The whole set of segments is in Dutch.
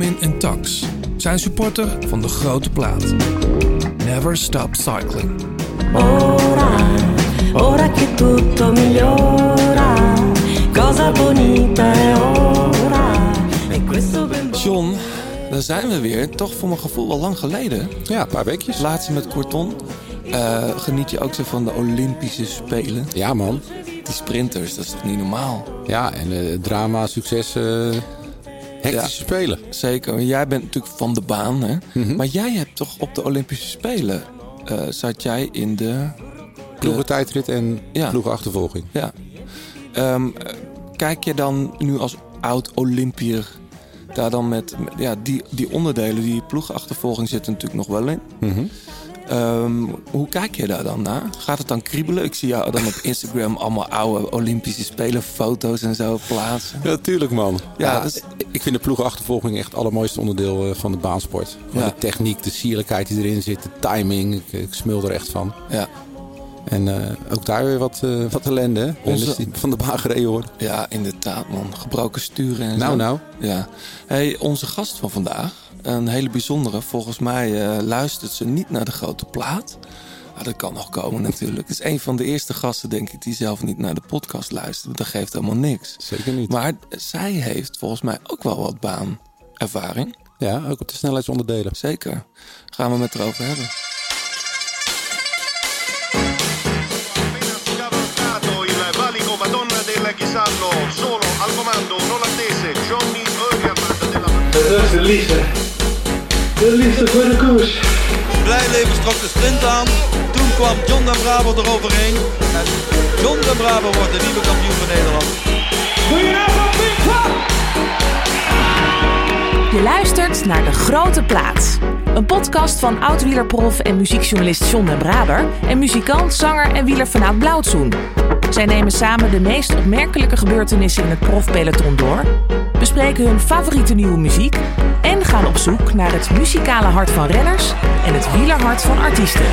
Benjamin en Tax zijn supporter van de grote plaat. Never stop cycling. Ora, ora che tutto migliora, cosa bonita è ora. E questo ben John, daar zijn we weer. Toch voor mijn gevoel al lang geleden. Ja, een paar weekjes. Laatst met Corton. Eh, geniet je ook zo van de Olympische Spelen? Ja, man. Die sprinters, dat is toch niet normaal? Ja, en eh, drama, succes, eh hectische spelen. Zeker. Jij bent natuurlijk van de baan, hè? Mhm. Maar jij hebt toch op de Olympische Spelen... eh, zat jij in de... Ploegentijdrit en Ja. ploegenachtervolging. Ja. Ehm, eh, kijk je dan nu als oud-Olympier... daar dan met... Ja, die, die onderdelen, die ploegachtervolging zitten natuurlijk nog wel in. Mhm. Ehm, hoe kijk je daar dan naar? Gaat het dan kriebelen? Ik zie jou dan op Instagram allemaal oude Olympische Spelen foto's en zo plaatsen. Ja, tuurlijk, man. Ja, is- Ik vind de ploegenachtervolging echt het allermooiste onderdeel eh, van de baansport. Ja. De techniek, de sierlijkheid die erin zit, de timing. Ik, ik smul er echt van. Ja, En eh, ook daar weer wat, eh, wat ellende. hè? Onze- die van de baan gereden worden. ja inderdaad man. Gebroken sturen en Nou, zo. nou. Ja. Hey, onze gast van vandaag, een hele bijzondere. Volgens mij eh, luistert ze niet naar de grote plaat. Ah, dat kan nog komen natuurlijk. Het is een van de eerste gasten, denk ik, die zelf niet naar de podcast luistert. Dat geeft helemaal niks. Zeker niet. Maar zij heeft volgens mij ook wel wat baanervaring. Ja, ook op de snelheidsonderdelen. Zeker. Gaan we met erover hebben. Solo al comando un olandese Johnny Eugerman della Dat is de liefde. De liefde voor de koers. Blijleven trok de sprint aan. Toen kwam John den Braber eroverheen. En John den Braber wordt de nieuwe kampioen van Nederland. Je luistert naar De Grote Plaats. Een podcast van oud-wielerprof en muziekjournalist John den Braber... en muzikant, zanger en wielerfanaat Blauwtsoen. Zij nemen samen de meest opmerkelijke gebeurtenissen in het profpeloton door... bespreken hun favoriete nieuwe muziek... en gaan op zoek naar het muzikale hart van renners... en het wielerhart van artiesten.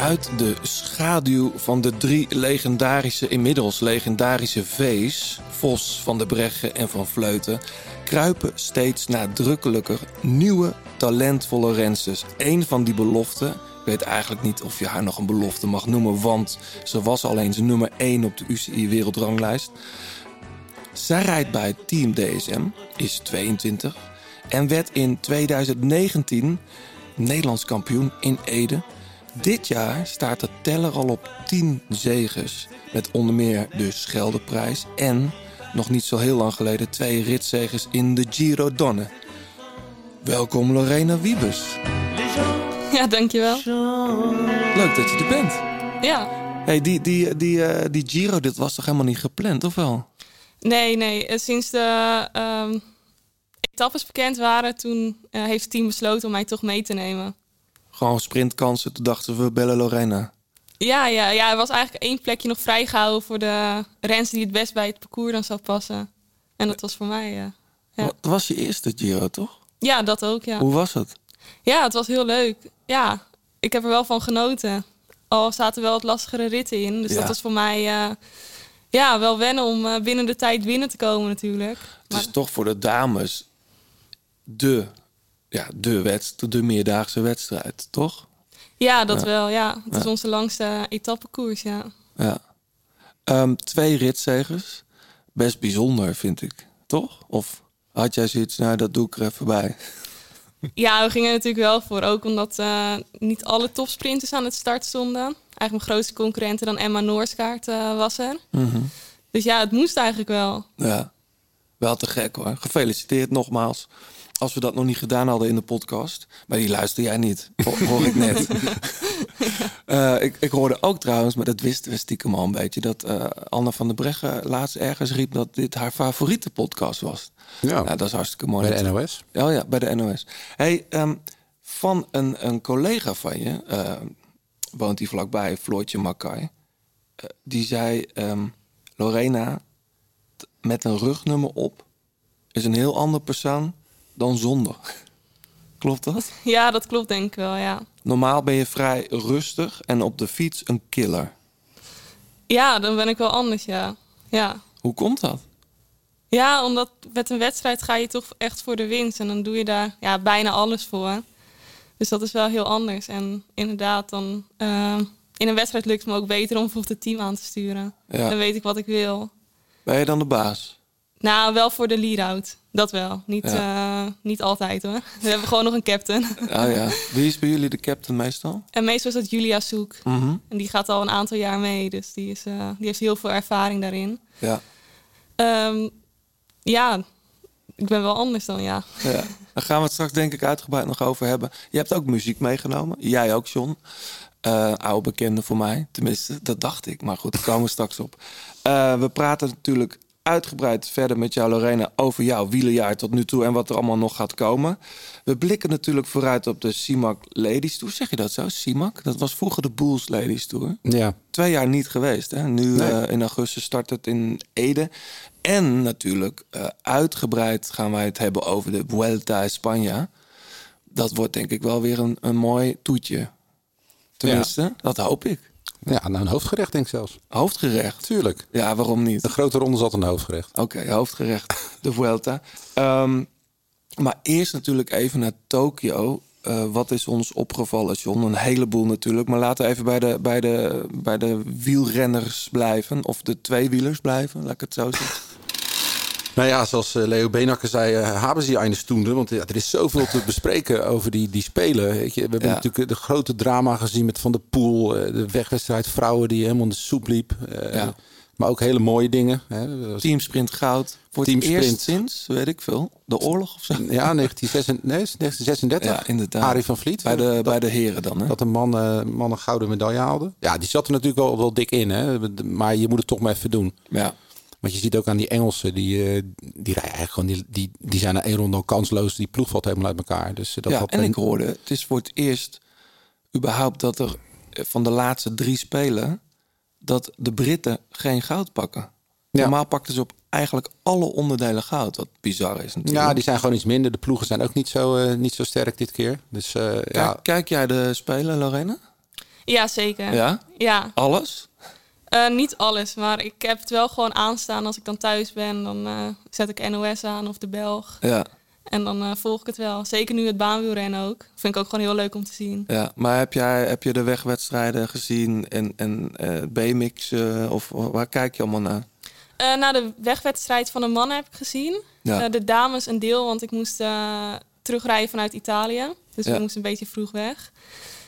Uit de schaduw van de drie legendarische, inmiddels legendarische V's, Vos, Van de Breggen en Van Vleuten, kruipen steeds nadrukkelijker nieuwe, talentvolle rensters. Eén van die beloften, weet eigenlijk niet of je haar nog een belofte mag noemen, want ze was al eens nummer 1 op de UCI wereldranglijst. Zij rijdt bij Team DSM, is 22 en werd in 2019 Nederlands kampioen in Ede. Dit jaar staat de teller al op 10 zeges. Met onder meer de Scheldeprijs en, nog niet zo heel lang geleden, twee ritzegers in de Giro Donne. Welkom Lorena Wiebes. Ja, dankjewel. Leuk dat je er bent. Ja. Hey, die, die, die, eh, die Giro, dit was toch helemaal niet gepland, of wel? Nee, nee. eh, Sinds de ehm, etappes bekend waren, toen eh, heeft het team besloten om mij toch mee te nemen. Gewoon sprintkansen, toen dachten we, bellen Lorena. Ja, ja, ja, er was eigenlijk één plekje nog vrijgehouden voor de rens die het best bij het parcours dan zou passen. En dat was voor mij, ja. Was je eerste Giro, toch? Ja, dat ook, ja. Hoe was het? Ja, het was heel leuk. Ja, ik heb er wel van genoten. Al zaten wel wat lastigere ritten in. Dus Ja. dat was voor mij eh, ja, wel wennen om eh, binnen de tijd binnen te komen natuurlijk. Het is toch voor de dames de, ja, de, wedst, de meerdaagse wedstrijd, toch? Ja, dat Ja. wel. Ja. Het is onze langste etappekoers, ja. Ja. Ehm, twee ritzegers. Best bijzonder, vind ik. Toch? Of had jij zoiets, nou, dat doe ik er even bij. Ja, we gingen er natuurlijk wel voor. Ook omdat eh, niet alle topsprinters aan het start stonden. Eigenlijk mijn grootste concurrente dan Emma Noorskaart eh, was er. Dus ja, het moest eigenlijk wel. Ja. Wel te gek hoor. Gefeliciteerd nogmaals. Als we dat nog niet gedaan hadden in de podcast. Maar die luister jij niet. Ho- Hoor ik net. Eh, ik, ik hoorde ook trouwens, maar dat wisten we stiekem al een beetje. Dat eh, Anne van der Breggen laatst ergens riep dat dit haar favoriete podcast was. Ja. Nou, dat is hartstikke mooi. Bij de NOS. Oh ja, bij de NOS. Hey, ehm, van een, een collega van je, eh, woont hij vlakbij, Floortje Mackay. eh, die zei, ehm, Lorena, met een rugnummer op, is een heel ander persoon dan zonder. Klopt dat? Ja, dat klopt denk ik wel, ja. Normaal ben je vrij rustig en op de fiets een killer. Ja, dan ben ik wel anders, ja. Ja, Hoe komt dat? ja omdat met een wedstrijd ga je toch echt voor de winst. En dan doe je daar ja, bijna alles voor. Dus dat is wel heel anders. En inderdaad, dan eh, in een wedstrijd lukt het me ook beter om bijvoorbeeld het team aan te sturen. Ja. Dan weet ik wat ik wil. Ben je dan de baas? Nou, wel voor de lead-out. Dat wel. Niet, eh, niet altijd hoor. We hebben gewoon nog een captain. Ah ja. Wie is bij jullie de captain meestal? En meestal is dat Julia Soek. Mhm. En die gaat al een aantal jaar mee. Dus die, is, eh, die heeft heel veel ervaring daarin. Ja. Ehm, ja, ik ben wel anders dan ja. ja. Daar gaan we het straks denk ik uitgebreid nog over hebben. Je hebt ook muziek meegenomen. Jij ook, John. Oude bekende voor mij. Tenminste, dat dacht ik. Maar goed, daar komen we straks op. We praten natuurlijk uitgebreid verder met jou, Lorena, over jouw wielerjaar tot nu toe en wat er allemaal nog gaat komen. We blikken natuurlijk vooruit op de CIMAC Ladies Tour. Zeg je dat zo? CIMAC? Dat was vroeger de Bulls Ladies Tour. Ja. Twee jaar niet geweest. Hè? Nu Nee. eh, in augustus start het in Ede. En natuurlijk eh, uitgebreid gaan wij het hebben over de Vuelta a España. Dat wordt denk ik wel weer een, een mooi toetje. Tenminste, dat hoop ik. Ja, nou een hoofdgerecht denk ik zelfs. Hoofdgerecht. Tuurlijk. Ja, waarom niet? De grote ronde zat een hoofdgerecht. Oké, hoofdgerecht. De Vuelta. Ehm, maar eerst natuurlijk even naar Tokio. Eh, wat is ons opgevallen, John? Een heleboel natuurlijk. Maar laten we even bij de, bij, de, bij de wielrenners blijven. Of de tweewielers blijven, laat ik het zo zeggen. Nou ja, zoals eh, Leo Benakker zei, eh, hebben ze eine Stunde. Want ja, er is zoveel te bespreken over die, die spelen. Weet je, we hebben Ja. natuurlijk de grote drama gezien met Van der Poel. eh, de wegwedstrijd vrouwen die helemaal in de soep liep. eh, Ja. Maar ook hele mooie dingen. Hè. Teamsprint goud. Voor het Teamsprint. eerst sinds, weet ik veel, de oorlog of zo. Ja, 1936. Nee, 1936. Ja, inderdaad. Arie van Vliet. Bij de, dat, bij de heren dan, hè? dat een man, eh, man een gouden medaille haalde. Ja, die zat er natuurlijk wel, wel dik in. Hè. Maar je moet het toch maar even doen. Ja. Want je ziet ook aan die Engelsen, die, eh, die rijden eigenlijk gewoon, die, die, die zijn na één ronde al kansloos. Die ploeg valt helemaal uit elkaar. Dus eh, dat ja, had en een- ik hoorde, het is voor het eerst überhaupt dat er eh, van de laatste drie spelen... dat de Britten geen goud pakken. Ja. Normaal pakten ze op eigenlijk alle onderdelen goud. Wat bizar is natuurlijk. Ja, die zijn gewoon iets minder. De ploegen zijn ook niet zo, eh, niet zo sterk dit keer. Dus eh, Kijk, ja, kijk jij de spelen, Lorena? Ja, zeker. Ja? Ja, Alles? Eh, niet alles, maar ik heb het wel gewoon aanstaan als ik dan thuis ben. Dan eh, zet ik NOS aan of de Belg. Ja, En dan eh, volg ik het wel. Zeker nu het baanwielrennen ook. Vind ik ook gewoon heel leuk om te zien. ja. Maar heb, jij, heb je de wegwedstrijden gezien en, en B-mix? of waar kijk je allemaal naar? Eh na de wegwedstrijd van de mannen heb ik gezien. Ja. De dames een deel, want ik moest terugrijden vanuit Italië. Dus Ja. we moesten een beetje vroeg weg.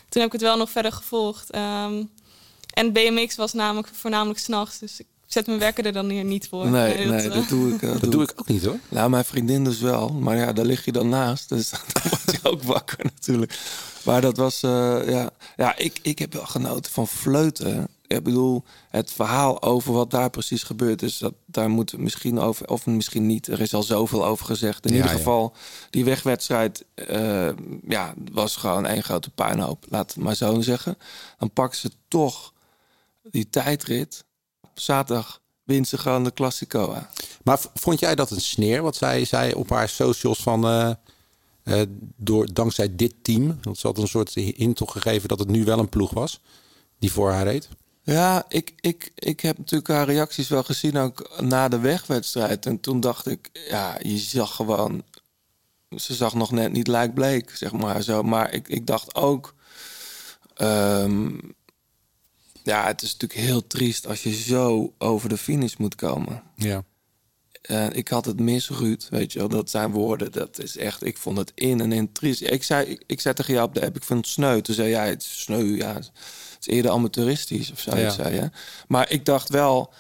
Toen heb ik het wel nog verder gevolgd. Ehm, en BMX was namelijk voornamelijk s'nachts. Dus ik zet mijn wekker er dan hier niet voor. Nee, dat, nee, eh, dat doe ik. eh, dat doe ik ook niet hoor. Nou, mijn vriendin dus wel. Maar ja, daar lig je dan naast. Dus dan word je ook wakker natuurlijk. Maar dat was, eh, ja... Ja, ik, ik heb wel genoten van fleuten. Ik bedoel, het verhaal over wat daar precies gebeurd is... Dat, daar moeten we misschien over, of misschien niet. Er is al zoveel over gezegd. In Ja, ieder ja. geval, die wegwedstrijd eh, ja, was gewoon één grote puinhoop. Laat het maar zo zeggen. Dan pakken ze toch die tijdrit. Zaterdag wint ze gewoon de Classico aan. Maar vond jij dat een sneer? Wat zij zei op haar socials van... eh, eh, door, dankzij dit team. Want ze had een soort hint gegeven dat het nu wel een ploeg was. Die voor haar reed. Ja, ik, ik, ik heb natuurlijk haar reacties wel gezien ook na de wegwedstrijd. En toen dacht ik, ja, je zag gewoon... Ze zag nog net niet lijkbleek, zeg maar zo. Maar ik, ik dacht ook... ehm, ja, het is natuurlijk heel triest als je zo over de finish moet komen. Ja. Eh, ik had het mis, Ruud, weet je wel. Dat zijn woorden, dat is echt... Ik vond het in en in triest. Ik zei, ik, ik zei tegen jou op de app, ik vind het sneu. Toen zei jij, het is sneu, ja. Het is eerder amateuristisch of zo, Ja. zei je. Maar ik dacht wel,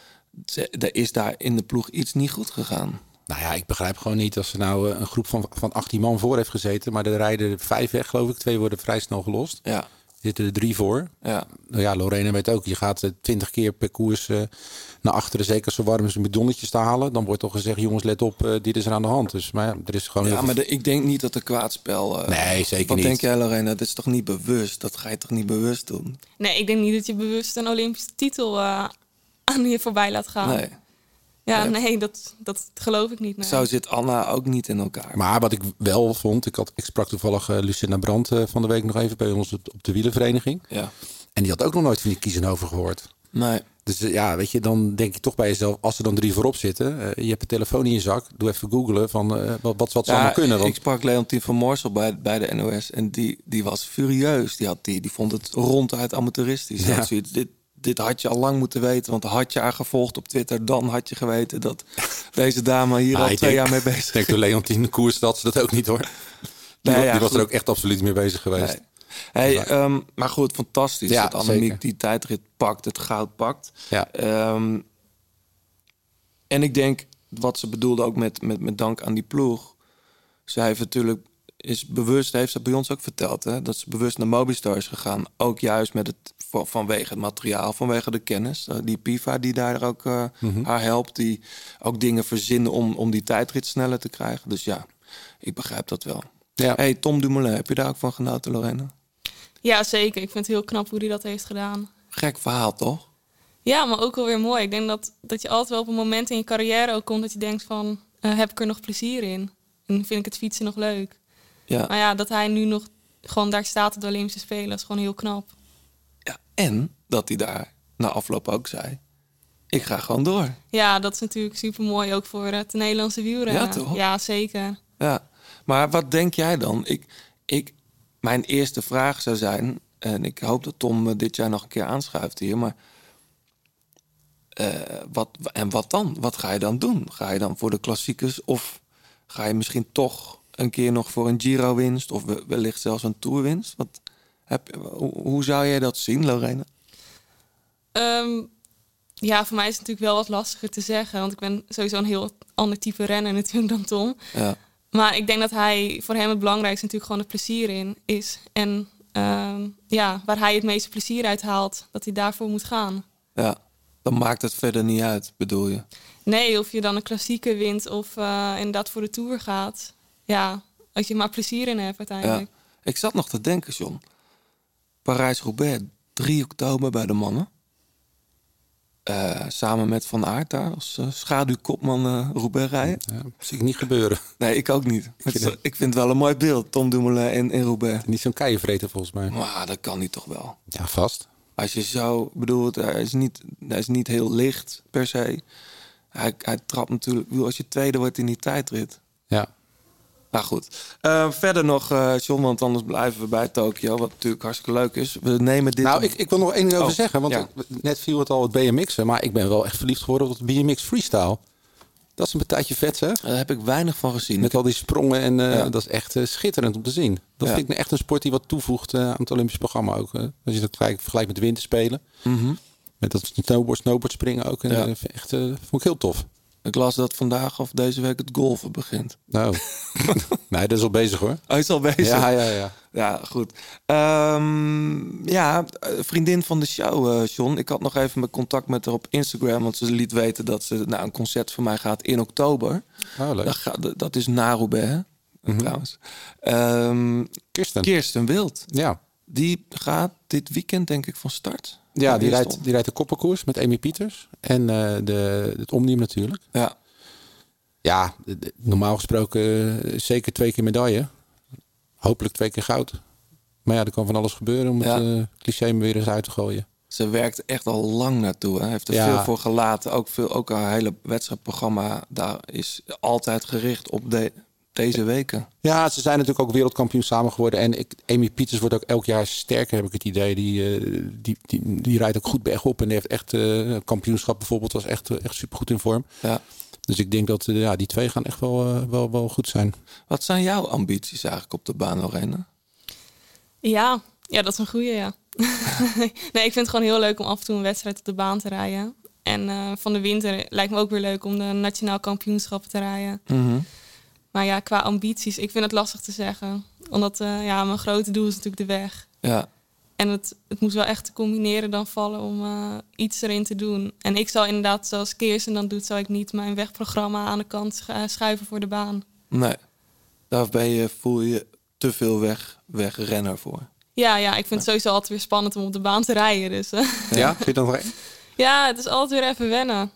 ze- er is daar in de ploeg iets niet goed gegaan. Nou ja, ik begrijp gewoon niet als er nou eh, een groep van, van 18 man voor heeft gezeten. Maar er rijden vijf weg, geloof ik. Twee worden vrij snel gelost. Ja, zitten er drie voor. ja. Nou ja, Lorena weet ook, je gaat eh, twintig keer per koers eh, naar achteren. Zeker als zo warm is om bidonnetjes te halen. Dan wordt toch gezegd, jongens, let op, eh, dit is er aan de hand. Dus maar ja, er is gewoon ja maar de- ik denk niet dat er kwaadspel... eh, Nee, zeker wat niet. denk jij, Lorena? Dat is toch niet bewust? Dat ga je toch niet bewust doen? Nee, ik denk niet dat je bewust een Olympische titel eh, aan je voorbij laat gaan. Nee. Ja, Nee. nee, dat, dat geloof ik niet. Nee. Zo zit Anna ook niet in elkaar. Maar wat ik wel vond, ik, had, ik sprak toevallig eh, Lucinda Brandt eh, van de week nog even bij ons op, op de wielenvereniging. Ja. En die had ook nog nooit van die Kiezenhoven gehoord. Nee. Dus eh, ja, weet je, dan denk je toch bij jezelf, als er dan drie voorop zitten, je hebt een telefoon in je zak, doe even googlen van wat, wat, wat zou Ja, kunnen. Ik Want, sprak Leontien van Moorsel bij, bij de NOS en die, die was furieus. Die, had, die, die vond het ronduit amateuristisch. Ja. zoiets, dit, dit had je al lang moeten weten, want had je haar gevolgd op Twitter, dan had je geweten dat deze dame hier Ah, al twee denk- jaar mee bezig ik denk door Leontien de koers dat ze dat ook niet hoor. Die, Nee, ja, die was er ook echt absoluut mee bezig geweest. Nee. Hey, ehm, maar goed, fantastisch Ja, dat Annemiek zeker. die tijdrit pakt, het goud pakt. Ja. Ehm, en ik denk, wat ze bedoelde ook met, met, met dank aan die ploeg. Zij heeft natuurlijk, is bewust, heeft ze bij ons ook verteld, hè, dat ze bewust naar Mobistar is gegaan. Ook juist met het, vanwege het materiaal, vanwege de kennis. Eh, Die Piva die daar ook eh, Mhm. haar helpt, die ook dingen verzinnen om, om die tijdrit sneller te krijgen. Dus ja, ik begrijp dat wel. Ja. Hey, Tom Dumoulin, heb je daar ook van genoten, Lorena? Ja, zeker. Ik vind het heel knap hoe hij dat heeft gedaan. Gek verhaal, toch? Ja, maar ook wel weer mooi. Ik denk dat, dat je altijd wel op een moment in je carrière ook komt dat je denkt van... eh, heb ik er nog plezier in? En vind ik het fietsen nog leuk? Ja. Maar ja, dat hij nu nog gewoon daar staat op de Olympische Spelen... is gewoon heel knap. Ja. En dat hij daar na afloop ook zei... ik ga gewoon door. Ja, dat is natuurlijk super mooi ook voor het Nederlandse wielrennen. Ja, toch? Ja, zeker. Ja. Maar wat denk jij dan? Ik, ik, mijn eerste vraag zou zijn... en ik hoop dat Tom eh, dit jaar nog een keer aanschuift hier... maar eh, wat, en wat dan? Wat ga je dan doen? Ga je dan voor de klassiekers... of ga je misschien toch een keer nog voor een Giro-winst... of we- wellicht zelfs een Tour-winst? Wat, heb, hoe, zou jij dat zien, Lorena? Ehm, ja, voor mij is het natuurlijk wel wat lastiger te zeggen. Want ik ben sowieso een heel ander type renner natuurlijk dan Tom. Ja. Maar ik denk dat hij voor hem het belangrijkste natuurlijk gewoon het plezier in is. En ehm, ja, waar hij het meeste plezier uit haalt, dat hij daarvoor moet gaan. Ja, dan maakt het verder niet uit, bedoel je? Nee, of je dan een klassieke wint of eh, inderdaad voor de Tour gaat. Ja, als je maar plezier in hebt Ja. uiteindelijk. Ik zat nog te denken, John. Parijs-Roubaix, 3 oktober bij de mannen. Eh, samen met Van Aert daar als eh, schaduwkopman eh Roubaix rijden. Ja, zie ik niet gebeuren. Nee, ik ook niet. Ik vind vind, ik vind het wel een mooi beeld, Tom Dumoulin in, in Roubaix. Niet zo'n keienvreter volgens mij. Maar dat kan niet toch wel. Ja, vast. Als je zo, ik bedoel, het- hij is niet, hij is niet heel licht per se. Hij, hij trapt natuurlijk, als je tweede wordt in die tijdrit. Ja. Nou goed. Eh, verder nog, eh John, want anders blijven we bij Tokio. Wat natuurlijk hartstikke leuk is. We nemen dit... Nou, ik, ik wil nog één ding over Oh, zeggen. Want ja. net viel het al het BMX'en. Maar ik ben wel echt verliefd geworden op het BMX freestyle. Dat is een partijtje vet, hè? Daar heb ik weinig van gezien. Met al die sprongen. En eh, Ja. dat is echt eh, schitterend om te zien. Dat Ja. vind ik echt een sport die wat toevoegt eh, aan het Olympisch programma ook. eh. als je dat gelijk vergelijkt met de winterspelen. Mhm. Met dat snowboard, snowboard springen ook. En, Ja. eh, echt, eh, vond ik heel tof. Ik las dat vandaag of deze week het golfen begint. Nou, nee, dat is al bezig hoor. Hij is al bezig. Ja, ja, ja. Ja, goed. Ehm, ja, eh, vriendin van de show, eh John. Ik had nog even mijn contact met haar op Instagram. Want ze liet weten dat ze naar een concert van mij gaat in oktober. Oh, leuk. Dat, is na Roubaix, hè, trouwens. Ehm, Kirsten. Kirsten Wild. Ja. Die gaat dit weekend, denk ik, van start. Ja, die rijdt, die rijdt de koppenkoers met Amy Pieters. En eh, de, het Omnium natuurlijk. Ja. Ja, normaal gesproken eh, zeker twee keer medaille. Hopelijk twee keer goud. Maar ja, er kan van alles gebeuren om Ja. het eh, cliché me weer eens uit te gooien. Ze werkt echt al lang naartoe. Hè. Heeft er Ja. veel voor gelaten. Ook, veel, ook haar hele wedstrijdprogramma daar is altijd gericht op de, deze weken. Ja, ze zijn natuurlijk ook wereldkampioen samen geworden. En ik, Amy Pieters wordt ook elk jaar sterker, heb ik het idee. Die, eh, die, die, die rijdt ook goed bergop. En die heeft echt eh, kampioenschap bijvoorbeeld. Was echt, eh, echt supergoed in vorm. Ja. Dus ik denk dat ja, die twee gaan echt wel, wel, wel goed zijn. Wat zijn jouw ambities eigenlijk op de baan, Lorena? Ja, ja, dat is een goeie, ja. nee, ik vind het gewoon heel leuk om af en toe een wedstrijd op de baan te rijden. En eh, van de winter lijkt me ook weer leuk om de nationaal kampioenschappen te rijden. Maar ja, qua ambities, ik vind het lastig te zeggen. Omdat eh, ja, mijn grote doel is natuurlijk de weg. Ja, En het, het moet wel echt te combineren dan vallen om eh, iets erin te doen. En ik zal inderdaad, zoals Kirsten dan doet, zal ik niet mijn wegprogramma aan de kant eh, schuiven voor de baan. nee. Daar ben je, voel je te veel weg, wegrenner voor. Ja, ja, ik vind het sowieso altijd weer spannend om op de baan te rijden. Dus Ja, vind je dat één? ja, het is altijd weer even wennen.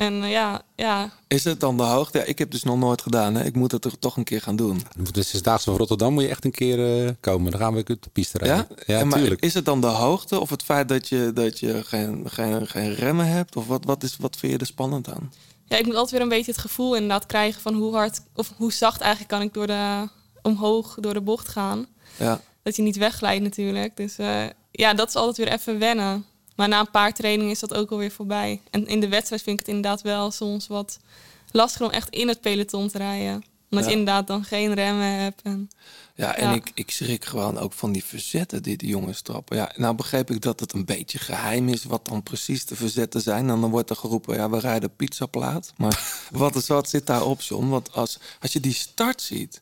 En eh, ja, ja, Is het dan de hoogte? Ja, ik heb dus nog nooit gedaan. Hè? Ik moet het er toch een keer gaan doen. De Zesdaagse van Rotterdam moet je echt een keer eh, komen. Dan gaan we de piste rijden. Ja? Maar is het dan de hoogte of het feit dat je, dat je geen, geen, geen remmen hebt? Of wat, wat, is, wat vind je er spannend aan? ja, ik moet altijd weer een beetje het gevoel inderdaad krijgen van hoe hard of hoe zacht eigenlijk kan ik door de, omhoog door de bocht gaan. Ja, Dat je niet wegglijdt natuurlijk. Dus eh, ja, dat is altijd weer even wennen. Maar na een paar trainingen is dat ook alweer voorbij. En in de wedstrijd vind ik het inderdaad wel soms wat lastiger om echt in het peloton te rijden. Omdat Ja. je inderdaad dan geen remmen hebt. En, ja en Ja. Ik, ik schrik gewoon ook van die verzetten die die jongens trappen. Ja, nou begreep ik dat het een beetje geheim is wat dan precies de verzetten zijn. En dan wordt er geroepen, ja, we rijden pizzaplaat. Maar wat, is, wat zit daarop, John? Want als, als je die start ziet...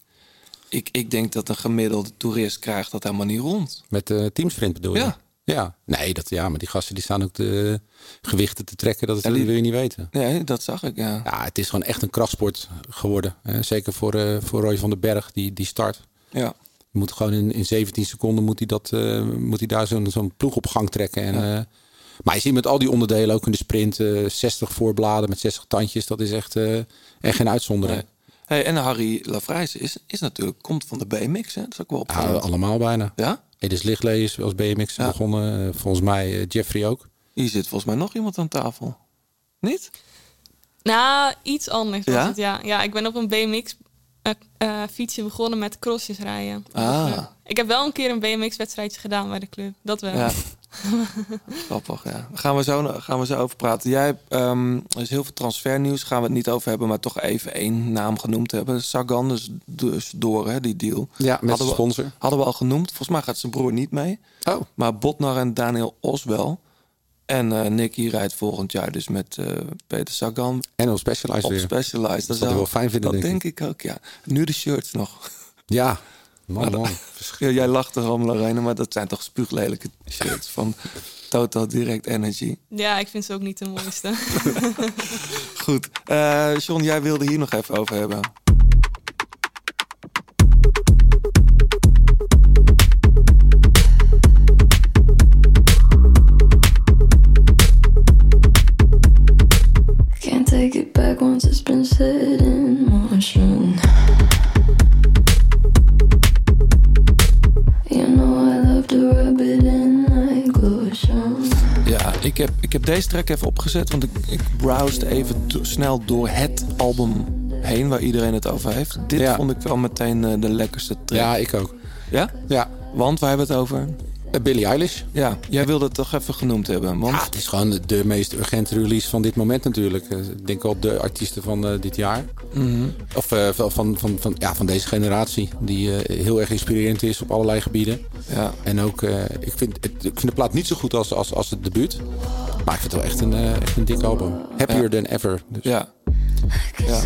Ik, ik denk dat een gemiddelde toerist krijgt dat helemaal niet rond. Met de teamsprint bedoel je? Ja. Ja. Nee, dat, ja, maar die gasten die staan ook de gewichten te trekken. Dat, die- wil je niet weten. Nee, dat zag ik, ja. Ja, het is gewoon echt een krachtsport geworden. Hè. Zeker voor, eh voor Roy van den Berg, die, die start. Ja, Je moet gewoon in, in 17 seconden moet hij, dat, eh, moet hij daar zo'n zo'n ploeg op gang trekken. En, eh, maar je ziet met al die onderdelen, ook in de sprint, eh 60 voorbladen met 60 tandjes. Dat is echt, eh, echt geen uitzondering. Nee. Hey, en Harry Lafrijs is, is natuurlijk, komt van de BMX, hè? Dat is ook wel Ja, allemaal bijna. Ja? Edis Lichtlee is als BMX Ja. begonnen. eh, volgens mij eh, Jeffrey ook. Hier zit volgens mij nog iemand aan tafel. Niet? nou, iets anders was Ja? het, ja. Ja, ik ben op een BMX eh, eh, fietsje begonnen met crossjes rijden. Ah. Ik heb wel een keer een BMX-wedstrijdje gedaan bij de club. Dat wel. Ja. Grappig, ja. Daar gaan we zo, gaan we zo over praten. Jij, hebt, ehm, er is heel veel transfernieuws, gaan we het niet over hebben, maar toch even één naam genoemd hebben. Sagan, dus, dus door hè, die deal. Ja, met Hadden zijn we- sponsor. Hadden we al genoemd. Volgens mij gaat zijn broer niet mee. Oh. Maar Botnar en Daniel Os wel. En eh Nicky rijdt volgend jaar dus met eh, Peter Sagan En op Specialized op weer. Specialized. Dat zal hij wel fijn vinden, Dat denk denk ik ook, ja. Nu de shirts nog. Ja, man, man. Ja, jij lacht er allemaal Lorena, maar dat zijn toch spuuglelijke shirts van Total Direct Energy. Ja, ik vind ze ook niet de mooiste. Goed. Eh John, jij wilde hier nog even over hebben. Can't take it back once it's been set in motion. Ik heb, ik heb deze track even opgezet, want ik, ik browsed even do- snel door het album heen waar iedereen het over heeft. Dit Ja. vond ik wel meteen eh, de lekkerste track. Ja, ik ook. Ja? Ja, Want waar hebben we het over? Eh, Billie Eilish. Ja, jij wilde het toch even genoemd hebben. Want Ja, het is gewoon de, meest urgente release van dit moment natuurlijk. Eh, Ik denk wel de artiesten van eh, dit jaar. Mhm. Of eh, van, van, van, ja, van deze generatie. Die eh, heel erg inspirerend is op allerlei gebieden. ja, En ook, eh, ik, vind, het, ik vind de plaat niet zo goed als, als, als het debuut. Maar ik vind het wel echt een, eh, echt een dik album. Happier Ja. than ever. Dus. ja. Ja,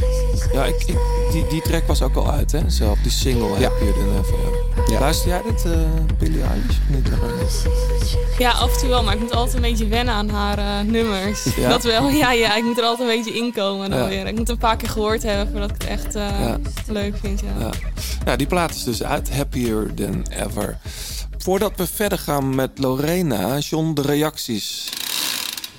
ja ik, ik, die, die track was ook al uit, hè? Zelf, die single Ja. Happier Than Ever. Ja. Ja. Luister jij dit, eh Billie Eilish? Niet, Ja, af en toe wel, maar ik moet altijd een beetje wennen aan haar eh, nummers. Ja? Dat wel, ja, ja, ik moet er altijd een beetje inkomen dan Ja. weer. Ik moet het een paar keer gehoord hebben voordat ik het echt eh, Ja. leuk vind, ja. Ja. ja, die plaat is dus uit. Happier Than Ever. Voordat we verder gaan met Lorena, John, de reacties.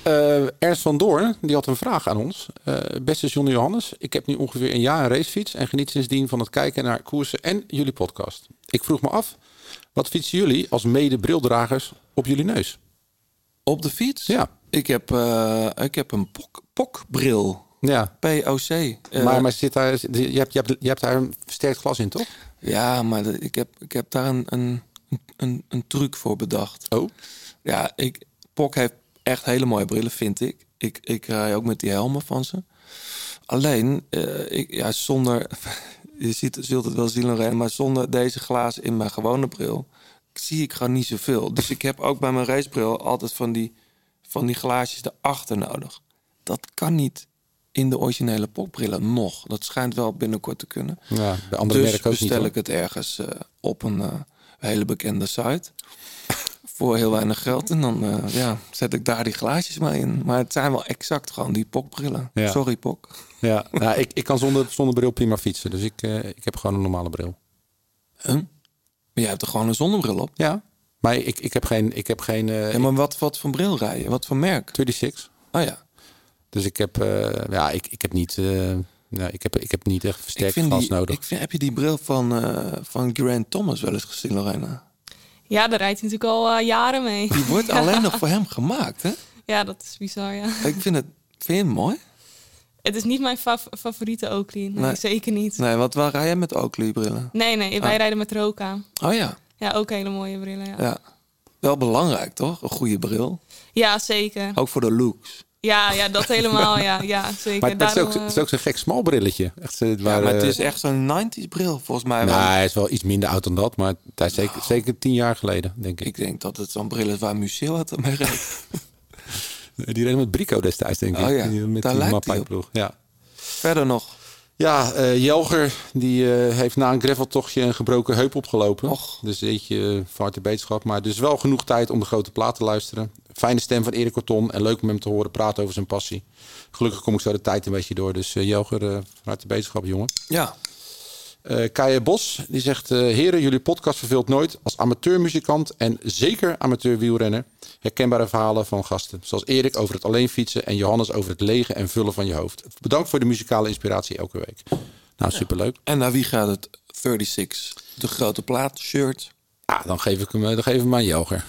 Eh, Ernst van Doorn die had een vraag aan ons. Eh, beste Johnny Johannes, ik heb nu ongeveer een jaar een racefiets en geniet sindsdien van het kijken naar koersen en jullie podcast. Ik vroeg me af, wat fietsen jullie als mede brildragers op jullie neus? Op de fiets? Ja. Ik heb, eh, ik heb een pok, pokbril. Ja, POC. Maar, maar zit daar, je, hebt, je, hebt, je hebt daar een versterkt glas in, toch? Ja, maar de- ik, heb, ik heb daar een, een, een, een truc voor bedacht. Oh, Ja, ik, Pok heeft echt hele mooie brillen, vind ik. Ik, ik rij ook met die helmen van ze. Alleen, eh, ik, ja, zonder... Je ziet, zult het wel zien, Lorraine, maar zonder deze glazen in mijn gewone bril... zie ik gewoon niet zoveel. Dus ik heb ook bij mijn racebril altijd van die, van die glaasjes erachter nodig. Dat kan niet in de originele Pokbrillen nog. Dat schijnt wel binnenkort te kunnen. ja, bij andere dus merken ook bestel ik het ergens eh, op een eh, hele bekende site. Voor heel weinig geld. En dan eh, ja, zet ik daar die glaasjes maar in. Maar het zijn wel exact gewoon die pokbrillen. Ja. Sorry, pok. Ja, nou, ik, ik kan zonder, zonder bril prima fietsen, dus ik, eh, ik heb gewoon een normale bril. Huh? Maar jij hebt er gewoon een zonnebril op. Ja, maar ik, ik heb geen, ik heb geen eh, Ja, maar wat, wat voor bril rij je? Wat voor merk? 36. Oh ja. Dus ik heb, ja, ik, ik heb niet, nee, ik heb, ik heb niet echt versterkt glas die, nodig. ik vind, heb je die bril van, van Grant Thomas wel eens gezien, Lorena? Ja, daar rijdt hij natuurlijk al eh, jaren mee. Die wordt alleen nog voor hem gemaakt, hè? Ja, dat is bizar, ja. Ik vind het... Vind je mooi? Het is niet mijn fav- favoriete Oakley. Nee, Nee. zeker niet. Nee, want waar rij je met Oakley-brillen? Nee, nee, wij Ah. rijden met Roka. Oh ja, Ja, ook hele mooie brillen, ja. ja. Wel belangrijk, toch? Een goede bril. Ja, zeker. Ook voor de looks. Ja, ja, dat helemaal, ja, ja zeker. Maar het is ook, Daarom, het is eh, ook zo'n gek smal brilletje. Echt, eh, Ja, maar het eh, is echt zo'n 90s bril, volgens mij. nou, hij is wel iets minder oud dan dat, maar hij is zeker, zeker tien jaar geleden, denk ik. Ik denk dat het zo'n bril is waar Museeuw het mee reed. Die reed met Brico destijds, denk ik. Oh ja, Die- met daar die lijkt. Ja. Verder nog. Ja, eh, Jelger die eh, heeft na een graveltochtje een gebroken heup opgelopen. Och. Dus eentje uh, de beterschap. Maar dus wel genoeg tijd om de grote plaat te luisteren. Fijne stem van Erik Corton en leuk om hem te horen praten over zijn passie. Gelukkig kom ik zo de tijd een beetje door. Dus eh, Jelger, van harte beterschap, jongen. Ja, Kaya Bos die zegt: eh, Heren, jullie podcast verveelt nooit. Als amateurmuzikant en zeker amateur wielrenner. Herkenbare verhalen van gasten. Zoals Erik over het alleen fietsen en Johannes over het legen en vullen van je hoofd. Bedankt voor de muzikale inspiratie elke week. Nou, superleuk. en naar wie gaat het 36? De grote plaat, shirt. Ja, dan geef ik hem, eh, dan geef ik hem aan Jelger.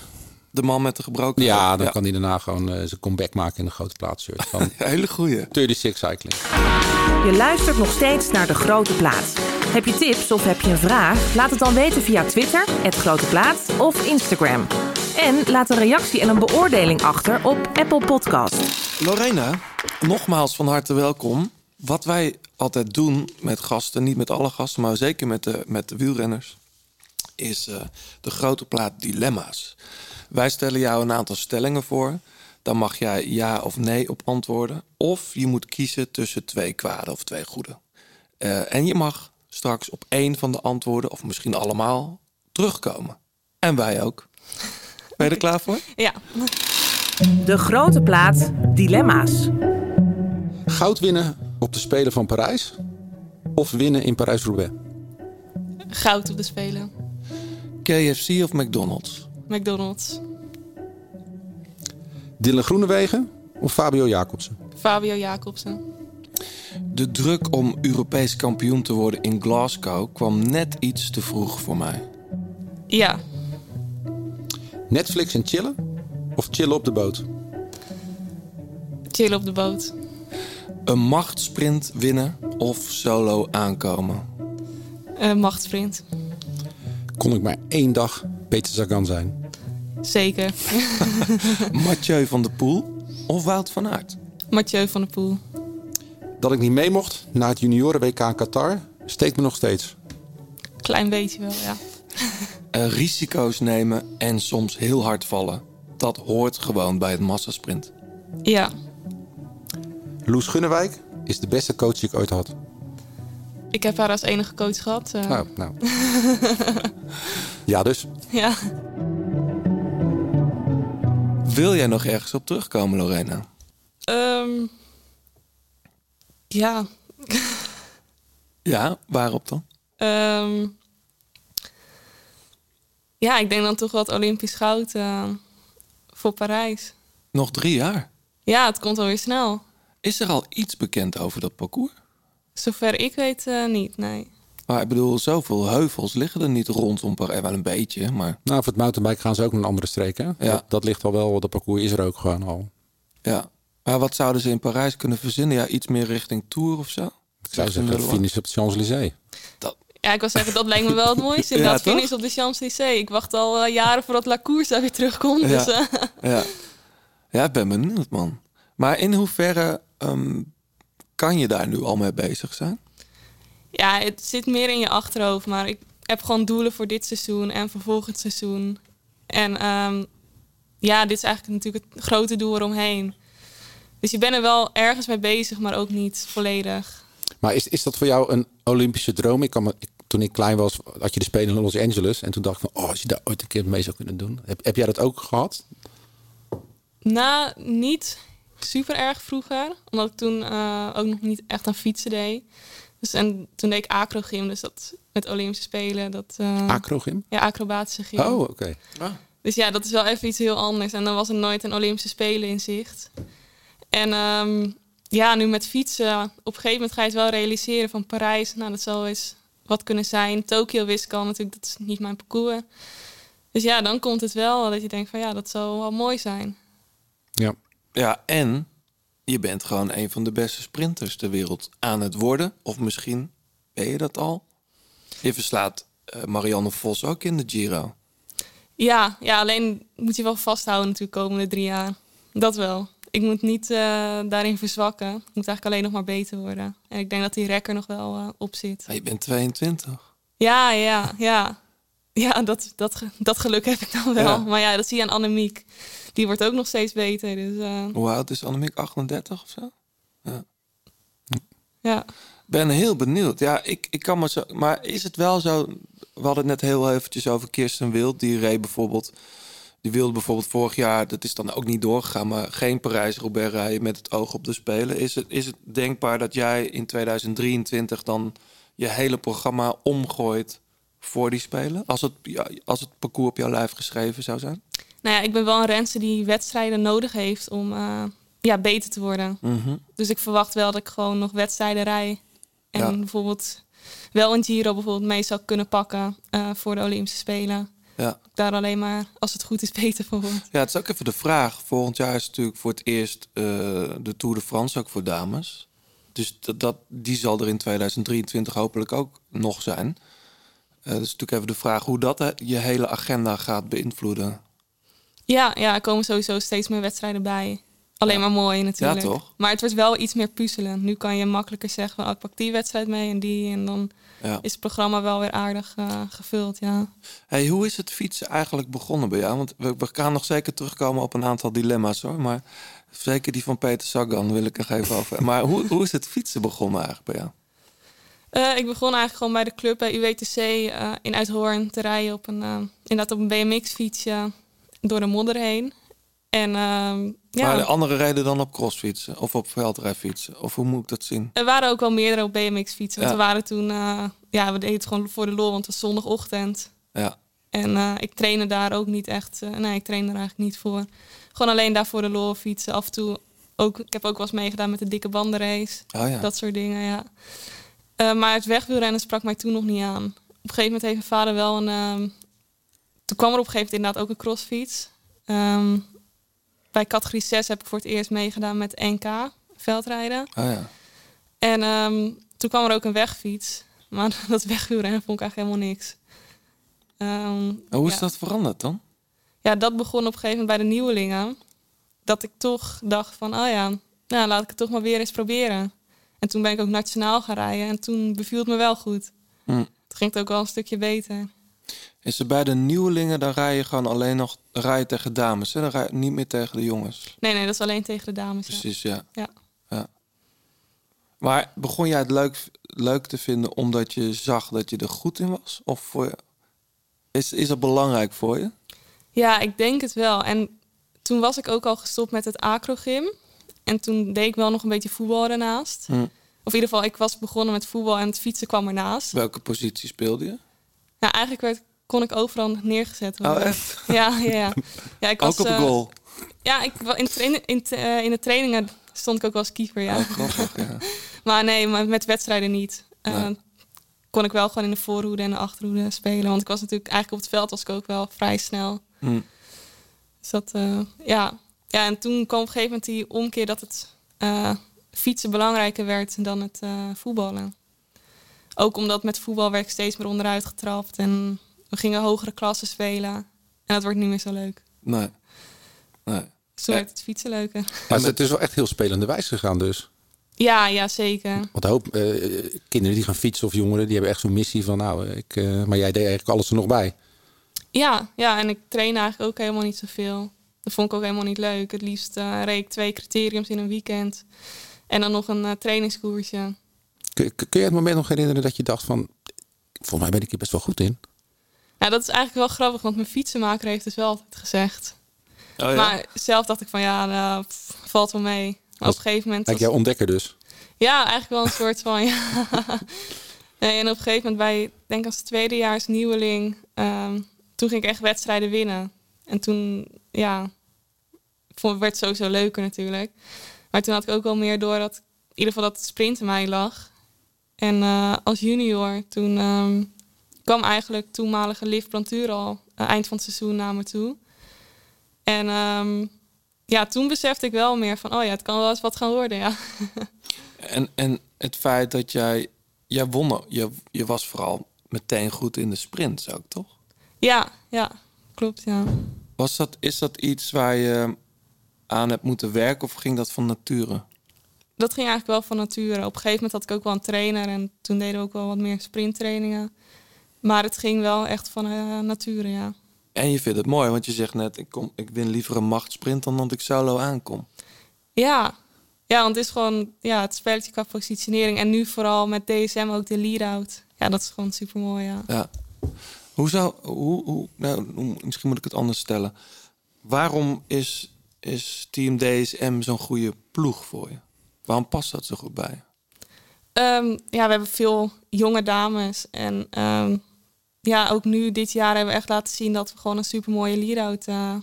De man met de gebroken Ja, dan kan hij daarna gewoon eh, zijn comeback maken in de grote van Hele goeie. 36 Cycling. Je luistert nog steeds naar De Grote Plaat. Heb je tips of heb je een vraag? Laat het dan weten via Twitter, het Grote Plaat of Instagram. En laat een reactie en een beoordeling achter op Apple Podcast. Lorena, nogmaals van harte welkom. Wat wij altijd doen met gasten, niet met alle gasten, maar zeker met de, met de wielrenners, is eh, de grote plaat dilemma's. Wij stellen jou een aantal stellingen voor. Dan mag jij ja of nee op antwoorden. Of je moet kiezen tussen twee kwaden of twee goede. Eh, en je mag straks op één van de antwoorden, of misschien allemaal, terugkomen. En wij ook. Ben je er klaar voor? Ja, De Grote Plaat Dilemma's. Goud winnen op de Spelen van Parijs of winnen in Parijs-Roubaix? goud op de Spelen. KFC of McDonald's? McDonald's. Dylan Groenewegen of Fabio Jacobsen? Fabio Jacobsen. De druk om Europees kampioen te worden in Glasgow kwam net iets te vroeg voor mij. Ja, Netflix en chillen of chillen op de boot? chill op de boot. Een machtsprint winnen of solo aankomen. Eh machtsprint. Kon ik maar één dag Peter Sagan zijn? Zeker. Mathieu van der Poel of Wout van Aert. Mathieu van der Poel. Dat ik niet mee mocht naar het junioren WK in Qatar steekt me nog steeds. Klein beetje wel, ja. Eh, risico's nemen en soms heel hard vallen. Dat hoort gewoon bij het massasprint. Ja, Loes Gunnewijk is de beste coach die ik ooit had. ik heb haar als enige coach gehad. eh, Nou, nou. ja, dus. Ja. Wil jij nog ergens op terugkomen, Lorena? Ehm, ja. Ja, waarop dan? Ehm, ja, ik denk dan toch het Olympisch goud eh, voor Parijs. Nog drie jaar. Ja, het komt alweer snel. Is er al iets bekend over dat parcours? Zover ik weet eh, niet, nee. Maar ik bedoel, zoveel heuvels liggen er niet rondom Parijs. Wel een beetje, maar Nou, voor het mountainbike gaan ze ook naar een andere streek. Hè? Ja. Dat, dat ligt al wel, dat parcours is er ook gewoon al. ja. Maar wat zouden ze in Parijs kunnen verzinnen? Ja, iets meer richting Tour of zo? Ik zou zeggen, finish op de Champs-Élysées. Ja, ik wil zeggen, dat lijkt me wel het mooiste. Ja, finish op de Champs-Élysées. Ik wacht al eh, jaren voordat La Course daar weer terugkomt. Ja. Dus, eh, Ja. ja, ik ben benieuwd, man. Maar in hoeverre ehm, kan je daar nu al mee bezig zijn? Ja, het zit meer in je achterhoofd. Maar ik heb gewoon doelen voor dit seizoen en voor volgend seizoen. En ehm, ja, dit is eigenlijk natuurlijk het grote doel eromheen. Dus je bent er wel ergens mee bezig, maar ook niet volledig. Maar is, is dat voor jou een Olympische droom? Ik kan me, ik- toen ik klein was, had je de Spelen in Los Angeles. En toen dacht ik van, oh, als je daar ooit een keer mee zou kunnen doen. Heb, heb jij dat ook gehad? Na niet super erg vroeger, omdat ik toen eh, ook nog niet echt aan fietsen deed. Dus en toen deed ik acrogym, dus dat met Olympische Spelen. Dat, eh, Acrogym? Ja, acrobatische gym. Oh, oké. Dus ja, dat is wel even iets heel anders. En dan was er nooit een Olympische Spelen in zicht. En ehm, ja, nu met fietsen, op een gegeven moment ga je het wel realiseren van Parijs. Nou, dat zou eens wat kunnen zijn. Tokio wist ik al natuurlijk, dat is niet mijn parcours. Dus ja, dan komt het wel dat je denkt van ja, dat zou wel mooi zijn. Ja. Ja, en je bent gewoon een van de beste sprinters ter wereld aan het worden. Of misschien ben je dat al. Je verslaat eh, Marianne Vos ook in de Giro. Ja, ja, alleen moet je wel vasthouden natuurlijk komende drie jaar. Dat wel. Ik moet niet eh, daarin verzwakken. Ik moet eigenlijk alleen nog maar beter worden. En ik denk dat die rekker nog wel eh, op zit. Je bent 22. Ja, ja, ja. Ja, dat, dat, dat geluk heb ik dan wel. Ja. Maar ja, dat zie je aan Annemiek. Die wordt ook nog steeds beter. Dus eh, Hoe oud is Annemiek? 38 of zo? ja. ben heel benieuwd. Ja, ik, ik kan me zo. Maar is het wel zo? We hadden het net heel eventjes over Kirsten Wild. Die reed bijvoorbeeld. Die wilde bijvoorbeeld vorig jaar, dat is dan ook niet doorgegaan, maar geen Parijs-Roubaix rijden met het oog op de Spelen. Is het, is het denkbaar dat jij in 2023 dan je hele programma omgooit voor die Spelen? Als het, ja, als het parcours op jouw lijf geschreven zou zijn? Nou ja, ik ben wel een renster die wedstrijden nodig heeft om eh, ja, beter te worden. Mhm. Dus ik verwacht wel dat ik gewoon nog wedstrijden rij. En Ja. bijvoorbeeld wel een Giro bijvoorbeeld mee zou kunnen pakken eh, voor de Olympische Spelen. Ja. Daar alleen maar, als het goed is, beter voor wordt. Ja, het is ook even de vraag. Volgend jaar is natuurlijk voor het eerst eh, de Tour de France ook voor dames. Dus dat, dat, die zal er in 2023 hopelijk ook nog zijn. Eh dus natuurlijk even de vraag hoe dat je hele agenda gaat beïnvloeden. Ja, ja, er komen sowieso steeds meer wedstrijden bij. Alleen maar mooi natuurlijk. Ja, toch? Maar het wordt wel iets meer puzzelen. Nu kan je makkelijker zeggen, van, oh, ik pak die wedstrijd mee en die. En dan Ja. is het programma wel weer aardig eh, gevuld, ja. Hey, hoe is het fietsen eigenlijk begonnen bij jou? Want we, we gaan nog zeker terugkomen op een aantal dilemma's hoor. Maar zeker die van Peter Sagan wil ik nog even over. Maar hoe, hoe is het fietsen begonnen eigenlijk bij jou? Eh, ik begon eigenlijk gewoon bij de club bij UWTC eh, in Uithoorn te rijden op een, inderdaad op een BMX-fietsje door de modder heen. En ehm, ja, Maar de anderen rijden dan op crossfietsen of op veldrijfietsen? Of hoe moet ik dat zien? er waren ook wel meerdere op BMX-fietsen. Want Ja. we waren toen, eh, ja, we deden het gewoon voor de lol, want het was zondagochtend. Ja. En eh, ik trainde daar ook niet echt, eh, nee, ik trainde er eigenlijk niet voor. Gewoon alleen daar voor de lol fietsen. Af en toe ook, ik heb ook wel eens meegedaan met de dikke bandenrace. Oh ja. Dat soort dingen, ja. Maar het wegwielrennen sprak mij toen nog niet aan. Op een gegeven moment heeft mijn vader wel een... toen kwam er op een gegeven moment inderdaad ook een crossfiets. Ehm, bij categorie 6 heb ik voor het eerst meegedaan met NK, veldrijden. Oh ja. En ehm, toen kwam er ook een wegfiets. Maar dat wegwielrennen vond ik eigenlijk helemaal niks. Ehm, En hoe is dat veranderd dan? Ja, dat begon op een gegeven moment bij de nieuwelingen. Dat ik toch dacht van, oh ja, nou, laat ik het toch maar weer eens proberen. En toen ben ik ook nationaal gaan rijden en toen beviel het me wel goed. Hm. Toen ging het ook wel een stukje beter. Is er bij de nieuwelingen, dan rij je gewoon alleen nog rij je tegen dames. Hè? Dan rij je niet meer tegen de jongens. Nee, nee, dat is alleen tegen de dames. Precies, ja. Ja. ja. Maar begon jij het leuk, leuk te vinden omdat je zag dat je er goed in was? Of voor je, is, is dat belangrijk voor je? Ja, ik denk het wel. En toen was ik ook al gestopt met het acrogym. En toen deed ik wel nog een beetje voetbal ernaast. Hm. Of in ieder geval, ik was begonnen met voetbal en het fietsen kwam ernaast. Welke positie speelde je? Ja, eigenlijk werd, kon ik overal neergezet worden. Oh, echt? Ja, ja, ja. ja ik was, Ook op eh, goal? Ja, ik, in, eh, in de trainingen stond ik ook wel als keeper, ja. Oh, grappig, ja. maar nee, maar met wedstrijden niet. Eh, Nee. Kon ik wel gewoon in de voorhoede en de achterhoede spelen. Want ik was natuurlijk eigenlijk op het veld was ik ook wel vrij snel. Hm. Dus dat, eh, ja. ja. En toen kwam op een gegeven moment die omkeer dat het fietsen belangrijker werd dan het voetballen. Ook omdat met voetbal werd ik steeds meer onderuit getrapt. En we gingen hogere klassen spelen. En dat wordt niet meer zo leuk. Nee. nee. Toen werd het fietsen leuker. Maar het is wel echt heel spelende wijs gegaan dus. Ja, ja, zeker. Want een hoop eh, kinderen die gaan fietsen of jongeren, die hebben echt zo'n missie van nou, ik, eh, maar jij deed eigenlijk alles er nog bij. Ja, ja, en ik train eigenlijk ook helemaal niet zoveel. Dat vond ik ook helemaal niet leuk. Het liefst eh, reed ik twee criteriums in een weekend. En dan nog een trainingskoersje. Kun, kun je het moment nog herinneren dat je dacht van, volgens mij ben ik hier best wel goed in. Ja, dat is eigenlijk wel grappig, want mijn fietsenmaker heeft dus wel altijd gezegd. Oh, ja? Maar zelf dacht ik van ja, nou, pff, valt wel mee. Maar op een gegeven moment. Kijk, jouw ontdekker dus. Ja, eigenlijk wel een soort van ja. Nee, en op een gegeven moment bij, ik denk als tweedejaars nieuweling, ehm, toen ging ik echt wedstrijden winnen. En toen, ja, vond, werd het sowieso leuker natuurlijk. Maar toen had ik ook wel meer door dat, in ieder geval dat het sprinten mij lag. En eh, als junior, toen ehm, kwam eigenlijk toenmalige Liv Plantuur al eh, eind van het seizoen naar me toe. En ehm, ja, toen besefte ik wel meer van, oh ja, het kan wel eens wat gaan worden, ja. En, en het feit dat jij, jij won, je, je was vooral meteen goed in de sprint, ook toch? ja, ja, klopt, ja. Was dat, is dat iets waar je aan hebt moeten werken of ging dat van nature? Dat ging eigenlijk wel van nature. Op een gegeven moment had ik ook wel een trainer en toen deden we ook wel wat meer sprinttrainingen. Maar het ging wel echt van eh, nature, ja. En je vindt het mooi, want je zegt net, ik, kom, ik win liever een machtsprint dan dat ik solo aankom. Ja, ja want het is gewoon ja, het spelletje qua positionering. En nu vooral met DSM ook de lead-out. Ja, dat is gewoon super mooi, ja. Ja. Hoe zou, hoe, hoe, nou, misschien moet ik het anders stellen. Waarom is, is Team DSM zo'n goede ploeg voor je? Waarom past dat zo goed bij? Ehm, ja, we hebben veel jonge dames. En ehm, ja, ook nu dit jaar hebben we echt laten zien dat we gewoon een super mooie lead-out eh,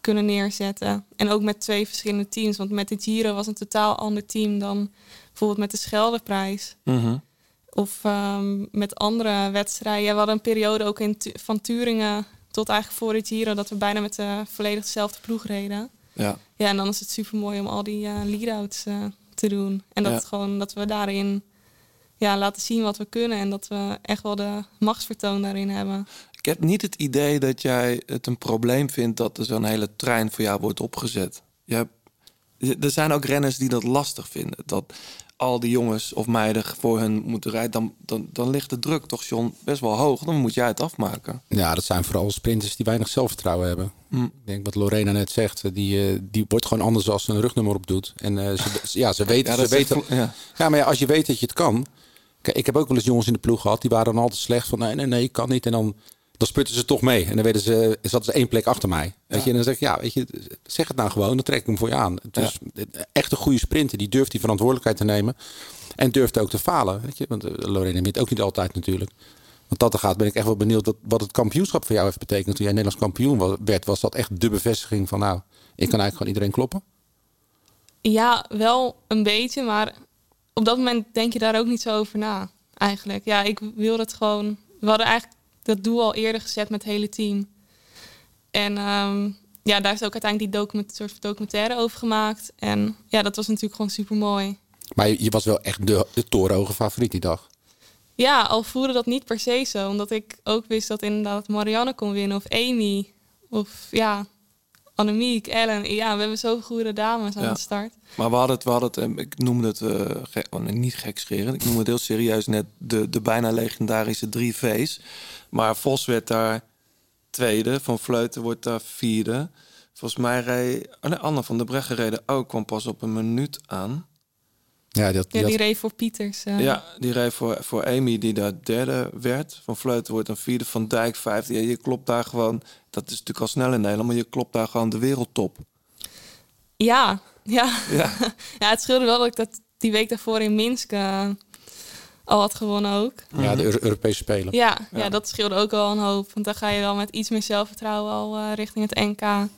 kunnen neerzetten. En ook met twee verschillende teams. Want met de Giro was een totaal ander team dan bijvoorbeeld met de Scheldeprijs. Mhm. Of ehm, met andere wedstrijden. Ja, we hadden een periode ook in van Turingen tot eigenlijk voor de Giro... dat we bijna met de volledig dezelfde ploeg reden. Ja. Ja, en dan is het super mooi om al die eh lead-outs eh, te doen. En dat, Ja. gewoon, dat we daarin ja, laten zien wat we kunnen. En dat we echt wel de machtsvertoon daarin hebben. Ik heb niet het idee dat jij het een probleem vindt dat er zo'n hele trein voor jou wordt opgezet. Je hebt, er zijn ook renners die dat lastig vinden. Dat al die jongens of meiden voor hun moeten rijden. Dan, dan, dan ligt de druk toch, John, best wel hoog. Dan moet jij het afmaken. Ja, dat zijn vooral sprinters die weinig zelfvertrouwen hebben. Hm. Ik denk wat Lorena net zegt, die, eh, die wordt gewoon anders als ze een rugnummer op doet. En eh, ze, ja, ze weten, Ja, ze weten, ja. ja, maar ja, als je weet dat je het kan. Kijk, ik heb ook wel eens jongens in de ploeg gehad, die waren dan altijd slecht van nee, nee, nee, ik kan niet. En dan, dan sputten ze toch mee. En dan weten ze, zaten ze één plek achter mij. Weet je, en dan zeg ik, ja, weet je, zeg het nou gewoon, dan trek ik hem voor je aan. Dus echt een goede sprinter, die durft die verantwoordelijkheid te nemen. En durft ook te falen. Weet je? Want eh, Lorena wint ook niet altijd natuurlijk. Want dat er gaat, ben ik echt wel benieuwd wat, wat het kampioenschap voor jou heeft betekend. Toen jij Nederlands kampioen werd, was dat echt de bevestiging van nou, ik kan eigenlijk gewoon iedereen kloppen. Ja, wel een beetje, maar op dat moment denk je daar ook niet zo over na. Eigenlijk. Ja, ik wil het gewoon. We hadden eigenlijk dat doel al eerder gezet met het hele team. En ehm, ja, daar is ook uiteindelijk die document, soort van documentaire over gemaakt. En ja, dat was natuurlijk gewoon super mooi. Maar je, je was wel echt de, de torenhoge favoriet die dag. Ja, al voelde dat niet per se zo. Omdat ik ook wist dat inderdaad Marianne kon winnen. Of Amy. Of ja, Annemiek, Ellen. Ja, we hebben zoveel goede dames aan Ja. de start. Maar we hadden het, we hadden het eh, ik noemde het eh, gek- oh, nee, niet gekscherend. Ik noemde het heel serieus net de, de bijna legendarische drie V's. Maar Vos werd daar tweede, Van Vleuten wordt daar vierde. Volgens mij reed oh nee, Anne van der Breggen reden ook, kwam pas op een minuut aan. Ja, dat, Ja, dat- die reed voor Pieters. eh. Ja, die reed voor, voor Amy, die daar derde werd. Van Vleuten wordt dan vierde, Van Dijk vijfde. Ja, je klopt daar gewoon, dat is natuurlijk al snel in Nederland, maar je klopt daar gewoon de wereldtop. Ja, ja. Ja. ja, het scheelde wel dat ik dat die week daarvoor in Minsk eh, al had gewonnen ook. ja, de Euro- Europese Spelen. Ja, ja. dat scheelde ook wel een hoop. Want dan ga je wel met iets meer zelfvertrouwen al eh, richting het NK.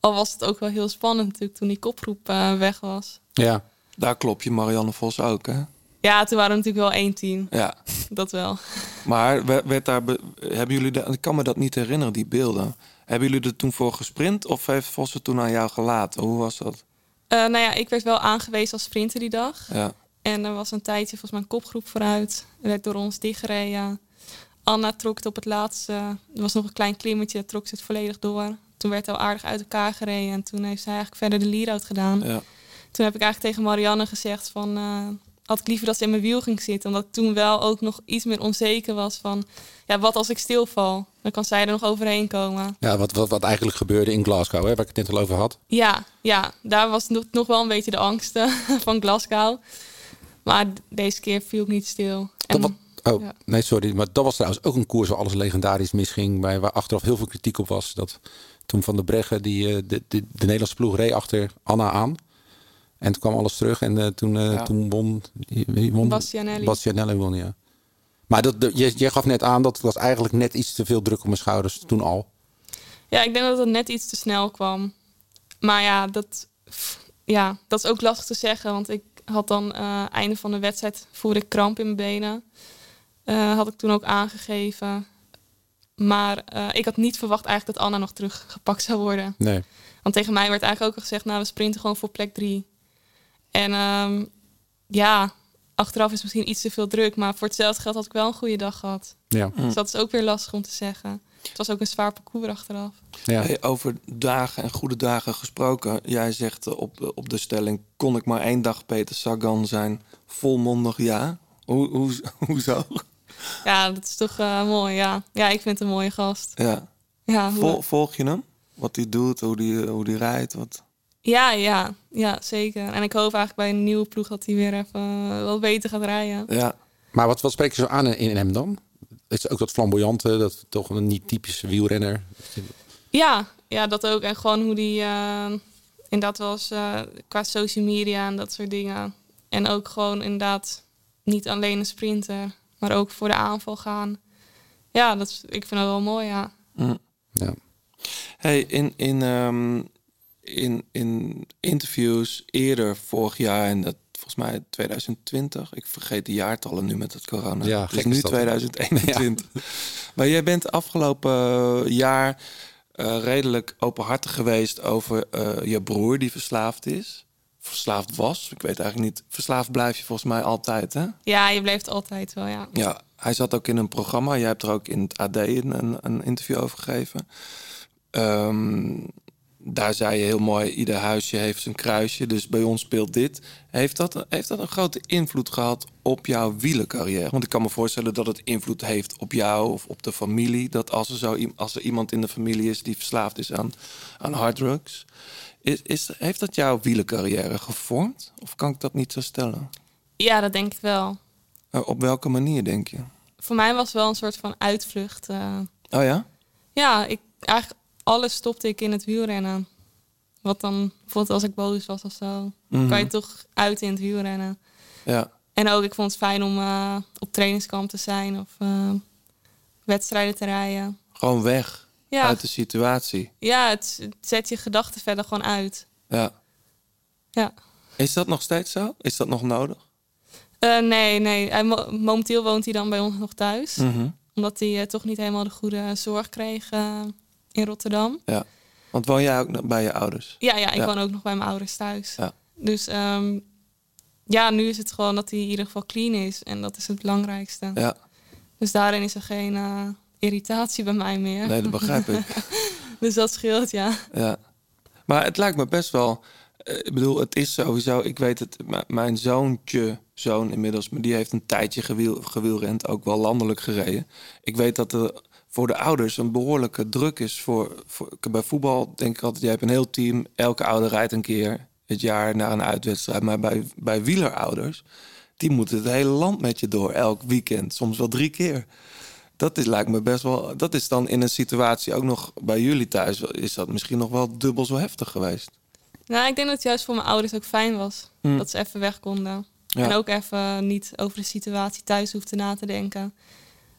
Al was het ook wel heel spannend natuurlijk toen die kopgroep eh, weg was. Ja. Daar klop je Marianne Vos ook, hè? Ja, toen waren we natuurlijk wel één team. Ja. Dat wel. Maar werd werd daar, be- hebben jullie, de, ik kan me dat niet herinneren, die beelden. Hebben jullie er toen voor gesprint of heeft Vos het toen aan jou gelaten? Hoe was dat? Eh, nou ja, ik werd wel aangewezen als sprinter die dag. Ja. En er was een tijdje volgens mij een kopgroep vooruit. Er werd door ons dichtgereden. Anna trok het op het laatste. Er was nog een klein klimmetje, trok ze het volledig door. Toen werd het al aardig uit elkaar gereden. En toen heeft zij eigenlijk verder de lead-out gedaan. Ja. Toen heb ik eigenlijk tegen Marianne gezegd van... eh, had ik liever dat ze in mijn wiel ging zitten. Omdat ik toen wel ook nog iets meer onzeker was van... Ja, wat als ik stilval? Dan kan zij er nog overheen komen. Ja, wat, wat, wat eigenlijk gebeurde in Glasgow, hè, waar ik het net al over had. Ja, ja, daar was nog, nog wel een beetje de angst van Glasgow. Maar deze keer viel ik niet stil. En, wat, oh, ja. nee, sorry. Maar dat was trouwens ook een koers waar alles legendarisch misging. Waar, waar achteraf heel veel kritiek op was. Dat toen Van der Breggen, die, eh, de, de, de Nederlandse ploeg, reed achter Anna aan. En toen kwam alles terug. En eh, toen, eh, Ja. toen won... Won? Bastianelli. Bastianelli won, ja. Maar dat, de- je, je gaf net aan dat het was eigenlijk net iets te veel druk op mijn schouders toen al. ja, ik denk dat het net iets te snel kwam. Maar ja, dat, ja, dat is ook lastig te zeggen. Want ik had dan eh einde van de wedstrijd voelde ik kramp in mijn benen. Eh, had ik toen ook aangegeven. Maar eh, ik had niet verwacht eigenlijk dat Anna nog teruggepakt zou worden. Nee. Want tegen mij werd eigenlijk ook al gezegd, nou we sprinten gewoon voor plek drie. En ehm, ja, achteraf is misschien iets te veel druk. Maar voor hetzelfde geld had ik wel een goede dag gehad. Ja. Dus dat is ook weer lastig om te zeggen. Het was ook een zwaar parcours achteraf. Ja. Hey, over dagen en goede dagen gesproken. Jij zegt eh, op, op de stelling: kon ik maar één dag Peter Sagan zijn? Volmondig ja. Hoe, hoe, hoezo? Ja, dat is toch eh, mooi, ja. Ja, ik vind het een mooie gast. Ja. Ja, hoe- Vol, volg je hem? Wat hij doet, hoe hij hoe die rijdt? Wat... ja, ja, ja, zeker. En ik hoop eigenlijk bij een nieuwe ploeg dat hij weer even eh, wat beter gaat rijden. Ja. Maar wat, wat spreek je zo aan in, in hem dan? Is ook dat flamboyante, dat toch een niet typische wielrenner? Ja, ja, dat ook. En gewoon hoe die eh, inderdaad wel eens eh, qua social media en dat soort dingen. En ook gewoon inderdaad niet alleen een sprinter, maar ook voor de aanval gaan. Ja, dat is, ik vind dat wel mooi, ja. Mm. Ja. Hey, in, in, ehm, in, in interviews eerder vorig jaar, en dat volgens mij 2020, ik vergeet de jaartallen nu met het corona. Ja, gek nu is dat, hè? 2021. Maar jij bent afgelopen jaar eh, redelijk openhartig geweest over eh, je broer die verslaafd is. Verslaafd was. Ik weet eigenlijk niet. Verslaafd blijf je volgens mij altijd, hè? Ja, je blijft altijd wel, ja. Ja, hij zat ook in een programma. Jij hebt er ook in het AD een, een, een interview over gegeven. Ehm, daar zei je heel mooi, ieder huisje heeft zijn kruisje. Dus bij ons speelt dit. Heeft dat, heeft dat een grote invloed gehad op jouw wielercarrière? Want ik kan me voorstellen dat het invloed heeft op jou of op de familie. Dat als er, zo, als er iemand in de familie is die verslaafd is aan, aan harddrugs... Is, is, heeft dat jouw wielercarrière gevormd? Of kan ik dat niet zo stellen? Ja, dat denk ik wel. Eh, op welke manier, denk je? Voor mij was het wel een soort van uitvlucht. eh. Oh ja? ja, ik, eigenlijk alles stopte ik in het wielrennen. Wat dan, bijvoorbeeld als ik boos was of zo, Mhm. kan je toch uit in het wielrennen. Ja. En ook, ik vond het fijn om eh, op trainingskamp te zijn of eh, wedstrijden te rijden. Gewoon weg Ja, uit de situatie. ja het, het zet je gedachten verder gewoon uit. Ja. Ja. Is dat nog steeds zo? Is dat nog nodig? Eh, nee, nee. Hij, momenteel woont hij dan bij ons nog thuis. Mhm. Omdat hij toch niet helemaal de goede zorg kreeg in Rotterdam. Ja. Want woon jij ook nog bij je ouders? Ja, ja ik Ja. woon ook nog bij mijn ouders thuis. Ja. Dus ehm, ja, nu is het gewoon dat hij in ieder geval clean is. En dat is het belangrijkste. Ja. Dus daarin is er geen eh, irritatie bij mij meer. Nee, dat begrijp ik. dus dat scheelt, ja. Ja. Maar het lijkt me best wel... eh, Ik bedoel, het is sowieso... Ik weet het, mijn zoontje, zoon inmiddels... maar die heeft een tijdje gewiel, gewielrend, ook wel landelijk gereden. Ik weet dat er voor de ouders een behoorlijke druk is. Voor, voor, bij voetbal denk ik altijd... jij hebt een heel team, elke ouder rijdt een keer het jaar naar een uitwedstrijd. Maar bij, bij wielerouders, die moeten het hele land met je door. Elk weekend, soms wel drie keer. Dat is, lijkt me best wel. Dat is dan in een situatie ook nog bij jullie thuis. Is dat misschien nog wel dubbel zo heftig geweest? Nou, ik denk dat het juist voor mijn ouders ook fijn was. Hmm. Dat ze even weg konden. Ja. En ook even niet over de situatie thuis hoefden na te denken.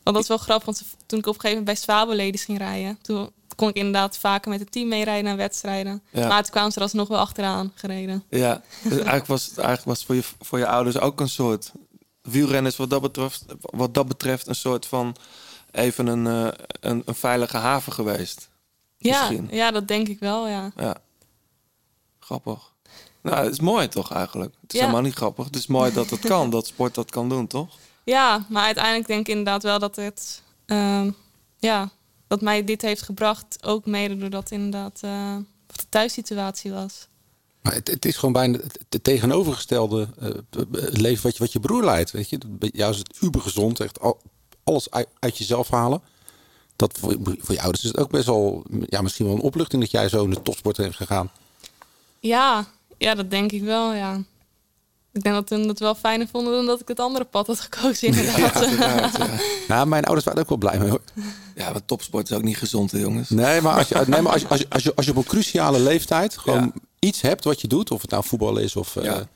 Want dat is wel grappig, want toen ik op een gegeven moment bij Swabeladies ging rijden... toen kon ik inderdaad vaker met het team meerijden naar wedstrijden. Ja. Maar toen kwamen ze er alsnog wel achteraan gereden. Ja, dus eigenlijk was het eigenlijk was het voor, je, voor je ouders ook een soort. Wielrennen is wat dat betreft, wat dat betreft een soort van. even een, eh, een, een veilige haven geweest. Ja, Misschien. ja, dat denk ik wel, ja. Ja. Grappig. Nou, het is mooi toch eigenlijk? Het is Ja. helemaal niet grappig. Het is mooi dat het kan, dat sport dat kan doen, toch? Ja, maar uiteindelijk denk ik inderdaad wel dat het... ehm, ja, dat mij dit heeft gebracht. Ook mede doordat inderdaad eh, de thuissituatie was. Maar het, het is gewoon bijna het, tegenovergestelde eh, leven wat je, wat je broer leidt. Weet je? Bij jou is het ubergezond, echt al, alles uit, uit jezelf halen. Dat voor, voor je ouders is het ook best wel, ja, misschien wel een opluchting dat jij zo in de topsport bent gegaan. Ja, ja, dat denk ik wel, ja. Ik denk dat hun het wel fijner vonden dan dat ik het andere pad had gekozen, inderdaad. Uiteraard, ja. Nou, mijn ouders waren er ook wel blij mee hoor. ja, maar topsport is ook niet gezond, hè, jongens. Nee, maar als je, nee, maar als je, als je, als je, als je op een cruciale leeftijd gewoon Ja. iets hebt wat je doet, of het nou voetbal is of, eh, Ja.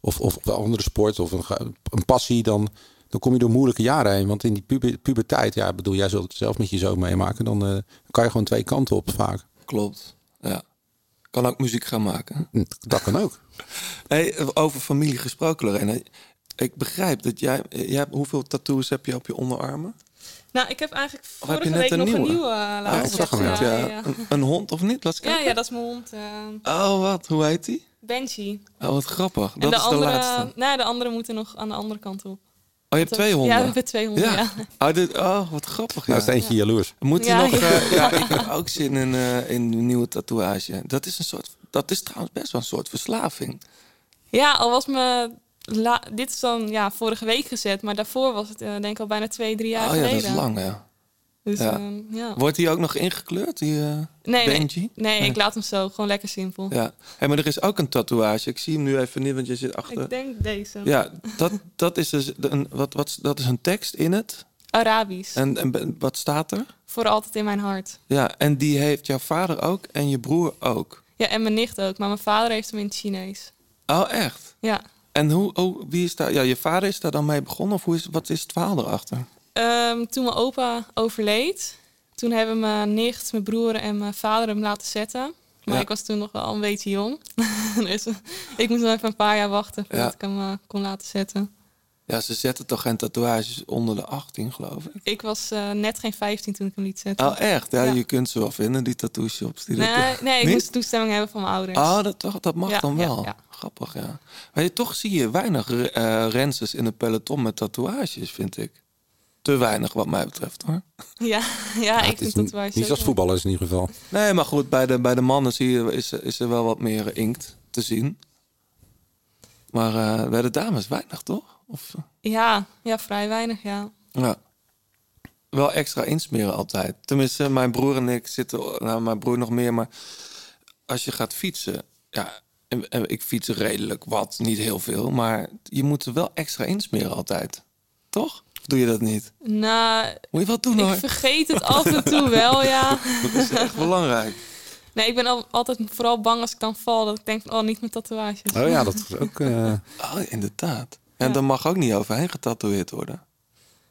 of, of een andere sport of een, een passie, dan, dan kom je door moeilijke jaren heen. Want in die puber, puberteit, ja, ik bedoel, jij zult het zelf met je zoon meemaken, dan eh, kan je gewoon twee kanten op vaak. Klopt, ja. Kan ook muziek gaan maken. Dat kan ook. Hey, over familie gesproken, Lorena. Ik begrijp dat jij, jij... Hoeveel tattoos heb je op je onderarmen? Nou, ik heb eigenlijk Of heb vorige je net week een nog nieuwe? een nieuwe uh, ik laten zag hem, zetten. Ja, Ja, ja. Een, een hond of niet? Laat eens Ja, kijken. ja, dat is mijn hond. eh, Oh, wat? Hoe heet die? Benji. Oh, wat grappig. En Dat de is andere, de laatste. Nee, de andere moeten nog aan de andere kant op. Oh, je hebt twee honden? Ja, we hebben twee honden, ja. Oh, dit, oh, wat grappig. Ja. Nou is eentje jaloers. Moet je Ja, nog... ja. eh, ja, ik heb ook zin in, eh, in een nieuwe tatoeage. Dat is, een soort, dat is trouwens best wel een soort verslaving. Ja, al was me... La, dit is dan ja, vorige week gezet, maar daarvoor was het eh, denk ik al bijna twee, drie jaar oh ja, geleden. dat is lang, ja. Dus, Ja. ehm, ja. Wordt die ook nog ingekleurd, die eh, Nee, nee, Benji? nee, ik laat hem zo. Gewoon lekker simpel. Ja. Hey, maar er is ook een tatoeage. Ik zie hem nu even niet, want je zit achter... Ik denk deze. Ja, dat, dat, is dus een, wat, wat, dat is een tekst in het. Arabisch. En, en wat staat er? Voor altijd in mijn hart. Ja, en die heeft jouw vader ook en je broer ook. Ja, en mijn nicht ook. Maar mijn vader heeft hem in het Chinees. Oh, echt? Ja. En hoe, oh, wie is daar? Ja, je vader is daar dan mee begonnen? Of hoe is, wat is het verhaal erachter? Ehm, toen mijn opa overleed, toen hebben mijn nicht, mijn broer en mijn vader hem laten zetten. Maar Ja. ik was toen nog wel een beetje jong. dus ik moest nog even een paar jaar wachten voordat Ja. ik hem eh, kon laten zetten. Ja, ze zetten toch geen tatoeages onder de 18, geloof ik? Ik was eh, net geen 15 toen ik hem liet zetten. Oh, echt? Ja, Ja. je kunt ze wel vinden, die tattoo-shops. Die nee, nee, ik Niet? moest toestemming hebben van mijn ouders. Oh, dat, toch, dat mag Ja, dan wel. Grappig, ja. Maar je, toch zie je weinig uh, renses in het peloton met tatoeages, vind ik. Te weinig wat mij betreft, hoor. Ja, ja, het ik vind dat wel Niet als voetballers in ieder geval. Nee, maar goed, bij de, bij de mannen zie je, is, er- is er wel wat meer inkt te zien. Maar eh, bij de dames weinig, toch? Of, eh, Ja, ja, vrij weinig, ja. ja. Wel extra insmeren altijd. Tenminste, mijn broer en ik zitten... Nou, mijn broer nog meer, maar... Als je gaat fietsen... Ja, en, en ik fiets redelijk wat, niet heel veel. Maar je moet er wel extra insmeren altijd. Toch? Doe je dat niet? Nou, Moet je wel doen, ik hoor. vergeet het af en toe wel, ja. Dat is echt belangrijk. Nee, ik ben al, altijd vooral bang als ik dan val. Dat ik denk van, oh, niet met tatoeages. Oh ja, dat is ook... eh, Oh, inderdaad. En Ja. dan mag ook niet overheen getatoeëerd worden.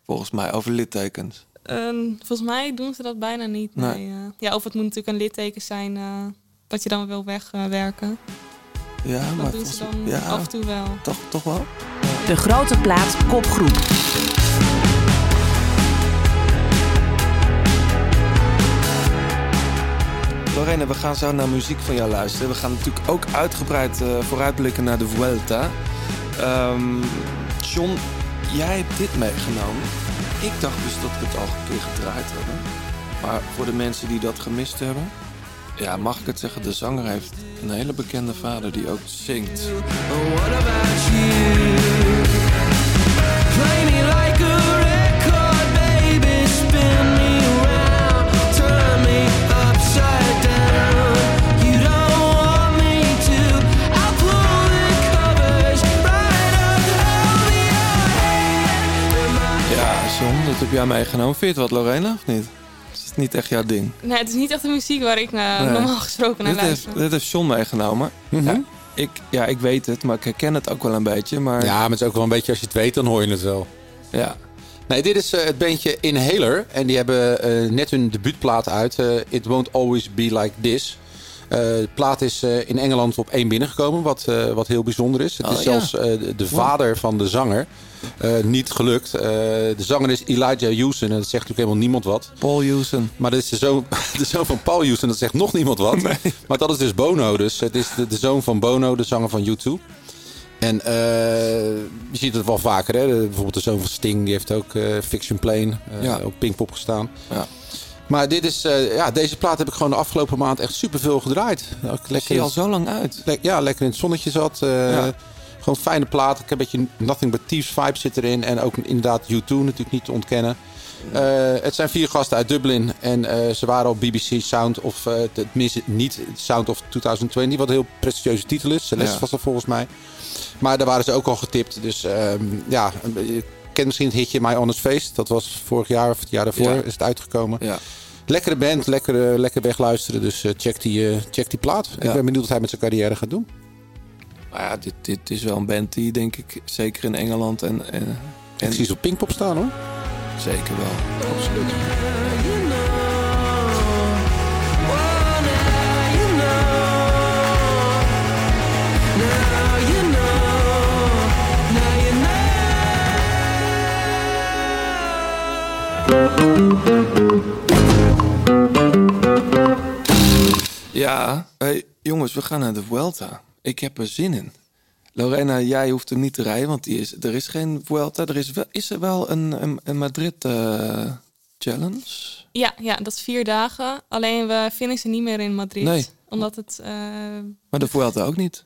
Volgens mij, over littekens. Ehm, volgens mij doen ze dat bijna niet. Nee. Nee. eh. ja, of het moet natuurlijk een litteken zijn eh, wat je dan wil wegwerken. Ja, maar dat doen ze dan ja, af en toe wel. toch, toch wel? De grote plaat kopgroep. Lorena, we gaan zo naar muziek van jou luisteren. We gaan natuurlijk ook uitgebreid eh, vooruitblikken naar de Vuelta. Ehm, John, jij hebt dit meegenomen. Ik dacht dus dat we het al een keer gedraaid hebben. Maar voor de mensen die dat gemist hebben... Ja, mag ik het zeggen, de zanger heeft een hele bekende vader die ook zingt. Ja, heb jij meegenomen. Vind je het wat, Lorena, of niet? Is het niet echt jouw ding? Nee, het is niet echt de muziek waar ik Nee. normaal gesproken naar Dit heeft, luister. dit heeft John meegenomen. mhm. Ja, ik, ja, ik weet het, maar ik herken het ook wel een beetje. Maar Ja, maar het is ook wel een beetje als je het weet, dan hoor je het wel. ja. Nee, dit is eh, het bandje Inhaler. En die hebben eh, net hun debuutplaat uit. eh, It Won't Always Be Like This. Eh, de plaat is eh, in Engeland op één binnengekomen, wat, eh, wat heel bijzonder is. Het Oh, is ja. zelfs eh, de, de vader van de zanger eh, niet gelukt. Eh, de zanger is Elijah Houston en dat zegt natuurlijk helemaal niemand wat. Paul Houston. Maar dat is de zoon, de zoon van Paul Houston, dat zegt nog niemand wat. Maar dat is dus Bono. Dus het is de, de zoon van Bono, de zanger van U2. En eh, je ziet het wel vaker. Hè? Bijvoorbeeld de zoon van Sting, die heeft ook Fiction Plane Ja. op Pinkpop gestaan. Ja. Maar dit is, ja, deze plaat heb ik gewoon de afgelopen maand echt superveel gedraaid. Ook Zie je al zo lang uit. le- ja, lekker in het zonnetje zat. Ja. Gewoon fijne plaat. Ik heb een beetje Nothing But Thieves vibe zit erin. En ook inderdaad U2 natuurlijk niet te ontkennen. Eh, het zijn vier gasten uit Dublin. En eh, ze waren op BBC Sound of... eh, tenminste niet Sound of 2020. Wat een heel prestigieuze titel is. Celeste Ja. was dat volgens mij. Maar daar waren ze ook al getipt. Dus ehm, ja, je kent misschien het hitje My Honest Face. Dat was vorig jaar of het jaar daarvoor Ja. is het uitgekomen. Ja. Lekkere band, lekker, lekker wegluisteren. Dus check, die, check die plaat. Ik ben benieuwd wat hij met zijn carrière gaat doen. Maar ja, dit, dit is wel een band die denk ik zeker in Engeland en... en, en... Ik op Pinkpop staan hoor. Zeker wel, absoluut. Ja, hey, jongens, we gaan naar de Vuelta. Ik heb er zin in. Lorena, jij hoeft hem niet te rijden, want die is, er is geen Vuelta. Er is, wel, is er wel een, een, een Madrid eh, challenge? Ja, ja, dat is vier dagen. Alleen we finishen niet meer in Madrid. Nee. Omdat het... eh, Maar de Vuelta ook niet.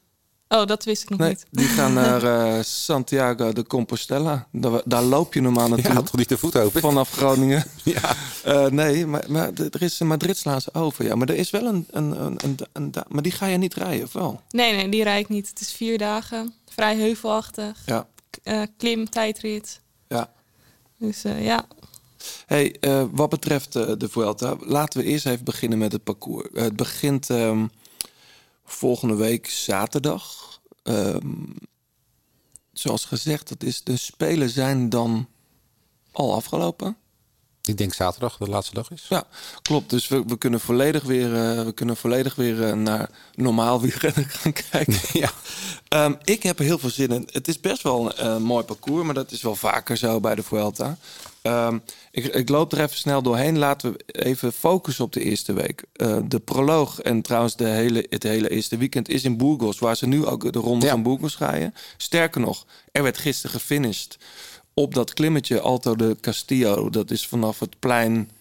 Oh, dat wist ik nog Nee, niet. die gaan naar eh, Santiago de Compostela. Daar, daar loop je normaal naartoe. Ja, toch niet de voet open? Vanaf Groningen. Ja. Eh, nee, maar, maar er is een Madrid slaan ze over. Ja, maar er is wel een, een, een, een, Maar die ga je niet rijden, of wel? Nee, nee, die rijd ik niet. Het is vier dagen. Vrij heuvelachtig. Ja. Eh, klim, tijdrit. ja. Dus eh, ja. Hey, eh, wat betreft de Vuelta, laten we eerst even beginnen met het parcours. Het begint ehm, volgende week zaterdag. Ehm, zoals gezegd, dat is, de Spelen zijn dan al afgelopen. Ik denk zaterdag de laatste dag is. Ja, klopt. Dus we, we kunnen volledig weer, eh, we kunnen volledig weer eh, naar normaal wielrennen gaan kijken. Ja. Ehm, ik heb er heel veel zin in. Het is best wel een eh, mooi parcours, maar dat is wel vaker zo bij de Vuelta. Ehm, ik, ik loop er even snel doorheen. Laten we even focussen op de eerste week. Eh, de proloog en trouwens de hele, het hele eerste weekend is in Burgos, waar ze nu ook de ronde Ja. van Burgos rijden. Sterker nog, er werd gisteren gefinished op dat klimmetje Alto de Castillo. Dat is vanaf het plein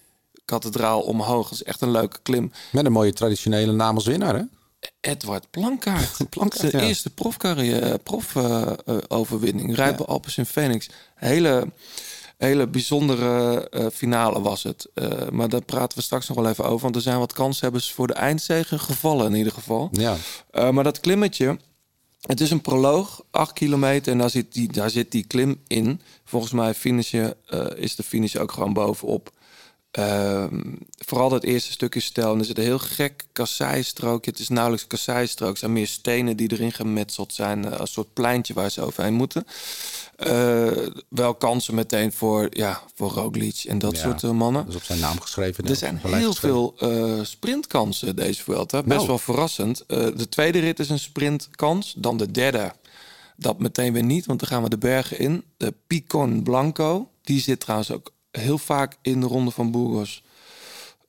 kathedraal omhoog. Dat is echt een leuke klim. Met een mooie traditionele naam als winnaar, hè? Edward Plankaart. Plankaart, Zijn ja. eerste profcarrière, prof-overwinning. Rijpen Alpes in Phoenix. Hele, hele bijzondere eh, finale was het. Eh, maar daar praten we straks nog wel even over. Want er zijn wat kanshebbers voor de eindzege gevallen in ieder geval. Ja. Eh, maar dat klimmetje, het is een proloog, 8 kilometer. En daar zit die, daar zit die klim in. Volgens mij finish je, is de finish ook gewoon bovenop. Ehm, vooral dat eerste stukje stel. En er zit een heel gek kasseistrookje. Het is nauwelijks kasseistrook. Zijn meer stenen die erin gemetseld zijn. eh, Als een soort pleintje waar ze overheen moeten. Eh, wel kansen meteen voor, ja, voor Roglic en dat Ja. soort eh, mannen. Dat is op zijn naam geschreven. Er zijn heel veel eh, sprintkansen deze Vuelta. Best Oh. wel verrassend. Eh, de tweede rit is een sprintkans. Dan de derde. Dat meteen weer niet, want dan gaan we de bergen in. De Picon Blanco. Die zit trouwens ook heel vaak in de ronde van Burgos.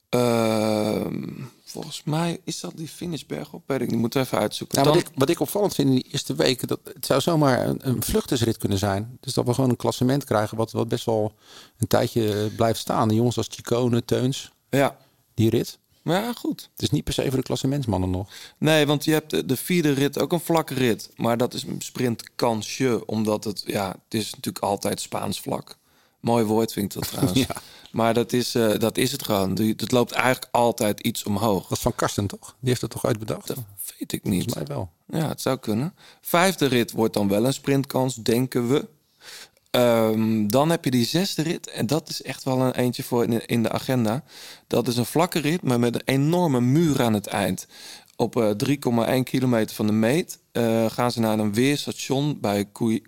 Ehm, volgens mij is dat die finishberg op. Weet ik niet. We even uitzoeken. Nou, Dan- wat, ik, wat ik opvallend vind in die eerste weken, dat het zou zomaar een, een vluchtersrit kunnen zijn. Dus dat we gewoon een klassement krijgen wat, wat best wel een tijdje eh, blijft staan. De jongens als Chicone, Teuns, Ja. die rit. Maar ja, goed. Het is niet per se voor de klassementsmannen nog. Nee, want je hebt de, de vierde rit ook een vlakke rit. Maar dat is een sprintkansje. Omdat het, ja, het is natuurlijk altijd Spaans vlak. Mooi woord vind ik dat trouwens. Ja. Maar dat is, eh, dat is het gewoon. Het loopt eigenlijk altijd iets omhoog. Dat is van Karsten, toch? Die heeft het toch uitbedacht? Dat weet ik niet. Volgens mij wel. Ja, het zou kunnen. Vijfde rit wordt dan wel een sprintkans, denken we. Ehm, dan heb je die zesde rit. En dat is echt wel een eentje voor in, de agenda. Dat is een vlakke rit, maar met een enorme muur aan het eind. Op eh, 3,1 kilometer van de meet eh, gaan ze naar een weerstation bij Cui-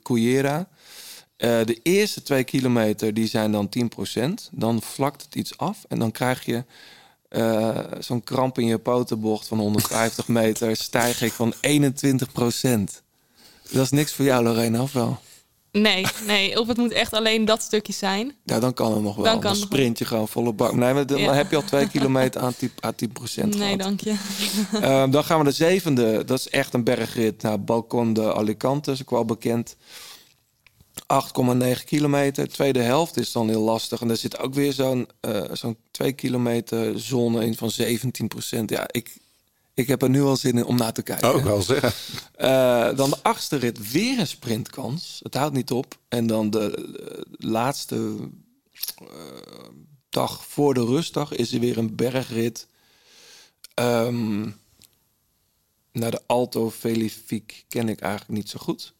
Eh, de eerste twee kilometer die zijn dan 10%. Dan vlakt het iets af en dan krijg je eh, zo'n kramp in je potenbocht van 150 meter. Stijging van 21%. Dat is niks voor jou, Lorena, of wel? Nee, nee. Of het moet echt alleen dat stukje zijn. Ja, dan kan het nog wel. Dan Dan, sprint je gewoon volle bak. Nee, maar dan Ja. heb je al twee kilometer aan 10%, aan 10% Nee, gehad. dank je. Ehm, dan gaan we de zevende. Dat is echt een bergrit naar Balcon de Alicante. is ook wel bekend. 8,9 kilometer. Tweede helft is dan heel lastig. En er zit ook weer zo'n eh, zo'n 2 kilometer zone in van 17% Ja, ik, ik heb er nu al zin in om naar te kijken. Ook wel zeggen. Eh, dan de achtste rit, weer een sprintkans. Het houdt niet op. En dan de eh, laatste dag voor de rustdag is er weer een bergrit. Ehm, naar de Alto Felifique ken ik eigenlijk niet zo goed.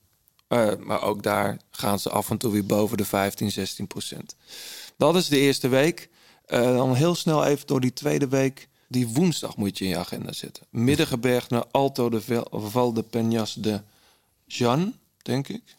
Eh, maar ook daar gaan ze af en toe weer boven de 15, 16 procent. Dat is de eerste week. Eh, dan heel snel even door die tweede week. Die woensdag moet je in je agenda zetten. Middengeberg naar Alto de Val de Peñas de Jean, denk ik.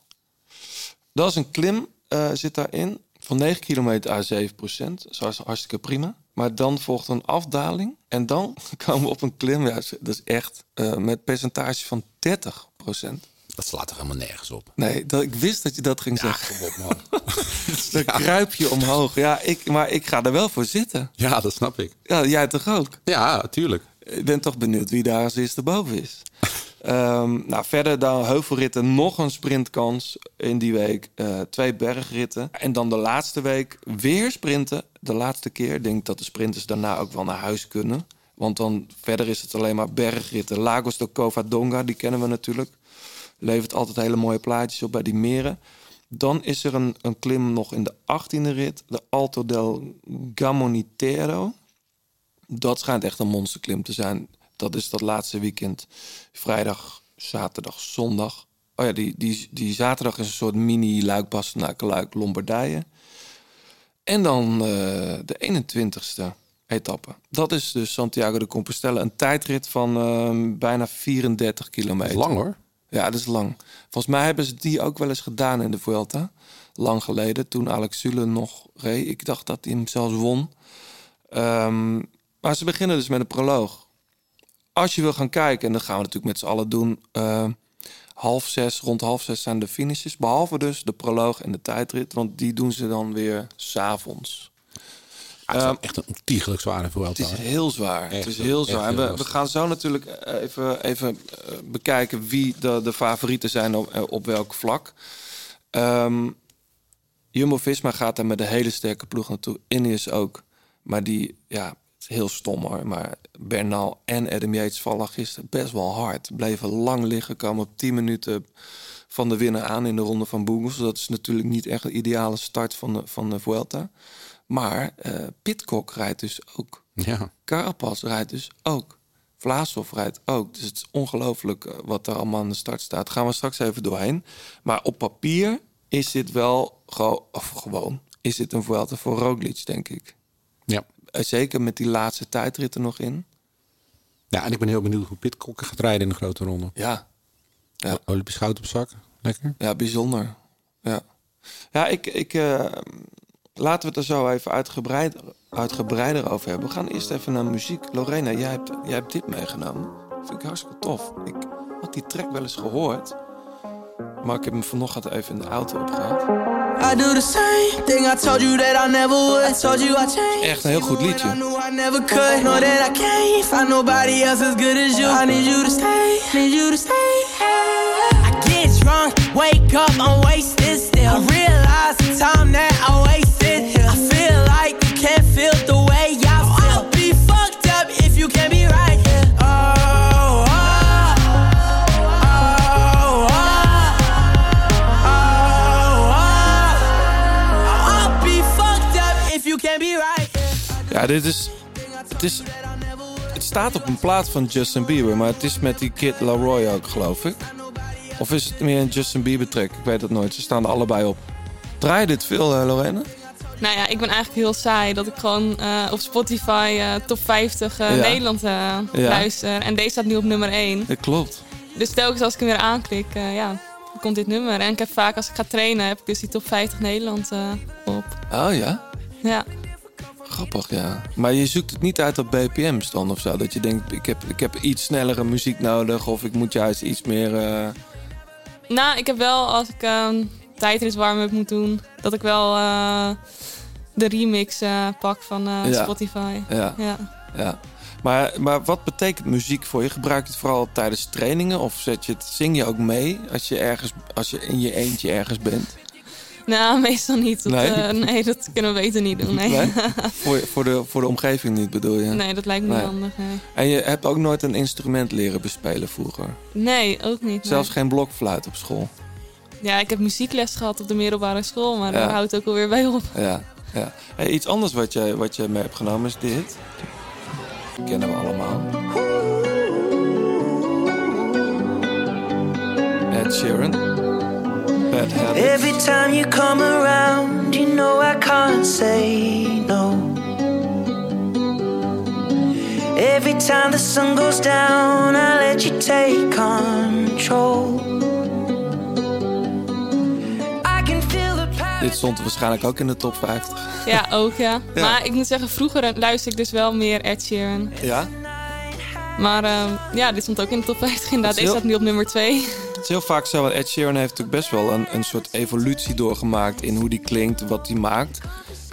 Dat is een klim, eh, zit daarin. Van 9 kilometer à 7 procent. Dat is hartstikke prima. Maar dan volgt een afdaling. En dan komen we op een klim. Ja, dat is echt eh, met percentage van 30 procent. Dat slaat er helemaal nergens op. Nee, dat, ik wist dat je dat ging zeggen. Kom op, man. Dan kruip je omhoog. Ja, ik, maar ik ga er wel voor zitten. Ja, dat snap ik. Ja, jij toch ook? Ja, tuurlijk. Ik ben toch benieuwd wie daar als eerste boven is. Ehm, nou, verder dan heuvelritten, nog een sprintkans in die week. Eh, twee bergritten. En dan de laatste week weer sprinten. De laatste keer. Ik denk dat de sprinters daarna ook wel naar huis kunnen. Want dan verder is het alleen maar bergritten. Lagos de Covadonga, die kennen we natuurlijk. Levert altijd hele mooie plaatjes op bij die meren. Dan is er een, een klim nog in de 18e rit. De Alto del Gamonitero. Dat schijnt echt een monsterklim te zijn. Dat is dat laatste weekend. Vrijdag, zaterdag, zondag. Oh ja, die, die, die zaterdag is een soort mini luik naar luik Lombardije. En dan eh, de 21ste etappe. Dat is dus Santiago de Compostela. Een tijdrit van eh, bijna 34 kilometer. Lang hoor. Ja, dat is lang. Volgens mij hebben ze die ook wel eens gedaan in de Vuelta. Lang geleden, toen Alex Zule nog reed. Ik dacht dat hij hem zelfs won. Ehm, maar ze beginnen dus met een proloog. Als je wil gaan kijken, en dat gaan we natuurlijk met z'n allen doen. eh, half zes, rond half zes zijn de finishes. Behalve dus de proloog en de tijdrit. Want die doen ze dan weer s'avonds. Ah, het is Ehm, echt een ontiegelijk zware Vuelta. Het is heel zwaar. Echt, het is heel zwaar. En we, we gaan zo natuurlijk eh, even, even eh, bekijken wie de, de favorieten zijn op, eh, op welk vlak. Ehm Jumbo-Visma gaat daar met een hele sterke ploeg naartoe. Ineos ook. Maar die, ja, het is heel stom hoor. Maar Bernal en Adam Yates vallen gisteren best wel hard. Bleven lang liggen, komen op 10 minuten van de winnaar aan in de ronde van Boegels. Dat is natuurlijk niet echt een ideale start van de, van de Vuelta. Maar eh Pitcock rijdt dus ook. Ja. Carapaz rijdt dus ook. Vlaashoff rijdt ook. Dus het is ongelooflijk eh, wat er allemaal aan de start staat. Gaan we straks even doorheen. Maar op papier is dit wel gewo- of gewoon is dit een Vuelta voor Roglic, denk ik. Ja. Eh, Zeker met die laatste tijdritten nog in. ja, en ik ben heel benieuwd hoe Pitcock gaat rijden in de grote ronde. Ja, Ja. Olympisch goud op zak. Lekker. ja bijzonder. Ja, ja ik, ik, laten we het er zo even uitgebreid, uitgebreider over hebben. We gaan eerst even naar muziek. Lorena, jij hebt, jij hebt dit meegenomen. Vind ik hartstikke tof. Ik had die track wel eens gehoord. Maar ik heb hem vanochtend even in de auto opgehaald. I do the same thing I told you that I never would. I told you I changed. Echt een heel goed I liedje. knew I never could. Know that I can't find nobody else as good as you. I need you to stay. Need you to stay. I get drunk, wake up, I'm wasted still. I realize the time that I wasted Ja, dit is. Het, is, het staat op een plaat van Justin Bieber, maar het is met die Kid Laroi ook, geloof ik. Of is het meer een Justin Bieber track? Ik weet het nooit. Ze staan er allebei op. Draai je dit veel, eh, Lorena? Nou ja, ik ben eigenlijk heel saai dat ik gewoon eh, op Spotify eh, top 50 eh, Ja. Nederland Ja. luister. En deze staat nu op nummer 1. Dat klopt. Dus telkens als ik hem weer aanklik, ja, komt dit nummer. En ik heb vaak als ik ga trainen, heb ik dus die top 50 Nederland op. Oh ja? Ja. Grappig, ja. Maar je zoekt het niet uit op BPM's dan of zo? Dat je denkt, ik heb, ik heb iets snellere muziek nodig... of ik moet juist iets meer... eh, Nou, ik heb wel, als ik een tijdrit warm-up moet doen, dat ik wel eh, de remix eh, pak van Ja. Spotify. Ja. Ja. Ja. Maar, maar wat betekent muziek voor je? Gebruik je het vooral tijdens trainingen? Of zet je het, zing je ook mee als je, ergens, als je in je eentje ergens bent? Nou, meestal niet. Dat, Nee? nee? nee, dat kunnen we beter niet doen. Nee, Nee? nee? voor, voor, de, voor de omgeving niet bedoel je? dat lijkt me Nee. niet handig. Nee. En je hebt ook nooit een instrument leren bespelen vroeger? nee, ook niet. nee. Zelfs geen blokfluit op school? Ja, ik heb muziekles gehad op de middelbare school, maar Ja. daar houdt het ook alweer bij op. Ja. ja. Hey, iets anders wat je, wat je mee hebt genomen is dit. Kennen we allemaal. Ed Sheeran. Bad Habits. Every time you come around, you know I can't say no. Every time the sun goes down, I let you take control. I can feel the power. Dit stond waarschijnlijk ook in de top 50. Ja, ook ja. Ja. Maar ik moet zeggen, vroeger luisterde ik dus wel meer Ed Sheeran. Ja? Maar ehm, ja, dit stond ook in de top 50 inderdaad. Is heel- staat nu op nummer 2. Het is heel vaak zo, want Ed Sheeran heeft natuurlijk best wel een, een soort evolutie doorgemaakt in hoe die klinkt, wat hij maakt.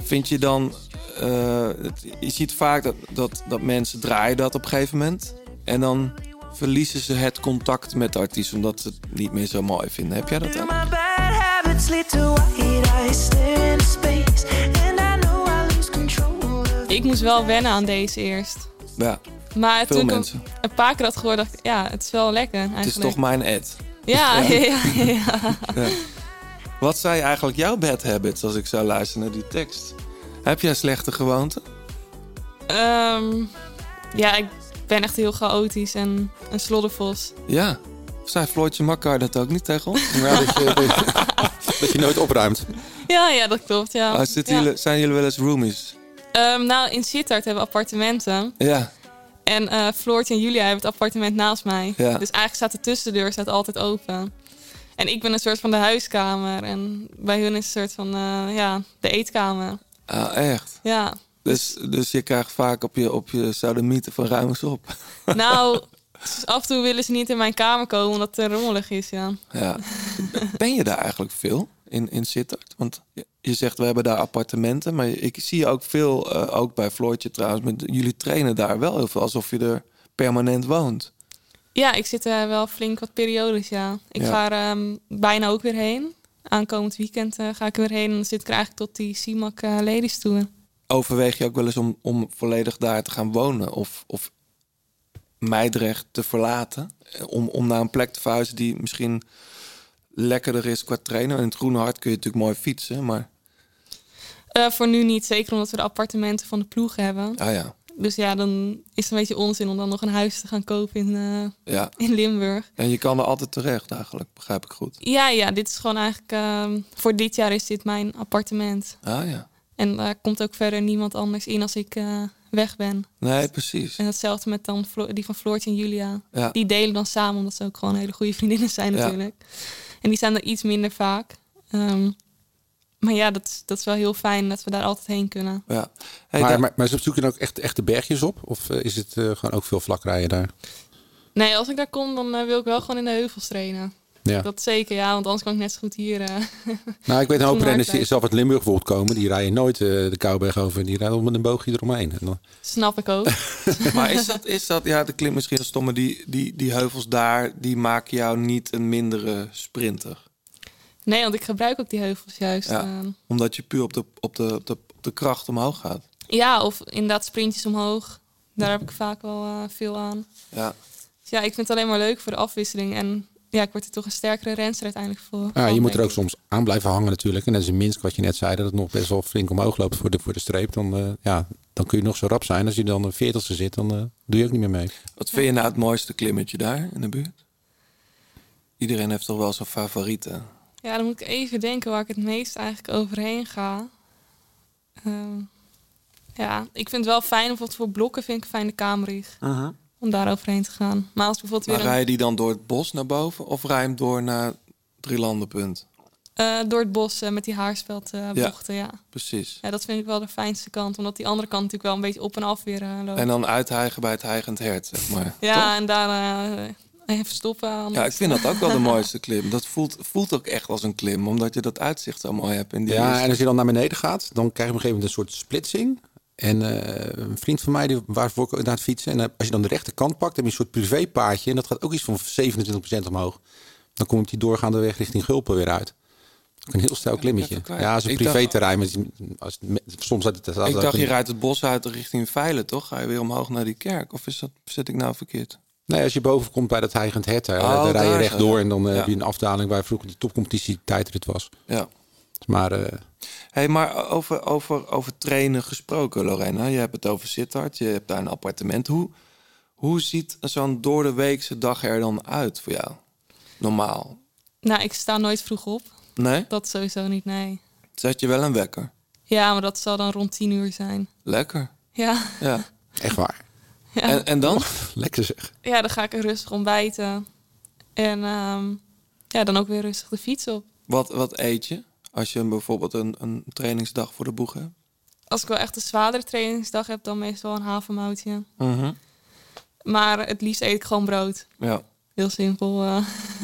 Vind je dan eh, het- je ziet vaak dat, dat, dat mensen draaien dat op een gegeven moment. En dan verliezen ze het contact met de artiest omdat ze het niet meer zo mooi vinden. Heb jij dat ook? Ik moest wel wennen aan deze eerst. Ja, Maar Veel toen ik mensen. hem een paar keer had gehoord, dacht ik, ja, het is wel lekker eigenlijk. het is toch mijn ad. Ja, ja, ja. ja, Ja. Wat zijn eigenlijk jouw bad habits als ik zou luisteren naar die tekst? Heb jij slechte gewoonten? Ehm, ja, ik ben echt heel chaotisch en een sloddervos. Ja. Of zei Floortje Makkar dat ook niet tegen ons? Ja, dat, je, dat je nooit opruimt. Ja, ja, dat klopt, ja. Jullie, zijn jullie wel eens roomies? Ehm, nou, in Sittard hebben we appartementen. Ja. En eh Floortje en Julia hebben het appartement naast mij. Ja. Dus eigenlijk staat de tussendeur staat altijd open. En ik ben een soort van de huiskamer. En bij hun is een soort van, eh, ja, de eetkamer. Ah, echt? Ja. Dus, dus je krijgt vaak op je, op je sodomieten van ruim eens op. Nou, af en toe willen ze niet in mijn kamer komen omdat het rommelig is, ja. Ja. Ben je daar eigenlijk veel in, in Sittard? Want je- zegt we hebben daar appartementen, maar ik zie je ook veel, eh, ook bij Floortje trouwens, met, jullie trainen daar wel heel veel, alsof je er permanent woont. Ja, ik zit er wel flink wat periodes, ja. Ik Ja. ga er ehm, bijna ook weer heen. Aankomend weekend eh, ga ik er weer heen. En dan zit ik er eigenlijk tot die CIMAC eh Ladies Tour. Overweeg je ook wel eens om, om volledig daar te gaan wonen of, of Meidrecht te verlaten? Om, om naar een plek te verhuizen die misschien lekkerder is qua trainen. In het Groene Hart kun je natuurlijk mooi fietsen, maar Eh, voor nu niet, zeker omdat we de appartementen van de ploeg hebben. ah ja, Dus ja, dan is het een beetje onzin om dan nog een huis te gaan kopen in, eh, ja. in Limburg. En je kan er altijd terecht eigenlijk, begrijp ik goed. Ja, ja, dit is gewoon eigenlijk... ehm, voor dit jaar is dit mijn appartement. Ah ja. En daar komt ook verder niemand anders in als ik eh, weg ben. Nee, precies. En hetzelfde met dan die van Floortje en Julia. Ja. Die delen dan samen, omdat ze ook gewoon hele goede vriendinnen zijn Ja. En die zijn er iets minder vaak. Ehm, maar ja, dat, is- dat is wel heel fijn dat we daar altijd heen kunnen. Ja. Hey, maar, daar- maar, maar zoek je dan ook echt, echt de bergjes op? Of eh, is het eh, gewoon ook veel vlakrijden daar? Nee, als ik daar kom, dan eh, wil ik wel gewoon in de heuvels trainen. Ja. Dat zeker, ja, want anders kan ik net zo goed hier. eh, Nou, ik weet een hoop renners die zelf uit Limburg bijvoorbeeld komen. Die rijden nooit eh, de Kouwberg over. Die rijden met een boogje eromheen. En dan, Snap ik ook. Maar is dat, is dat, ja, dat klinkt misschien stomme, die, die, die heuvels daar, die maken jou niet een mindere sprinter. Nee, want ik gebruik ook die heuvels juist. Ja. Ja, Omdat je puur op de, op de, op de, op de kracht omhoog gaat. ja of inderdaad sprintjes omhoog. Daar heb ik vaak wel eh, veel aan. Ja. Dus ja, ik vind het alleen maar leuk voor de afwisseling. En ja, ik word er toch een sterkere renster uiteindelijk voor. ja, je moet er ook soms aan blijven hangen natuurlijk. En net als in Minsk, wat je net zei, dat het nog best wel flink omhoog loopt voor de, voor de streep. Dan, eh, ja, dan kun je nog zo rap zijn. Als je dan een veertigste zit, dan eh, doe je ook niet meer mee. Wat vind je nou het mooiste klimmetje daar in de buurt? Iedereen heeft toch wel zijn favorieten. Ja, dan moet ik even denken waar ik het meest eigenlijk overheen ga. Ehm, ja, ik vind het wel fijn, bijvoorbeeld voor blokken vind ik fijn de Kamerig. Om daar overheen te gaan. Maar als bijvoorbeeld Maar weer rij een, je die dan door het bos naar boven of rij je hem door naar Drielandenpunt? eh, door het bos eh, met die haarspeldbochten, ja. Precies. ja. dat vind ik wel de fijnste kant. Omdat die andere kant natuurlijk wel een beetje op en af weer eh, loopt. En dan uithijgen bij het heigend hert, zeg maar. ja, en daar eh, even stoppen. Ja, ik vind dat ook wel de mooiste klim. Dat voelt, voelt ook echt als een klim, omdat je dat uitzicht zo mooi hebt. In die Ja, eerste- en als je dan naar beneden gaat, dan krijg je op een gegeven moment een soort splitsing. En eh, een vriend van mij, die waarvoor ik inderdaad fietsen. En eh, als je dan de rechterkant pakt, heb je een soort privépaadje. En dat gaat ook iets van 27% omhoog. Dan komt die doorgaande weg richting Gulpen weer uit. Een heel stijl klimmetje. Ja, als een dacht- privéterrein. Met, als, soms uit het ik dacht, je rijdt het bos uit richting Veilen, toch? Ga je weer omhoog naar die kerk? Of is dat, zit ik nou verkeerd? Nee, als je boven komt bij dat heigend hert, Oh, dan rij je daar rechtdoor. zo. En dan eh, Ja. heb je een afdaling waar vroeger de topcompetitie tijdrit was. Ja. Maar eh, Hey, maar over, over, over trainen gesproken, Lorena. Je hebt het over Sittard, je hebt daar een appartement. Hoe, hoe ziet zo'n door de weekse dag er dan uit voor jou? Normaal. Nou, ik sta nooit vroeg op. Nee? Dat sowieso niet, nee. Zet je wel een wekker? Ja, maar dat zal dan rond tien uur zijn. Lekker. Ja, Ja. echt waar. ja. En, en dan? Lekker zeg. ja dan ga ik er rustig ontbijten. En ehm, ja, dan ook weer rustig de fiets op. Wat, wat eet je? Als je bijvoorbeeld een, een trainingsdag voor de boeg hebt? Als ik wel echt een zwaardere trainingsdag heb, dan meestal een havermoutje. Mhm. Maar het liefst eet ik gewoon brood. Ja. Heel simpel. eh.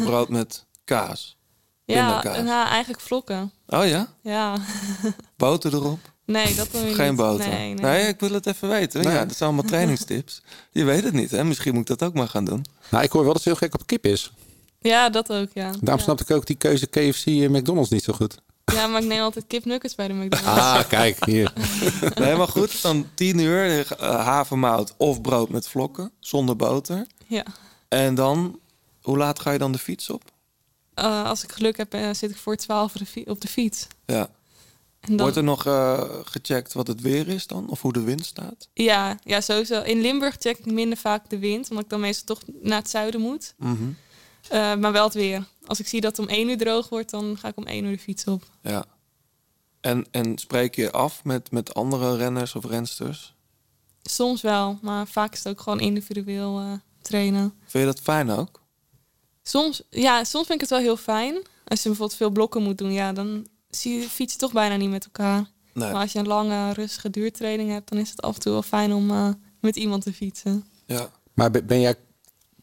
Brood met kaas. ja, Pindakaas. nou, eigenlijk vlokken. Oh ja? Ja. Boter erop? Nee, dat doen we Geen niet. boter. Nee, nee. ik wil het even weten. Nee. Ja, dat zijn allemaal trainingstips. Je weet het niet, hè? Misschien moet ik dat ook maar gaan doen. Nou, ik hoor wel dat ze heel gek op kip is. Ja, dat ook, ja. Daarom ja. snapte ik ook die keuze KFC en McDonald's niet zo goed. Ja, maar ik neem altijd kipnuggets bij de McDonald's. Ah, kijk, hier. Nee, maar goed. Dan 10 uur eh, havermout of brood met vlokken. Zonder boter. Ja. En dan, hoe laat ga je dan de fiets op? Eh, als ik geluk heb, eh, zit ik voor 12 op de, fi- op de fiets. Ja. En dan, Wordt er nog gecheckt wat het weer is dan? Of hoe de wind staat? ja, ja, sowieso. In Limburg check ik minder vaak de wind, omdat ik dan meestal toch naar het zuiden moet. Mhm. Eh, maar wel het weer. Als ik zie dat het om 1 uur droog wordt, dan ga ik om 1 uur de fiets op. Ja. En, en spreek je af met, met andere renners of rensters? Soms wel, maar vaak is het ook gewoon individueel eh, trainen. Vind je dat fijn ook? Soms, ja, soms vind ik het wel heel fijn. Als je bijvoorbeeld veel blokken moet doen, ja, dan zie je fiets toch bijna niet met elkaar. Nee. Maar als je een lange, rustige duurtraining hebt, dan is het af en toe wel fijn om eh, met iemand te fietsen. Ja. Maar ben jij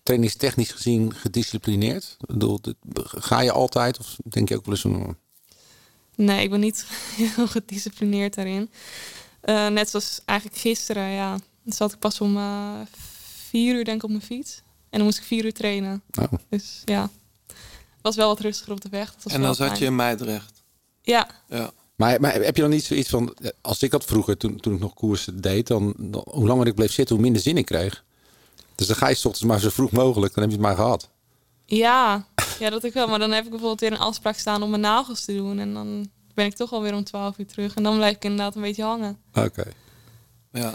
trainingstechnisch gezien gedisciplineerd? Ik bedoel, ga je altijd of denk je ook wel eens van... Nee, ik ben niet heel gedisciplineerd daarin. Eh, net zoals eigenlijk gisteren, ja. Dan zat ik pas om eh, vier uur denk ik op mijn fiets. En dan moest ik vier uur trainen. Oh. Dus ja, was wel wat rustiger op de weg. Dat was En dan zat fijn. je in Meidrecht. Ja, Ja. Maar, maar heb je dan niet zoiets van... Als ik dat vroeger, toen, toen ik nog koersen deed... Dan, dan, hoe langer ik bleef zitten, hoe minder zin ik kreeg. Dus dan ga je 's ochtends maar zo vroeg mogelijk. Dan heb je het maar gehad. ja, ja, dat ik wel. Maar dan heb ik bijvoorbeeld weer een afspraak staan om mijn nagels te doen. En dan ben ik toch alweer om 12 uur terug. En dan blijf ik inderdaad een beetje hangen. Oké. Ja.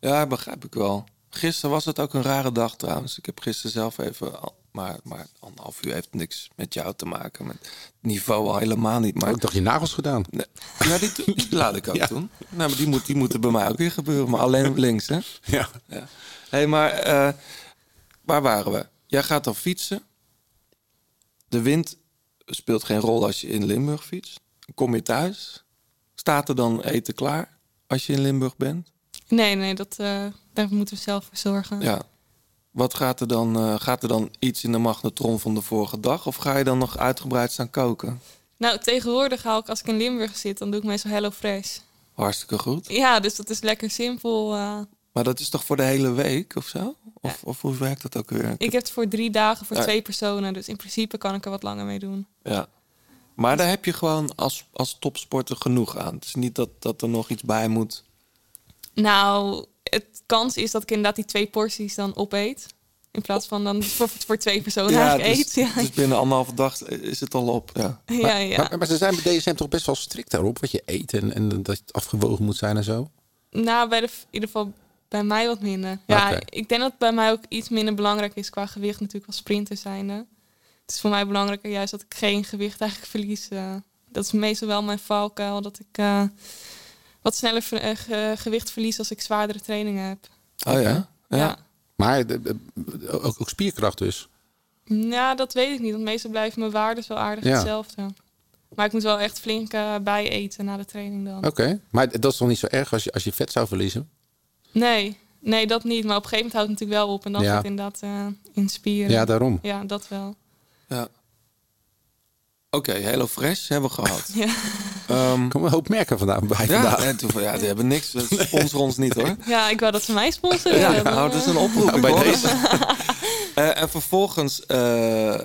ja, begrijp ik wel. Gisteren was het ook een rare dag trouwens. Ik heb gisteren zelf even... Maar, maar anderhalf uur heeft niks met jou te maken. Met het niveau al helemaal niet. Maar ik dacht je nagels gedaan. Nee. Ja, die, die laat ik ook Ja. doen. Nou, maar die, moet, die moeten bij mij ook weer gebeuren. Maar alleen op links, hè? Ja. Hé, hey, maar eh, waar waren we? Jij gaat dan fietsen. De wind speelt geen rol als je in Limburg fietst. Kom je thuis? Staat er dan eten klaar als je in Limburg bent? Nee, nee, dat, eh, daar moeten we zelf voor zorgen. Ja. Wat gaat er dan? eh, gaat er dan iets in de magnetron van de vorige dag? Of ga je dan nog uitgebreid staan koken? Nou, tegenwoordig ga ik, als ik in Limburg zit, dan doe ik meestal Hello Fresh. Hartstikke goed. Ja, dus dat is lekker simpel. eh. Maar dat is toch voor de hele week of zo? Of, of hoe werkt dat ook weer? ik heb het voor drie dagen voor Ja. twee personen. Dus in principe kan ik er wat langer mee doen. Ja. Maar daar heb je gewoon als, als topsporter genoeg aan. Het is niet dat, dat er nog iets bij moet. Nou, het kans is dat ik inderdaad die twee porties dan opeet. In plaats van dan voor, voor twee personen eigenlijk dus, eet. Ja, dus binnen anderhalve dag is het al op. Ja. ja, ja. Maar, maar ze zijn bij DSM toch best wel strikt daarop. Wat je eet en, en dat het afgewogen moet zijn en zo. Nou, bij de, in ieder geval bij mij wat minder. Ja, ik denk dat het bij mij ook iets minder belangrijk is qua gewicht natuurlijk als sprinter zijnde. Het is voor mij belangrijker juist dat ik geen gewicht eigenlijk verlies. eh. dat is meestal wel mijn valkuil, dat ik eh, wat sneller ver- eh, ge- gewicht verlies als ik zwaardere trainingen heb. Oh ja? Ja. Ja. Maar ook, ook spierkracht dus. Ja, dat weet ik niet, want meestal blijven mijn waarden wel aardig Ja. hetzelfde. Maar ik moet wel echt flink eh bij eten na de training dan. Oké. Maar dat is toch niet zo erg als je, als je vet zou verliezen? Nee, nee, dat niet. Maar op een gegeven moment houdt het natuurlijk wel op. En dan Ja. gaat het inderdaad eh, in spieren. Ja, daarom. Ja, dat wel. ja. Oké, Hello Fresh hebben we gehad. Ja. Ehm, Er komen een hoop merken vandaan bij ja, vandaag. en toen, ja, die hebben niks. Dat sponsoren ons niet hoor. ja, ik wou dat ze mij sponsoren. Ja, Dan, nou, dat is een oproep. Nou, bij hoor. deze. Eh, en vervolgens, eh,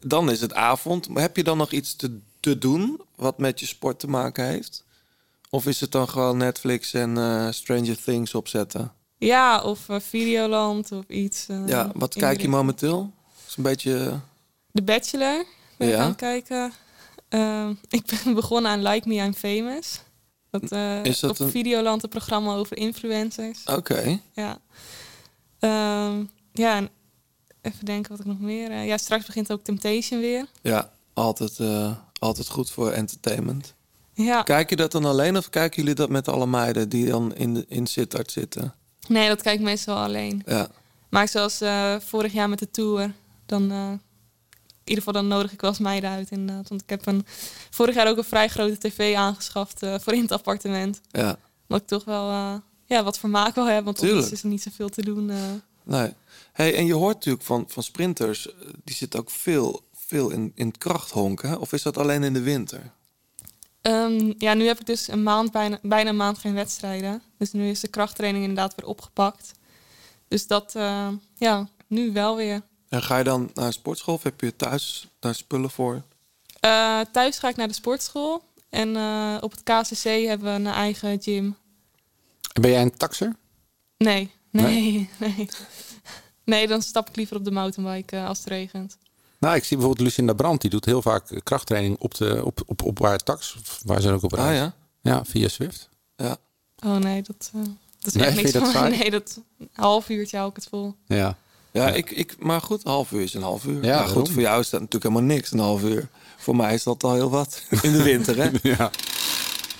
dan is het avond. Maar heb je dan nog iets te, te doen wat met je sport te maken heeft? Of is het dan gewoon Netflix en eh, Stranger Things opzetten? Ja, of eh, Videoland of iets. eh, ja, wat kijk je momenteel? Is een beetje. The Bachelor ben ik Ja. aan het kijken. Ehm, ik ben begonnen aan Like Me, I'm Famous. Dat, Is dat op een- Videoland een programma over influencers. Oké. Ja. Ehm, ja, en even denken wat ik nog meer... ja, straks begint ook Temptation weer. Ja, altijd, altijd goed voor entertainment. Ja, Kijk je dat dan alleen of kijken jullie dat met alle meiden die dan in, de, in Sittard zitten? nee, dat kijk ik meestal alleen. Ja. Maar zoals eh, vorig jaar met de tour, dan... eh, in ieder geval dan nodig ik wel eens meiden uit inderdaad. Want ik heb een, vorig jaar ook een vrij grote tv aangeschaft eh, voor in het appartement. Ja, ik toch wel ja, wat vermaak wil hebben. Want anders is er niet zoveel te doen. nee. Hey, en je hoort natuurlijk van, van sprinters, die zitten ook veel, veel in, in het krachthonk. Hè? Of is dat alleen in de winter? Ehm, ja, nu heb ik dus een maand, bijna, bijna een maand geen wedstrijden. Dus nu is de krachttraining inderdaad weer opgepakt. Dus dat, eh, ja, nu wel weer. En ga je dan naar een sportschool of heb je thuis daar spullen voor? Eh, thuis ga ik naar de sportschool. En eh, op het KCC hebben we een eigen gym. En ben jij een taxer? Nee, nee, nee. Nee, dan stap ik liever op de mountainbike als het regent. Nou, ik zie bijvoorbeeld Lucinda Brandt, die doet heel vaak eh, krachttraining op, de, op, op, op haar tax, of waar ze ook op Ah rijdt. ja? Ja, via Swift. Ja. Oh nee, dat, eh, dat is Nee, echt niks dat saai? Nee, dat een half uurtje hou ik het vol. Ja. Ja, Ik, ik, maar goed, een half uur is een half uur. Ja, maar goed, voor jou is dat natuurlijk helemaal niks, een half uur. Voor mij is dat al heel wat. In de winter, hè? ja.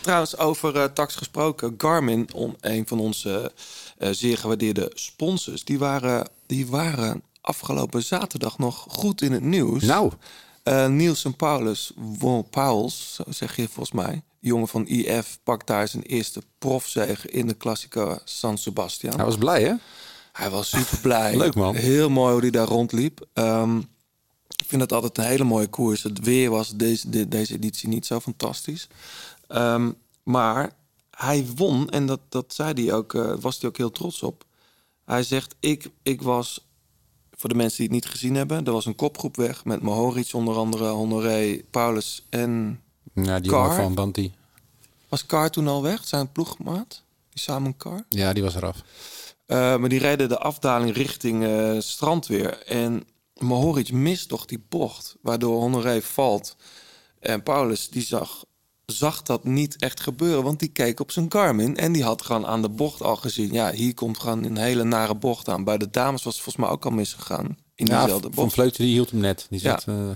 Trouwens, over eh, tax gesproken. Garmin, on, een van onze eh, zeer gewaardeerde sponsors... Die waren, die waren afgelopen zaterdag nog goed in het nieuws. Nou, Eh, Niels en Paulus, won, Pauls, zo zeg je volgens mij. Jongen van IF pakt daar zijn eerste profzege in de Classico San Sebastian. hij was blij hè? Hij was super blij. Leuk, man. Heel mooi hoe hij daar rondliep. Ehm, ik vind het altijd een hele mooie koers. Het weer was deze, de- deze editie niet zo fantastisch. Ehm, maar hij won, en dat, dat zei hij ook, eh, was hij ook heel trots op. Hij zegt, ik, ik was, voor de mensen die het niet gezien hebben... er was een kopgroep weg met Mohoric onder andere, Honoré, Paulus en... Ja, die Car? jongen van Banti. Was Car toen al weg, zijn ploegmaat? Die samen Car? Ja, die was eraf. Uh, maar die reden de afdaling richting uh, strand weer. En Mohoric mist toch die bocht, waardoor Honoré valt. En Paulus die zag, zag dat niet echt gebeuren, want die keek op zijn Garmin... en die had gewoon aan de bocht al gezien... ja, hier komt gewoon een hele nare bocht aan. Bij de dames was het volgens mij ook al misgegaan. In ja, diezelfde Van bocht. Vleuten die hield hem net. Die Ja. zat, uh...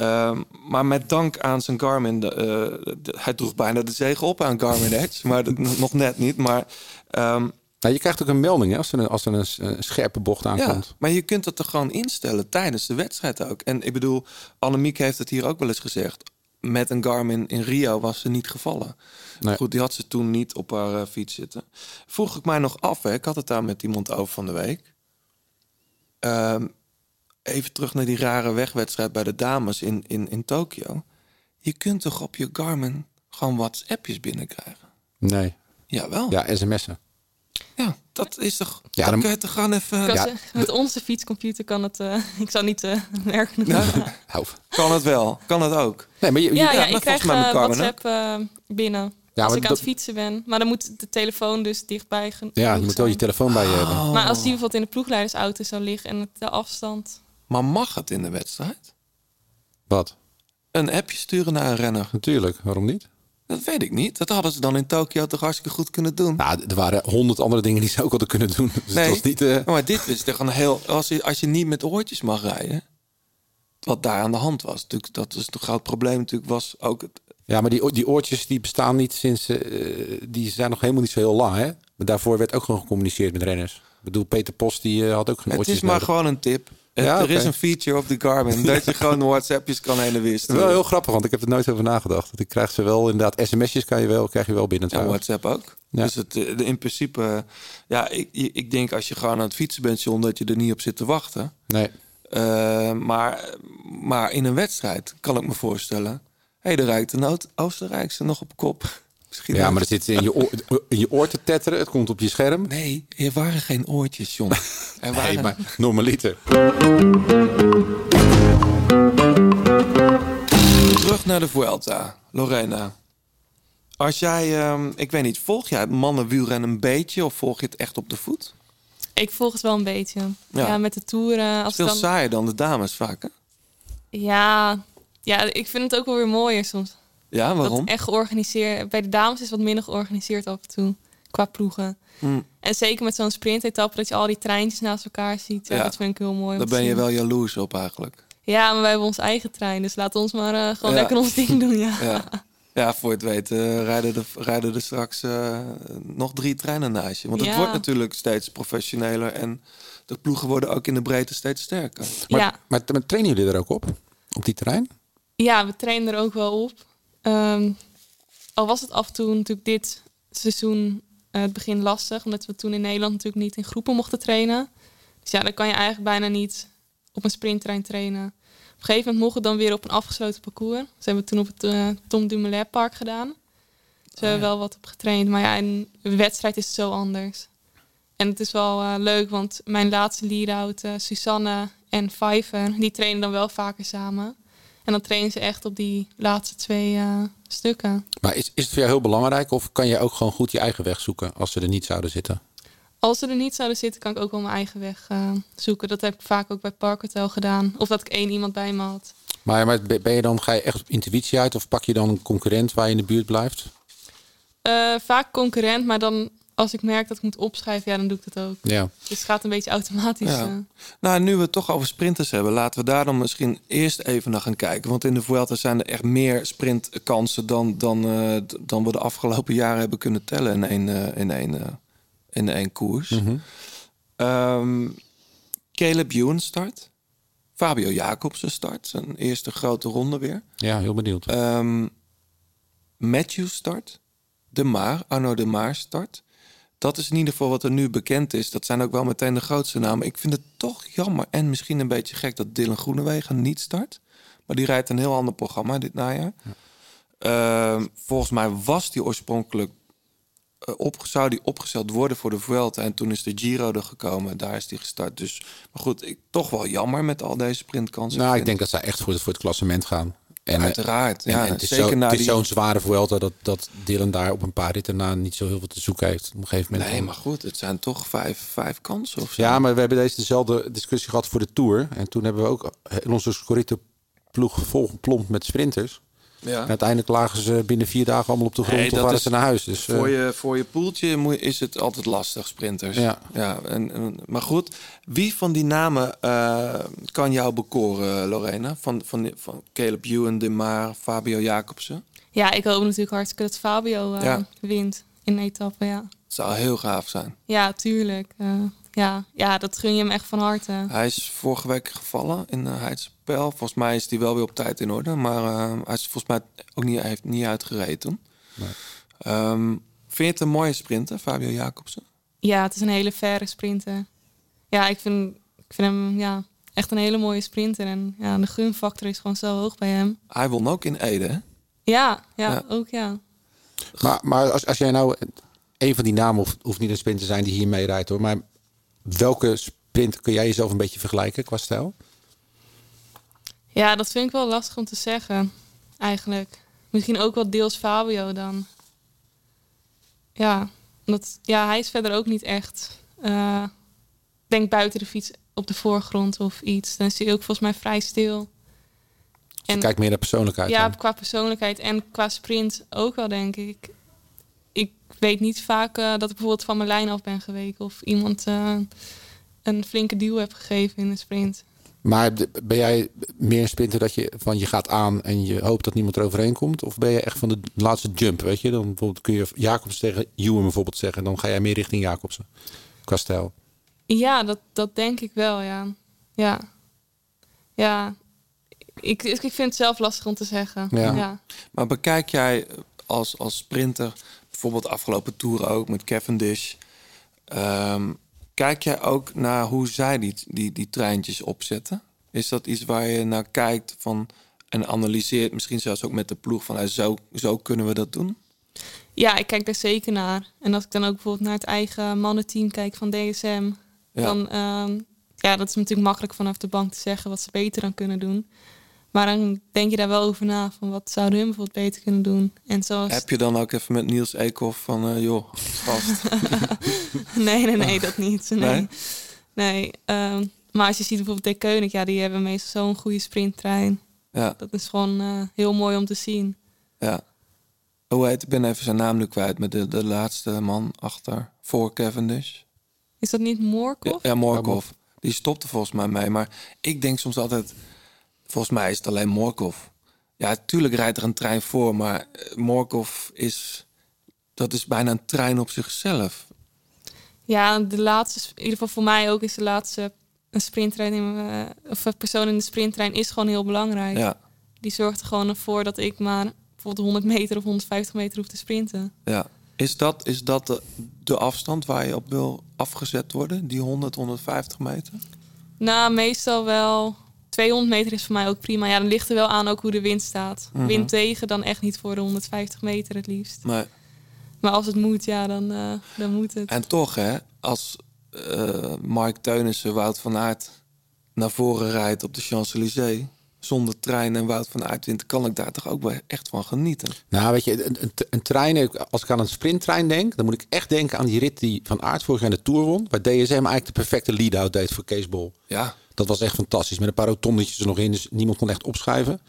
Uh, maar met dank aan zijn Garmin, de, uh, de, hij droeg bijna de zegen op aan Garmin Edge, maar dat, nog net niet. Maar um, nou, je krijgt ook een melding hè, als er een, als er een, een scherpe bocht aankomt. Ja, maar je kunt het er gewoon instellen tijdens de wedstrijd ook. En ik bedoel, Annemiek heeft het hier ook wel eens gezegd. Met een Garmin in Rio was ze niet gevallen. Nee. Goed, die had ze toen niet op haar uh, fiets zitten. Vroeg ik mij nog af, hè, ik had het daar met iemand over van de week. Um, even terug naar die rare wegwedstrijd bij de dames in, in, in Tokio. Je kunt toch op je Garmin gewoon WhatsAppjes binnenkrijgen? Nee. Jawel. Ja, sms'en. Ja, dat is toch... Ja, dan dan kun je toch gewoon even... Ja, met onze fietscomputer kan het... Uh, ik zal niet uh, merken. Ja. Nou. kan het wel. Kan het ook. Nee, maar je, ja, ja, ja, ik krijg uh, WhatsApp binnen. Ja, als ik aan het fietsen ben. Maar dan moet de telefoon dus dichtbij gaan. Ja, je moet wel je telefoon bij je hebben. Oh. Maar als die bijvoorbeeld in de ploegleidersauto zou liggen en de afstand... Maar mag het in de wedstrijd? Wat? Een appje sturen naar een renner? Natuurlijk, waarom niet? Dat weet ik niet. Dat hadden ze dan in Tokio toch hartstikke goed kunnen doen. Nou, er waren honderd andere dingen die ze ook hadden kunnen doen. Dus nee, het was niet, uh... maar dit is toch een heel... Als je, als je niet met oortjes mag rijden... Wat daar aan de hand was. Natuurlijk, dat is het groot probleem natuurlijk was ook... Het... Ja, maar die, die oortjes die bestaan niet sinds... Uh, die zijn nog helemaal niet zo heel lang, hè? Maar daarvoor werd ook gewoon gecommuniceerd met renners. Ik bedoel, Peter Post die uh, had ook geen Het oortjes is maar nodig. gewoon een tip. Ja, er okay. is een feature op de Garmin dat je gewoon WhatsAppjes kan heen en weer sturen. Wel heel grappig, want ik heb er nooit over nagedacht. Ik krijg ze wel inderdaad sms'jes kan je wel, krijg je wel binnen. En WhatsApp ook. Ja. Dus het, de, in principe, ja, ik, ik denk als je gewoon aan het fietsen bent, John, dat je er niet op zit te wachten. Nee. Uh, maar, maar in een wedstrijd kan ik me voorstellen. Hé, hey, er rijdt de Oostenrijkse nog op kop. Misschien ja, maar het zit in je, oor, in je oor te tetteren. Het komt op je scherm. Nee, er waren geen oortjes, John. Er waren... Nee, maar normaliter. Terug naar de Vuelta, Lorena. Als jij, um, ik weet niet, volg jij mannenwielrennen een beetje of volg je het echt op de voet? Ik volg het wel een beetje. Ja, ja met de toeren. Als veel dan... saaier dan de dames vaak, hè? Ja, ja, ik vind het ook wel weer mooier soms. Ja, waarom? Dat echt georganiseerd. Bij de dames is wat minder georganiseerd af en toe. Qua ploegen. Mm. En zeker met zo'n sprintetappe dat je al die treintjes naast elkaar ziet. Ja, ja. dat vind ik heel mooi. Daar ben je wel jaloers op eigenlijk. Ja, maar wij hebben ons eigen trein. Dus laat ons maar uh, gewoon ja. lekker ons ding doen. Ja, ja. ja voor het weten uh, rijden, er, rijden er straks uh, nog drie treinen naast je. Want het wordt natuurlijk steeds professioneler. En de ploegen worden ook in de breedte steeds sterker. Maar, ja. maar, maar trainen jullie er ook op? Op die terrein? Ja, we trainen er ook wel op. Um, al was het af en toe natuurlijk dit seizoen uh, het begin lastig, omdat we toen in Nederland natuurlijk niet in groepen mochten trainen. Dus ja, dan kan je eigenlijk bijna niet op een sprinttrein trainen. Op een gegeven moment mocht het dan weer op een afgesloten parcours. Ze hebben het toen op het eh, Tom Dumoulin Park gedaan. Ze hebben wel wat op getraind. Maar ja, een wedstrijd is het zo anders. En het is wel eh, leuk, want mijn laatste lead-out, eh, Susanne en Vijver, die trainen dan wel vaker samen. En dan trainen ze echt op die laatste twee eh, stukken. Maar is, is het voor jou heel belangrijk of kan je ook gewoon goed je eigen weg zoeken als ze er niet zouden zitten? Als ze er niet zouden zitten, kan ik ook wel mijn eigen weg eh, zoeken. Dat heb ik vaak ook bij Park Hotel gedaan. Of dat ik één iemand bij me had. Maar, maar ben je dan, ga je echt op intuïtie uit of pak je dan een concurrent waar je in de buurt blijft? Eh, vaak concurrent, maar dan als ik merk dat ik moet opschrijven, ja, dan doe ik dat ook. Ja. Dus het gaat een beetje automatisch. Ja. Nou, nu we het toch over sprinters hebben, laten we daar dan misschien eerst even naar gaan kijken. Want in de Vuelta zijn er echt meer sprintkansen dan, dan, eh, dan we de afgelopen jaren hebben kunnen tellen in één, eh, in één, eh, in één koers. Mhm. Ehm, Caleb Ewan start. Fabio Jacobsen start. Zijn eerste grote ronde weer. Ja, heel benieuwd. Ehm, Matthew start. De Maar, Arno de Maar start. Dat is in ieder geval wat er nu bekend is. Dat zijn ook wel meteen de grootste namen. Ik vind het toch jammer en misschien een beetje gek dat Dylan Groenewegen niet start. Maar die rijdt een heel ander programma dit najaar. Ehm, volgens mij was die oorspronkelijk eh, op, zou die opgesteld worden voor de Vuelta. En toen is de Giro er gekomen. Daar is die gestart. Dus, maar goed, ik, toch wel jammer met al deze sprintkansen. Nou, ik denk dat zij echt voor, voor het klassement gaan. En, eh, Uiteraard, en- ja, en het is, zeker zo, na het is die- zo'n zware Vuelta dat, dat Dylan daar op een paar ritten na niet zo heel veel te zoeken heeft. Op een gegeven moment. Nee, maar goed, het zijn toch vijf, vijf kansen of zo. Ja, maar we hebben deze dezelfde discussie gehad voor de Tour. En toen hebben we ook in onze Scorito ploeg volgeplompt met sprinters. Ja. En uiteindelijk lagen ze binnen vier dagen allemaal op de grond Nee, of dat waren is ze naar huis. Dus, eh, voor, je, voor je poeltje moet, je- is het altijd lastig, sprinters. Ja. ja en, en- maar goed, wie van die namen eh, kan jou bekoren, Lorena? Van, van, van Caleb Ewan, De Maar, Fabio Jacobsen? Ja, ik hoop natuurlijk hartstikke dat Fabio eh, Ja. wint in etappe. Ja, Het zou heel gaaf zijn. ja tuurlijk. Eh, ja. ja, dat gun je hem echt van harte. Hij is vorige week gevallen in uh, Volgens mij is hij wel weer op tijd in orde. Maar eh, hij is volgens mij ook niet, heeft niet uitgereden toen. Ehm, vind je het een mooie sprinter, Fabio Jacobsen? Ja, het is een hele verre sprinter. Ja, ik vind, ik vind hem ja, echt een hele mooie sprinter. En ja, de gunfactor is gewoon zo hoog bij hem. Hij won ook in Ede, hè? Ja, ja, Ja. ook ja. Maar, maar als, als jij nou een van die namen hoeft, hoeft niet een sprint te zijn die hier mee rijdt hoor. Maar welke sprint kun jij jezelf een beetje vergelijken qua stijl? Ja, dat vind ik wel lastig om te zeggen, eigenlijk. Misschien ook wel deels Fabio dan. Ja, omdat, ja hij is verder ook niet echt... eh, denk buiten de fiets op de voorgrond of iets. Dan is hij ook volgens mij vrij stil. En, Kijk meer naar persoonlijkheid. Ja, dan. qua persoonlijkheid en qua sprint ook wel, denk ik. Ik weet niet vaak eh, dat ik bijvoorbeeld van mijn lijn af ben geweken... of iemand eh, een flinke duw heb gegeven in een sprint. Maar ben jij meer een sprinter dat je van je gaat aan en je hoopt dat niemand er overheen komt? Of ben je echt van de laatste jump, weet je? Dan bijvoorbeeld kun je Jacobs tegen Ewan bijvoorbeeld zeggen. Dan ga jij meer richting Jacobsen qua stijl. Ja, dat, dat denk ik wel, ja. Ja. Ja. Ik, ik vind het zelf lastig om te zeggen. Ja. ja. Maar bekijk jij als, als sprinter, bijvoorbeeld de afgelopen tour ook met Cavendish, ehm, kijk jij ook naar hoe zij die, die, die treintjes opzetten? Is dat iets waar je naar kijkt van, en analyseert, misschien zelfs ook met de ploeg, van zo, zo kunnen we dat doen? Ja, ik kijk daar zeker naar. En als ik dan ook bijvoorbeeld naar het eigen mannenteam kijk van DSM, Ja. dan ehm, ja, dat is natuurlijk makkelijk vanaf de bank te zeggen wat ze beter dan kunnen doen. Maar dan denk je daar wel over na van wat zouden hun bijvoorbeeld beter kunnen doen. En zoals Heb je dan ook even met Niels Eekhoff van, eh, joh, vast. nee, nee, nee, dat niet. Nee. Nee? nee? ehm, maar als je ziet bijvoorbeeld De Keunig, ja, die hebben meestal zo'n goede sprinttrein. Ja. Dat is gewoon eh, heel mooi om te zien. Ja. Hoe heet, ik ben even zijn naam nu kwijt, met de, de laatste man achter, voor Cavendish. Is dat niet Morkov? Ja, Morkov. Die stopte volgens mij mee. Maar ik denk soms altijd, volgens mij is het alleen Morkov. Ja, tuurlijk rijdt er een trein voor, maar eh, Morkov is, dat is bijna een trein op zichzelf. Ja, de laatste, in ieder geval voor mij ook, is de laatste een sprinttrein in, eh, of een persoon in de sprinttrein is gewoon heel belangrijk. Ja. Die zorgt er gewoon voor dat ik maar bijvoorbeeld 100 meter of 150 meter hoef te sprinten. Ja. Is dat, is dat de, de afstand waar je op wil afgezet worden? Die 100, 150 meter? Nou, meestal wel. 200 meter is voor mij ook prima. Ja, dan ligt er wel aan ook hoe de wind staat. Mhm. Wind tegen, dan echt niet voor de 150 meter het liefst. Maar, Maar als het moet, ja, dan, eh, dan moet het. en toch, hè, als eh Mark Teunissen Wout van Aert naar voren rijdt op de Champs-Élysées... zonder trein en Wout van Aert wint... kan ik daar toch ook wel echt van genieten. Nou, weet je, een, een, een trein, als ik aan een sprinttrein denk, dan moet ik echt denken aan die rit die Van Aert vorig jaar in de Tour won. Waar DSM eigenlijk de perfecte lead-out deed voor Kees Bol. Ja, Dat was echt fantastisch. Met een paar rotondetjes er nog in, dus niemand kon echt opschuiven.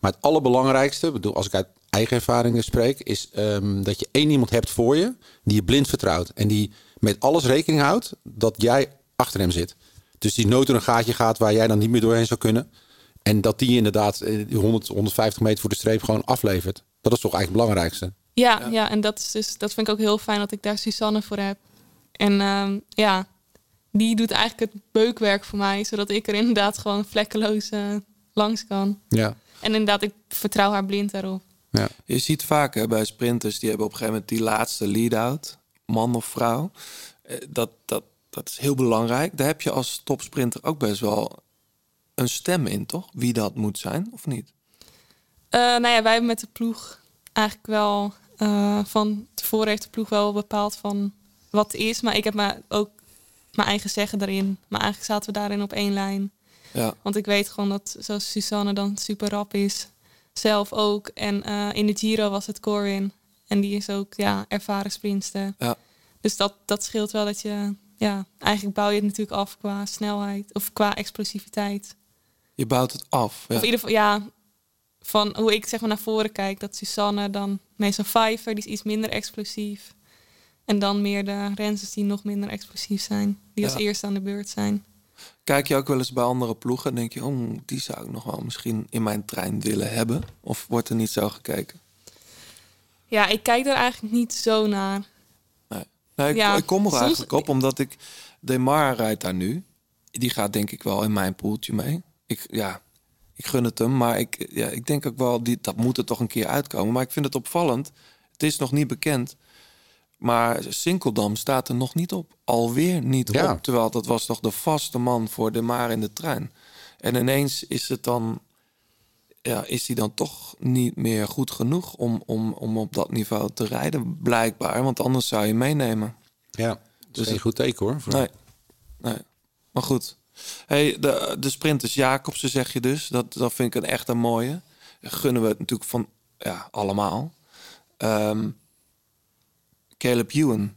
Maar het allerbelangrijkste, bedoel, als ik uit eigen ervaringen spreek, is ehm, dat je één iemand hebt voor je die je blind vertrouwt. En die met alles rekening houdt dat jij achter hem zit. Dus die door een gaatje gaat waar jij dan niet meer doorheen zou kunnen. En dat die inderdaad eh, die 100, 150 meter voor de streep gewoon aflevert. Dat is toch eigenlijk het belangrijkste. Ja, ja. en dat, is dus, dat vind ik ook heel fijn dat ik daar Suzanne voor heb. En ehm, ja, die doet eigenlijk het beukwerk voor mij, zodat ik er inderdaad gewoon vlekkeloos eh, langs kan. Ja. En inderdaad, ik vertrouw haar blind daarop. ja. Je ziet vaak hè, bij sprinters, die hebben op een gegeven moment die laatste lead-out, man of vrouw. Eh, Dat, dat, dat is heel belangrijk. Daar heb je als topsprinter ook best wel een stem in, toch? Wie dat moet zijn, of niet? Eh, nou ja, wij hebben met de ploeg eigenlijk wel eh, van tevoren heeft de ploeg wel bepaald van wat het is. Maar ik heb maar ook mijn eigen zeggen daarin. Maar eigenlijk zaten we daarin op één lijn. Ja, Want ik weet gewoon dat zoals Susanne dan super rap is. Zelf ook. En eh, in de Giro was het Corin. En die is ook ja, ervaren sprinter. ja, Dus dat, dat scheelt wel dat je... Ja, eigenlijk bouw je het natuurlijk af qua snelheid. Of qua explosiviteit. je bouwt het af. Ja. Of in ieder geval, ja, van hoe ik zeg maar naar voren kijk, dat Susanne dan meestal Vijver, die is iets minder explosief. En dan meer de renners die nog minder explosief zijn, die als Ja. eerste aan de beurt zijn. Kijk je ook wel eens bij andere ploegen en denk je, oh, die zou ik nog wel misschien in mijn trein willen hebben? Of wordt er niet zo gekeken? Ja, ik kijk er eigenlijk niet zo naar. Nee, nee ik, Ja, ik kom er soms- eigenlijk op omdat ik... Demar rijdt daar nu. Die gaat denk ik wel in mijn poeltje mee. Ik, ja, ik gun het hem, maar ik, ja, ik denk ook wel... Die, dat moet er toch een keer uitkomen. Maar ik vind het opvallend. Het is nog niet bekend. Maar Sinkeldam staat er nog niet op. Alweer niet Ja. op. Terwijl dat was toch de vaste man voor Demar in de trein. En ineens is het dan... Ja, is hij dan toch niet meer goed genoeg om, om, om op dat niveau te rijden? Blijkbaar, want anders zou je meenemen. ja. Dat is Dus niet ik- goed teken hoor. Voor- Nee, nee. Maar goed. Hey, de, de sprinters Jacobsen zeg je dus. Dat, dat vind ik een echt een mooie. Gunnen we het natuurlijk van ja, allemaal. Ehm, Caleb Ewan.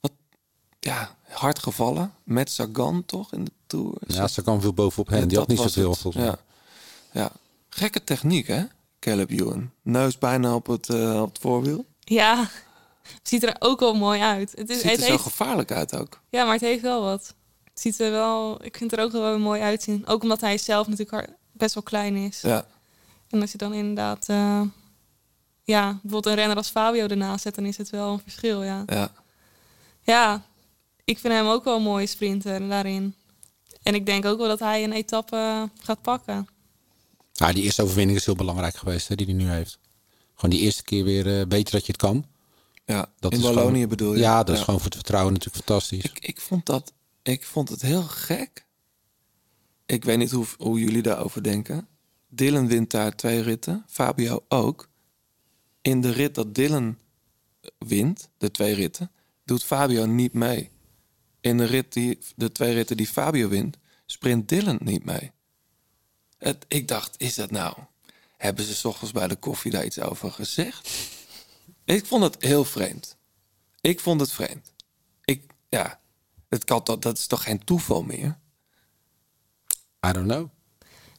Wat, ja, hard gevallen. Met Sagan toch in de Tour. Ja, ze kan veel bovenop hen. Ja, Die had dat niet was zoveel volgens mij. Ja. ja. Gekke techniek hè, Caleb Ewan. Neus bijna op het, eh, op het voorwiel. Ja, ziet er ook wel mooi uit. Het, is, Ziet het er zo heeft, gevaarlijk uit ook. ja, maar het heeft wel wat. Het ziet er wel, ik vind het er ook wel mooi uitzien. Ook omdat hij zelf natuurlijk best wel klein is. Ja, En als je dan inderdaad, eh, ja, bijvoorbeeld een renner als Fabio ernaast zet, dan is het wel een verschil, ja. ja. Ja, ik vind hem ook wel een mooie sprinter daarin. En ik denk ook wel dat hij een etappe gaat pakken. Ja, die eerste overwinning is heel belangrijk geweest, hè, die hij nu heeft. Gewoon die eerste keer weer eh beter dat je het kan. ja. Dat in is Wallonië gewoon- bedoel je? Ja, dat is gewoon voor het vertrouwen natuurlijk fantastisch. Ik, ik, vond dat, ik vond het heel gek. Ik weet niet hoe, hoe jullie daarover denken. Dylan wint daar twee ritten. Fabio ook. In de rit dat Dylan wint, de twee ritten, doet Fabio niet mee. In de, rit die, de twee ritten die Fabio wint, sprint Dylan niet mee. Het, ik dacht, is dat nou? Hebben ze 's ochtends bij de koffie daar iets over gezegd? Ik vond het heel vreemd. Ik vond het vreemd. Ik, ja, het kan, toch- dat is toch geen toeval meer? I don't know.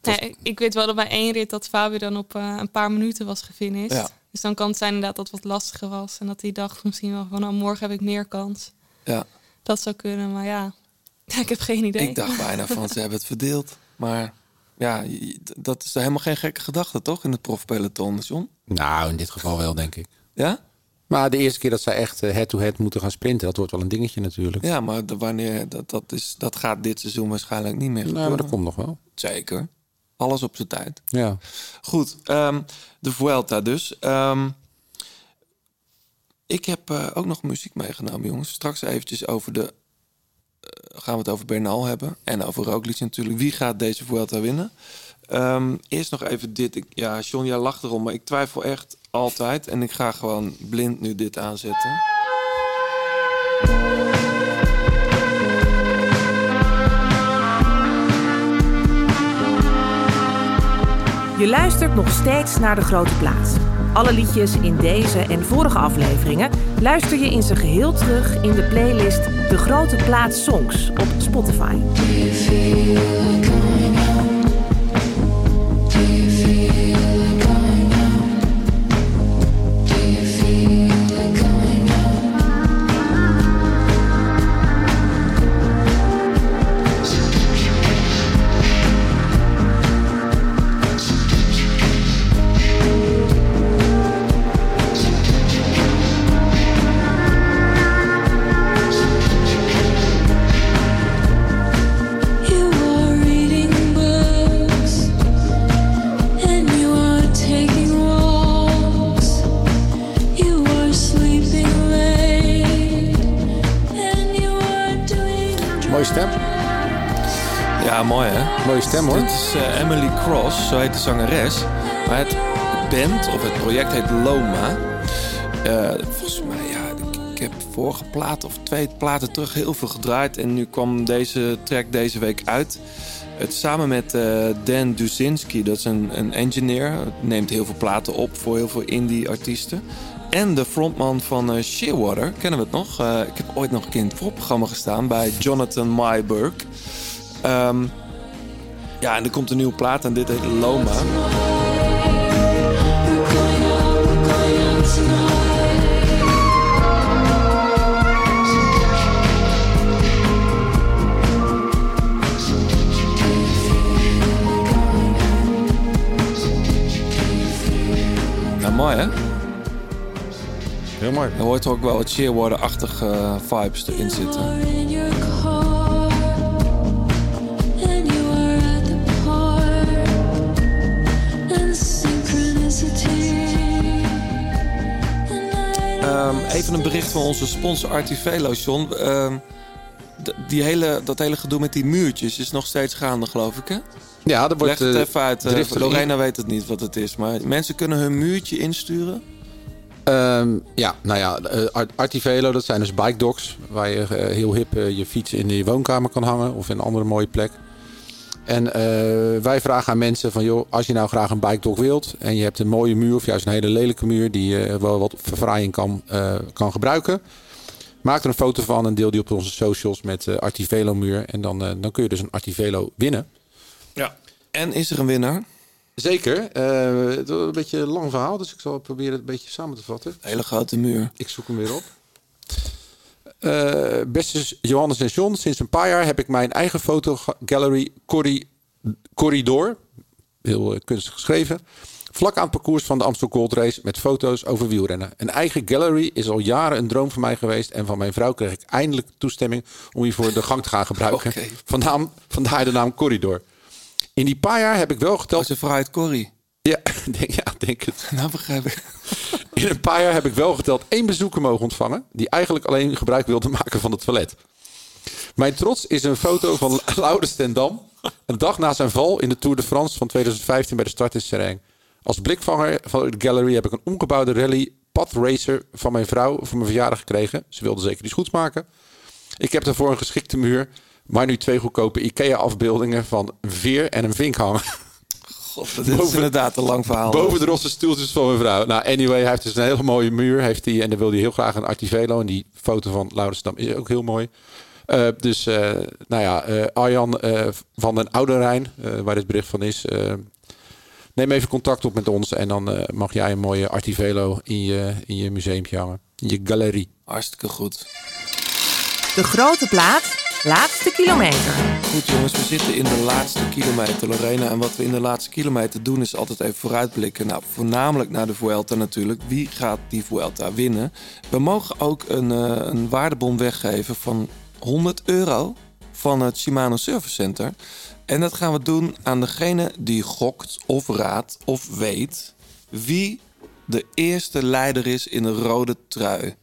Nee, ik- ik weet wel dat bij één rit dat Fabio dan op eh, een paar minuten was gefinished. Ja. Dus dan kan het zijn inderdaad dat het wat lastiger was. En dat hij dacht misschien wel van, nou, morgen heb ik meer kans. Ja, Dat zou kunnen, maar ja, ik heb geen idee. ik dacht bijna van ze hebben het verdeeld. Maar ja, dat is helemaal geen gekke gedachte, toch? In het profpeloton, John? Nou, in dit geval wel, denk ik. Ja? Maar de eerste keer dat zij echt eh, head-to-head moeten gaan sprinten, dat wordt wel een dingetje natuurlijk. Ja, maar de- wanneer, dat, dat, is, dat gaat dit seizoen waarschijnlijk niet meer Nou, maar gebeuren. dat komt nog wel. Zeker. Alles op zijn tijd. Ja. Goed, ehm, de Vuelta dus. Ehm, ik heb eh, ook nog muziek meegenomen, jongens. Straks eventjes over de gaan we het over Bernal hebben. En over Roglic natuurlijk. Wie gaat deze Vuelta winnen? Ehm, eerst nog even dit. Ik, ja, John, jij lacht erom, maar ik twijfel echt altijd. En ik ga gewoon blind nu dit aanzetten. Je luistert nog steeds naar De Grote Plaats. Alle liedjes in deze en vorige afleveringen luister je in zijn geheel terug in de playlist De Grote Plaats Songs op Spotify. Dit is eh, Emily Cross, zo heet de zangeres. Maar het band of het project heet Loma. Eh, volgens mij, ja, ik, heb vorige plaat of twee platen terug heel veel gedraaid. En nu kwam deze track deze week uit. Het samen met eh, Dan Duzinski, dat is een, een engineer. Neemt heel veel platen op voor heel veel indie-artiesten. En de frontman van eh, Shearwater, kennen we het nog? Ik heb ooit nog een keer in het voorprogramma gestaan bij Jonathan Myburg. Ehm, ja, en er komt een nieuwe plaat en dit heet Loma. Mooi hè? Heel mooi. Er hoort ook wel wat Shearwater-achtige eh, vibes erin zitten. Ehm, even een bericht van onze sponsor Artivelo, John. Ehm, die hele, dat hele gedoe met die muurtjes is nog steeds gaande, geloof ik, hè? Ja, er wordt... Leg het eh, even uit. eh, Lorena weet het niet wat het is. Maar mensen kunnen hun muurtje insturen. Ehm, ja, nou ja, eh, Art- Artivelo, dat zijn dus bike docks. Waar je heel hip je fiets in je woonkamer kan hangen. Of in een andere mooie plek. En eh, wij vragen aan mensen van... joh, als je nou graag een bike dock wilt... en je hebt een mooie muur of juist een hele lelijke muur... die je wel wat verfraaiing kan, eh, kan gebruiken... maak er een foto van en deel die op onze socials met eh, Artivelo muur. En dan, eh, dan kun je dus een Artivelo winnen. Ja. En is er een winnaar? Zeker. Eh, het is een beetje een lang verhaal, dus ik zal proberen het een beetje samen te vatten. Hele grote muur. Ik zoek hem weer op. Eh, beste Johannes en John, sinds een paar jaar heb ik mijn eigen fotogallery Corri- Corridor, heel eh, kunstig geschreven, vlak aan het parcours van de Amstel Gold Race met foto's over wielrennen. Een eigen gallery is al jaren een droom van mij geweest en van mijn vrouw kreeg ik eindelijk toestemming om hiervoor de gang te gaan gebruiken. Vandaar, vandaar de naam Corridor. In die paar jaar heb ik wel geteld... Als een vrouw uit Corrie. Ja, denk, ja, denk het. Nou begrijp ik. In een paar jaar heb ik wel geteld één bezoeker mogen ontvangen... die eigenlijk alleen gebruik wilde maken van het toilet. Mijn trots is een foto van Laurens ten Dam... een dag na zijn val in de Tour de France van 2015 bij de start in Sereng. Als blikvanger van de gallery heb ik een omgebouwde rally padracer van mijn vrouw voor mijn verjaardag gekregen. Ze wilde zeker iets goeds maken. Ik heb daarvoor een geschikte muur... maar nu twee goedkope IKEA-afbeeldingen van een veer en een vink hangen. God, is inderdaad een lang verhaal. Boven de rosse stoeltjes van mijn vrouw. Nou, anyway, hij heeft dus een hele mooie muur. Heeft hij, en dan wil hij heel graag een Artivelo. En die foto van Laurensdam is ook heel mooi. Eh, dus, eh, nou ja, eh, Arjan eh, van den Oude Rijn, eh, waar dit bericht van is. neem even contact op met ons. En dan eh, mag jij een mooie Artivelo in je, in je museumpje hangen. In je galerie. Hartstikke goed. De Grote Plaat, laatste kilometer. Goed jongens, we zitten in de laatste kilometer, Lorena. En wat we in de laatste kilometer doen is altijd even vooruitblikken. Nou, voornamelijk naar de Vuelta natuurlijk. Wie gaat die Vuelta winnen? We mogen ook een, eh, een waardebon weggeven van 100 euro van het Shimano Service Center. En dat gaan we doen aan degene die gokt of raadt of weet... wie de eerste leider is in de rode trui.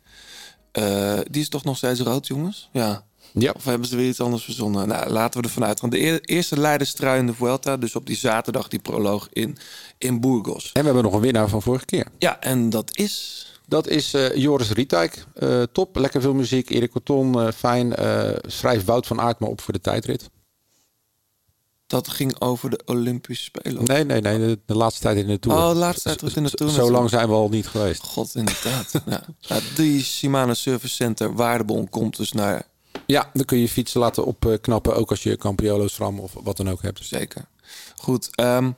Eh, die is toch nog steeds rood, jongens? Ja. Ja. Of hebben ze weer iets anders verzonnen? Nou, laten we ervan uitgaan. De eer- eerste leiderstrui in de Vuelta, dus op die zaterdag, die proloog in, in Burgos. En we hebben nog een winnaar van vorige keer. Ja, en dat is... Dat is eh, Joris Rietijk. Eh, top, lekker veel muziek. Erik Corton, eh, fijn. Schrijf Wout van Aert maar op voor de tijdrit. Dat ging over de Olympische Spelen. Nee, nee, nee. De, de laatste tijd in de Tour. Oh, de laatste tijd in de Tour Zo lang zijn we al niet geweest. God, inderdaad. ja. Ja, die Shimano Service Center Waardebon komt dus naar... Ja, dan kun je je fietsen laten opknappen. Ook als je Campiolo, SRAM of wat dan ook hebt. Zeker. Goed, ehm,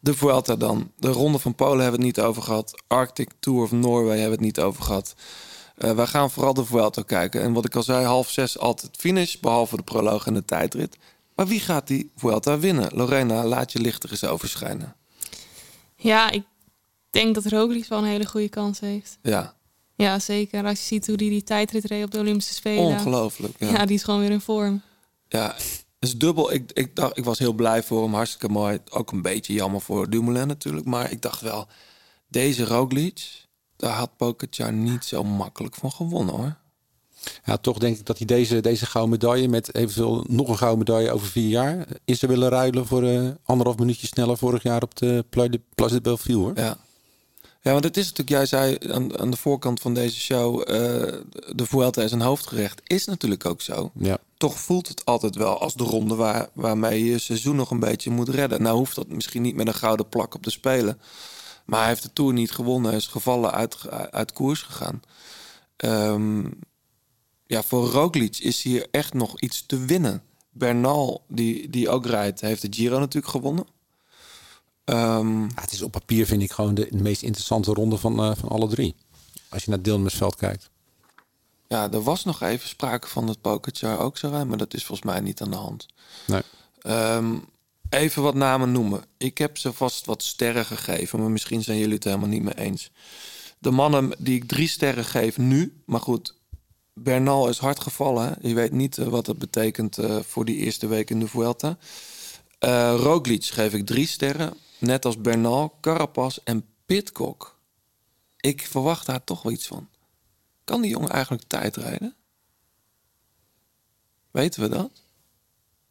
de Vuelta dan. De Ronde van Polen hebben we het niet over gehad. Arctic Tour of Norway hebben we het niet over gehad. Eh wij gaan vooral de Vuelta kijken. En wat ik al zei, half zes altijd finish. Behalve de proloog en de tijdrit. Maar wie gaat die Vuelta winnen? Lorena, laat je licht er eens over schijnen. Ja, ik denk dat Roglic wel een hele goede kans heeft. Ja, Ja, zeker. Als je ziet hoe die die tijdrit reed op de Olympische Spelen. ongelooflijk. Ja. Ja. die is gewoon weer in vorm. Ja, het is dubbel. Ik, ik, dacht, ik was heel blij voor hem. Hartstikke mooi. Ook een beetje jammer voor Dumoulin natuurlijk. Maar ik dacht wel, deze Roglic... daar had Pogacar niet zo makkelijk van gewonnen hoor. Ja, toch denk ik dat hij deze, deze gouden medaille met eventueel nog een gouden medaille over vier jaar is ze willen ruilen voor eh, anderhalf minuutje sneller vorig jaar op de, Place de Belleville hoor. Ja. Ja, want het is natuurlijk, jij zei aan, aan de voorkant van deze show, eh, de Vuelta is een hoofdgerecht. Is natuurlijk ook zo. Ja. Toch voelt het altijd wel als de ronde waar, waarmee je je seizoen nog een beetje moet redden. Nou hoeft dat misschien niet met een gouden plak op de Spelen. Maar hij heeft de Tour niet gewonnen. Hij is gevallen uit, uit koers gegaan. Ehm, ja, voor Roglic is hier echt nog iets te winnen. Bernal, die, die ook rijdt, heeft de Giro natuurlijk gewonnen. Ehm, Ja, het is op papier vind ik gewoon de, de meest interessante ronde van, eh, van alle drie. Als je naar Dilmersveld kijkt. Ja, er was nog even sprake van dat Pogacar ook zou rijden, maar dat is volgens mij niet aan de hand. Nee. Ehm, even wat namen noemen. Ik heb ze vast wat sterren gegeven, maar misschien zijn jullie het helemaal niet mee eens. De mannen die ik drie sterren geef nu, maar goed, Bernal is hard gevallen. Hè? Je weet niet eh, wat dat betekent eh, voor die eerste week in de Vuelta. Eh Roglic geef ik drie sterren, net als Bernal, Carapaz en Pitcock. Ik verwacht daar toch wel iets van. Kan die jongen eigenlijk tijdrijden? Weten we dat?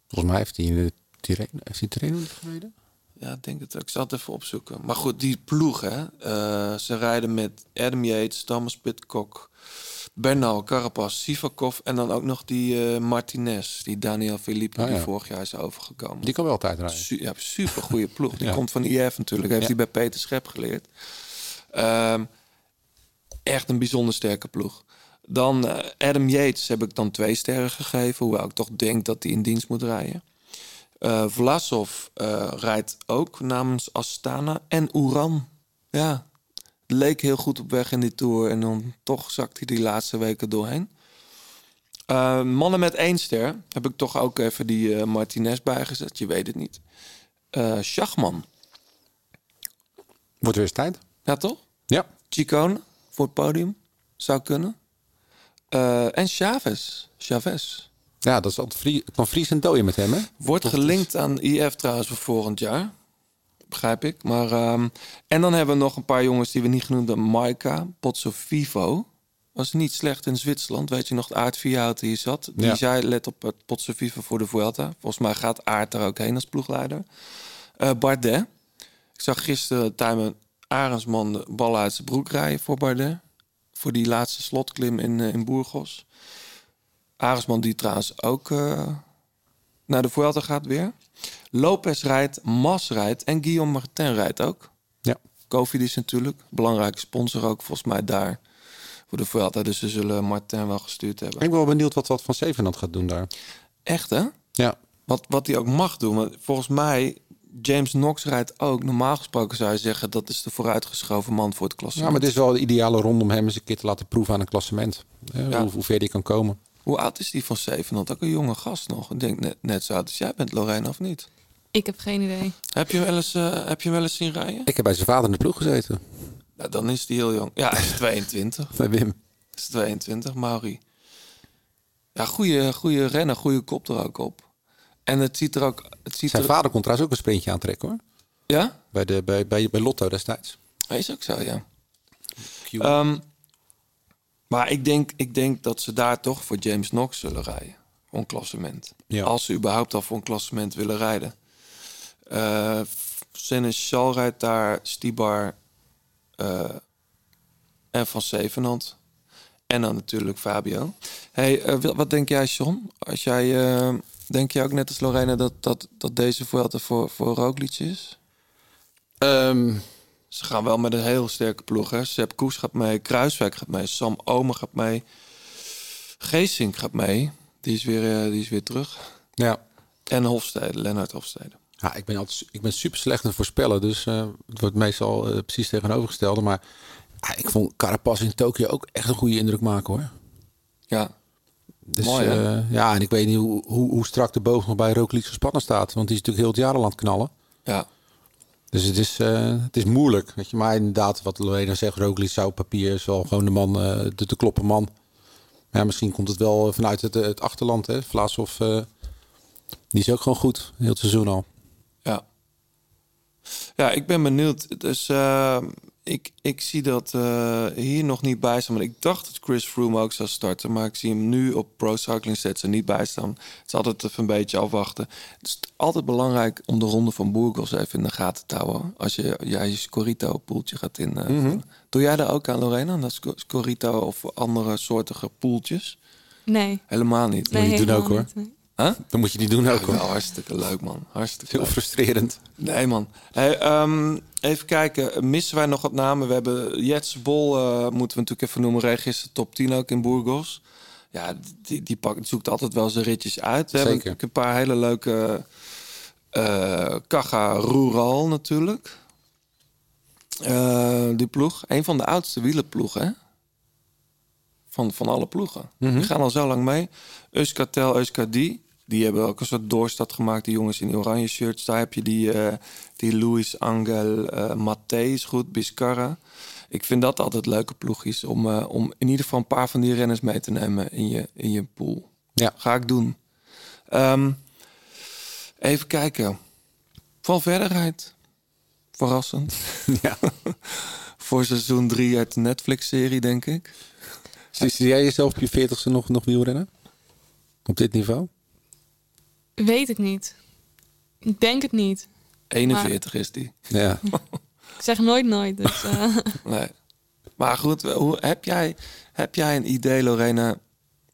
Volgens mij heeft hij in de Tirreno, gereden? Ja, ik denk het ook. Ik zal het even opzoeken. Maar goed, die ploeg, hè. eh, ze rijden met Adam Yates, Thomas Pitcock, Bernal, Carapaz, Sivakov... en dan ook nog die eh, Martinez, die Daniel Felipe... Oh, die ja. vorig jaar is overgekomen. Die kan wel tijdrijden. Su ja, super goede ploeg. Die Ja. komt van IF natuurlijk. Heeft hij bij Peter Schep geleerd. Ehm, echt een bijzonder sterke ploeg. Dan eh, Adam Yates heb ik dan twee sterren gegeven. Hoewel ik toch denk dat hij in dienst moet rijden. Eh Vlasov eh, rijdt ook namens Astana. En Uran. Ja, leek heel goed op weg in die Tour. En dan toch zakt hij die laatste weken doorheen. Eh, mannen met één ster heb ik toch ook even die Martinez bijgezet. Je weet het niet. Schachman. Wordt weer eens tijd. Ja, toch? Ja. Chicone voor het podium. Zou kunnen. En Chavez. Chavez. Ja, dat is altijd vrie, kan Fries en dooien met hem hè? Wordt gelinkt aan IF trouwens voor volgend jaar. Begrijp ik. Maar, ehm, en dan hebben we nog een paar jongens die we niet genoemd hebben. Maika, Potso Vivo. Was niet slecht in Zwitserland. Weet je nog, Aard Vierhout die hier zat. Die Ja. zei, let op het Potso Vivo voor de Vuelta. Volgens mij gaat Aard er ook heen als ploegleider. Eh, Bardet. Ik zag gisteren Tijmen Arendsman de bal uit zijn broek rijden voor Bardet. Voor die laatste slotklim in, eh, in Burgos. Arendsman die trouwens ook eh, naar de Vuelta gaat weer. Lopez rijdt, Mas rijdt en Guillaume Martin rijdt ook. Ja. Covid is natuurlijk belangrijke sponsor ook volgens mij daar voor de Vuelta. Dus ze zullen Martin wel gestuurd hebben. Ik ben wel benieuwd wat, wat Van Zevenand gaat doen daar. Echt hè? Ja. Wat, wat hij ook mag doen. Want volgens mij, James Knox rijdt ook. Normaal gesproken zou je zeggen dat is de vooruitgeschoven man voor het ja, klassement. maar het is wel de ideale ronde om hem eens een keer te laten proeven aan een klassement. Ja. hoe, hoe ver die kan komen. Hoe oud is die van Zevenand? Ook een jonge gast nog. Ik denk net, net zo oud als jij bent, Lorena, of niet? Ik heb geen idee. Heb je hem wel eens, eh, heb je hem wel eens zien rijden? Ik heb bij zijn vader in de ploeg gezeten. Nou, dan is hij heel jong. Ja, hij is 22. Bij Wim. is 22, Mauri. Ja, goede, goede renner, goede kop er ook op. En het ziet er ook... Het ziet Zijn er, vader kon trouwens ook een sprintje aantrekken hoor. Ja? Bij, de, bij, bij, bij Lotto destijds. Hij is ook zo, ja. Ehm, maar ik denk, ik denk dat ze daar toch voor James Knox zullen rijden. voor een klassement. Ja. Als ze überhaupt al voor een klassement willen rijden. Eh Seneschal rijdt daar, Stibar eh, en Van Zevenand. En dan natuurlijk Fabio. Hey, eh, wat- denk jij, John? Als jij, denk je ook net als Lorena dat, dat, dat deze Vuelta voor, voor Roglic is? Ehm, Ze gaan wel met een heel sterke ploeg. Hè? Sepp Koes gaat mee, Kruiswijk gaat mee, Sam Omen gaat mee, Geesink gaat mee. Die is weer, eh, die is weer terug. ja. En Hofstede, Lennart Hofstede. Ja, ik ben altijd ik ben super slecht in voorspellen, dus eh, het wordt meestal eh, precies tegenovergestelde. Maar ik vond Carapaz in Tokio ook echt een goede indruk maken hoor. Ja, Dus, Mooi, ja, en ik weet niet hoe, hoe, hoe strak de boog nog bij Roglic gespannen staat, want die is natuurlijk heel het jaar al aan het knallen. ja, Dus het is, eh, het is moeilijk. Weet je. Maar inderdaad, wat Lorena zegt, Roglic zou op papier is wel gewoon de man, eh, de te kloppen man. Ja, misschien komt het wel vanuit het, het achterland. Hè? Vlaasov, eh die is ook gewoon goed, heel het seizoen al. ja. Ja, ik ben benieuwd. Dus eh, ik, ik zie dat eh, hier nog niet bij staan. Maar ik dacht dat Chris Froome ook zou starten. Maar ik zie hem nu op Pro Cycling er niet bij staan. Het is altijd even een beetje afwachten. Het is altijd belangrijk om de ronde van Burgos even in de gaten te houden. Als je jij je Scorito-poeltje gaat in. eh, Doe jij daar ook aan, Lorena? Dat Sco- Scorito of andere soortige poeltjes? Nee. Helemaal niet. nee je doen ook, hoor. niet, nee. Huh? Dan moet je die doen ook Ja, wel hartstikke leuk, man. Hartstikke Heel leuk. frustrerend. Nee, man. Hey, ehm, even kijken. Missen wij nog wat namen? We hebben Jets Bol, eh, moeten we natuurlijk even noemen. Register top 10 ook in Burgos. Ja, die, die pakt, zoekt altijd wel zijn ritjes uit. We hebben Zeker. natuurlijk een paar hele leuke... eh Caja Rural natuurlijk. Eh, die ploeg. Een van de oudste wielerploegen, hè? Van, van alle ploegen. Die gaan al zo lang mee. Euskatel, Euskadi. Die hebben ook een soort doorstad gemaakt. Die jongens in die oranje shirts. Daar heb je die, eh, die Luis Angel Maté is goed. Biscarra. Ik vind dat altijd leuke ploegjes. Om, eh, om in ieder geval een paar van die renners mee te nemen in je, in je pool. Ja. Ga ik doen. Ehm, even kijken. Van verderheid. Verrassend. Ja. Voor seizoen 3 uit de Netflix-serie, denk ik. Zie jij jezelf op je veertigste nog, nog wielrennen? Op dit niveau? Weet ik niet. Ik denk het niet. 41 is die. Ja. Ik zeg nooit nooit. Dus, eh, Nee. Maar goed, hoe, heb, jij, heb jij een idee, Lorena,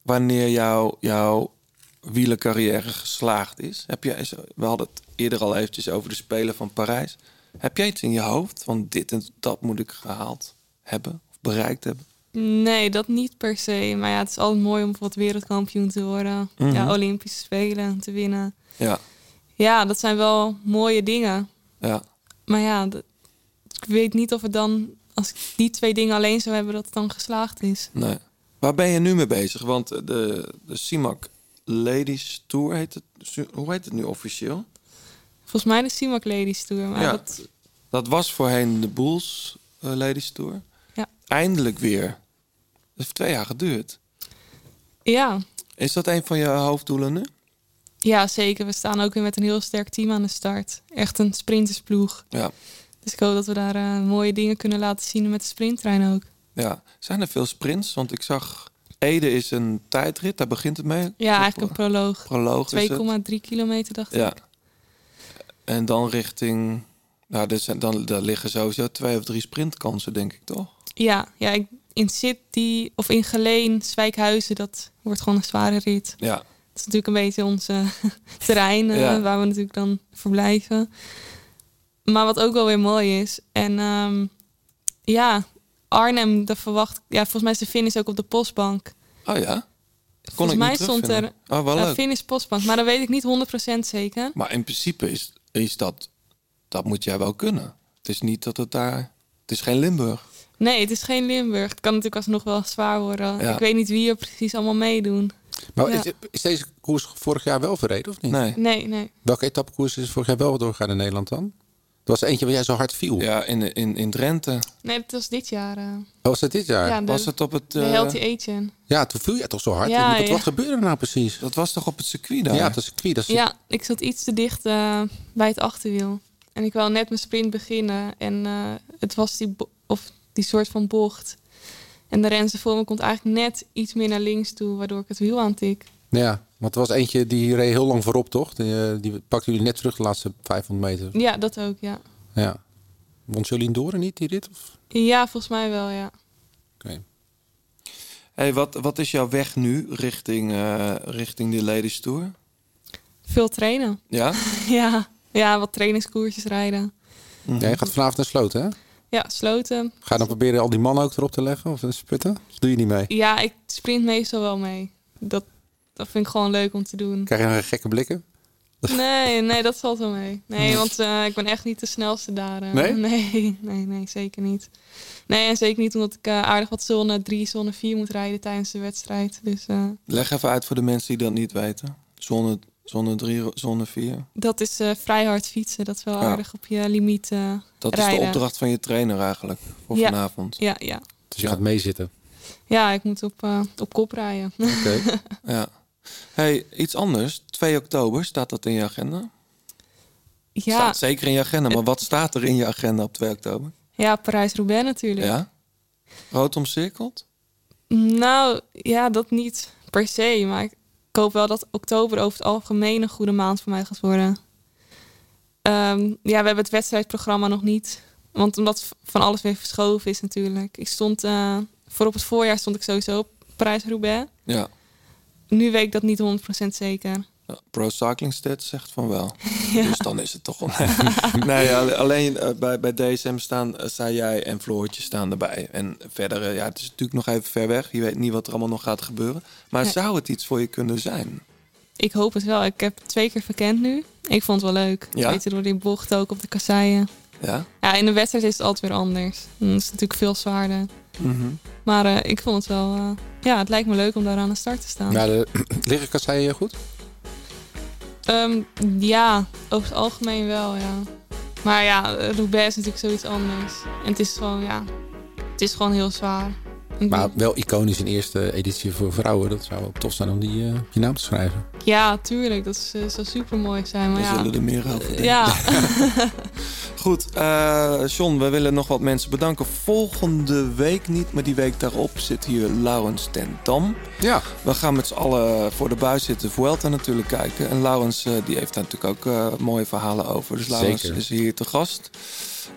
wanneer jouw, jouw wielercarrière geslaagd is? Heb jij, we hadden het eerder al eventjes over de Spelen van Parijs. Heb jij iets in je hoofd van dit en dat moet ik gehaald hebben of bereikt hebben? Nee, dat niet per se. Maar ja, het is altijd mooi om bijvoorbeeld wereldkampioen te worden. Mhm. Ja, Olympische Spelen te winnen. Ja, Ja, dat zijn wel mooie dingen. ja, Maar ja, dat- ik weet niet of het dan, als ik die twee dingen alleen zou hebben, dat het dan geslaagd is. nee. Waar ben je nu mee bezig? Want de, de CIMAC Ladies Tour heet het. Hoe heet het nu officieel? Volgens mij de CIMAC Ladies Tour. Maar Ja. dat, Dat was voorheen de Bulls eh, Ladies Tour. Ja. Eindelijk weer. Heeft twee jaar geduurd. ja, Is dat een van je hoofddoelen nu? ja, zeker. We staan ook weer met een heel sterk team aan de start. Echt een sprintersploeg. Ja. Dus ik hoop dat we daar eh, mooie dingen kunnen laten zien met de sprinttrein ook. ja. Zijn er veel sprints? Want ik zag... Ede is een tijdrit, daar begint het mee. Ja, eigenlijk een proloog. proloog is het. 2,3 kilometer dacht Ja. ik. En dan richting... Nou, zijn, dan, daar liggen sowieso twee of drie sprintkansen, denk ik toch? Ja, ja ik, in City of in Geleen, Zwijkhuizen, dat wordt gewoon een zware rit. Ja. Dat is natuurlijk een beetje ons eh, terrein eh, Ja. waar we natuurlijk dan verblijven. Maar wat ook wel weer mooi is. En ehm, ja, Arnhem, dat verwacht Ja, volgens mij is de finish ook op de postbank. Oh ja? Kon volgens ik mij stond er. Oh, wel een leuk. finish postbank. Maar dat weet ik niet 100% zeker. Maar in principe is, is dat... Dat moet jij wel kunnen. Het is niet dat het daar... Het is geen Limburg. Nee, het is geen Limburg. Het kan natuurlijk alsnog wel zwaar worden. Ja. Ik weet niet wie er precies allemaal meedoen. Maar Ja. is, is deze koers vorig jaar wel verreden of niet? Nee. Nee, nee. Welke etappekoers is vorig jaar wel doorgegaan in Nederland dan? Er was eentje waar jij zo hard viel. Ja, in, in, in Drenthe. Nee, dat was dit jaar. eh. Was dat dit jaar? ja, Ja, de, Was het op het... de eh, Healthy Agent. toen viel jij toch zo hard? Ja, wat, ja. wat gebeurde er nou precies? Dat was toch op het circuit daar? Ja, dat is circuit. Dat is Ja, ik zat iets te dicht eh, bij het achterwiel. En ik wou net mijn sprint beginnen. En eh, het was die, of die soort van bocht. En de renster voor me komt eigenlijk net iets meer naar links toe, waardoor ik het wiel aantik. Ja, want er was eentje die reed heel lang voorop, toch? Die, eh, die pakten jullie net terug de laatste 500 meter. Ja, dat ook, ja. Ja. Won Jolien Doren niet die rit? Of? Ja, volgens mij wel, ja. Oké. Hey, wat, wat is jouw weg nu richting, eh, richting die Ladies Tour? Veel trainen. Ja? ja. ja, wat trainingskoersjes rijden. Ja, je gaat vanavond naar Sloten, hè? Ja, sloten. Ga je dan proberen al die mannen ook erop te leggen? Of een sputten? Of doe je niet mee? Ja, ik sprint meestal wel mee. Dat, dat vind ik gewoon leuk om te doen. Krijg je dan gekke blikken? Nee, nee, dat valt wel mee. Nee, want eh, ik ben echt niet de snelste daar. eh. Nee? nee? Nee, nee, zeker niet. Nee, en zeker niet omdat ik eh, aardig wat zone 3, zone 4 moet rijden tijdens de wedstrijd. Dus eh, Leg even uit voor de mensen die dat niet weten. Zone, zone 3, zone 4. dat is eh, vrij hard fietsen. Dat is wel Ja. aardig op je limiet Dat is de opdracht van je trainer eigenlijk voor Ja. vanavond. Ja, ja. Dus je gaat meezitten. ja, ik moet op, eh, op kop rijden. Oké. Ja. Hey, iets anders. 2 oktober, staat dat in je agenda? ja, Staat zeker in je agenda, maar wat staat er in je agenda op 2 oktober? ja Parijs-Roubaix natuurlijk. Ja? Rood omcirkeld? Nou, ja, dat niet per se. Maar ik hoop wel dat oktober over het algemeen een goede maand voor mij gaat worden. Ehm, ja, we hebben het wedstrijdprogramma nog niet. Want omdat van alles weer verschoven is natuurlijk. Ik stond, eh, voor op het voorjaar stond ik sowieso op Parijs-Roubaix. Ja. Nu weet ik dat niet 100% zeker. Ja, Pro Cycling Stats zegt van wel. Dus dan is het toch wel... nee, alleen eh, bij, bij DSM staan, eh, sta jij en Floortje staan erbij. En verder, eh, ja, het is natuurlijk nog even ver weg. Je weet niet wat er allemaal nog gaat gebeuren. Maar Nee. zou het iets voor je kunnen zijn? Ik hoop het wel. Ik heb het twee keer verkend nu. Ik vond het wel leuk. Ja? Weet je, door die bocht ook op de kasseien. Ja? Ja, in de wedstrijd is het altijd weer anders. Dan is het natuurlijk veel zwaarder. Mhm. Maar eh, ik vond het wel... eh, ja, het lijkt me leuk om daar aan de start te staan. Ja, de liggen kasseien goed? Ehm, ja, over het algemeen wel, ja. Maar ja, eh, Roubaix is natuurlijk zoiets anders. En het is gewoon, ja... Het is gewoon heel zwaar. Ik Maar wel iconisch een eerste editie voor vrouwen. Dat zou ook tof zijn om die eh, op je naam te schrijven. Ja, tuurlijk. Dat is, eh, zou super mooi zijn. Maar We ja, zullen er meer over denken. ja. Goed, eh John, we willen nog wat mensen bedanken. Volgende week niet, maar die week daarop zit hier Laurens ten Dam. Ja. We gaan met z'n allen voor de buis zitten Vuelta natuurlijk kijken. En Laurens die heeft daar natuurlijk ook mooie verhalen over. Dus Laurens Zeker. is hier te gast.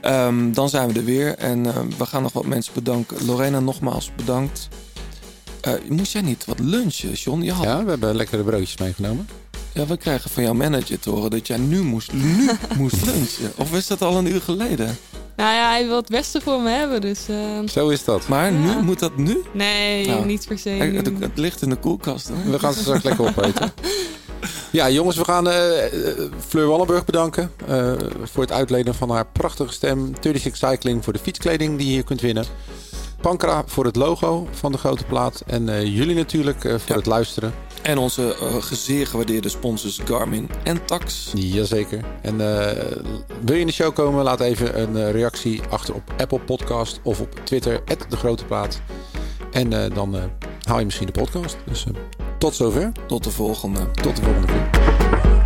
Ehm, dan zijn we er weer en eh, we gaan nog wat mensen bedanken. Lorena, nogmaals bedankt. Eh, moest jij niet wat lunchen, John? Je had, ja. Ja, we hebben lekkere broodjes meegenomen. we krijgen van jouw manager te horen dat jij nu moest, nu moest lunchen. Of is dat al een uur geleden? Nou ja, hij wil het beste voor me hebben, dus... eh, Zo is dat. Maar nu Ja. moet dat nu? nee, Nou, niet per se. Het, het ligt in de koelkast. We gaan ze straks lekker opeten. Ja, jongens, we gaan eh, Fleur Wallenburg bedanken eh, voor het uitlenen van haar prachtige stem. 36 Cycling voor de fietskleding die je hier kunt winnen. Pankra voor het logo van de grote plaat. En eh, jullie natuurlijk voor Ja. het luisteren. En onze zeer gewaardeerde sponsors Garmin en Tax. Jazeker. En wil je in de show komen? Laat even een reactie achter op Apple Podcast of op Twitter, de grote plaat. En dan haal je misschien de podcast. Dus tot zover. Tot de volgende. Tot de volgende keer.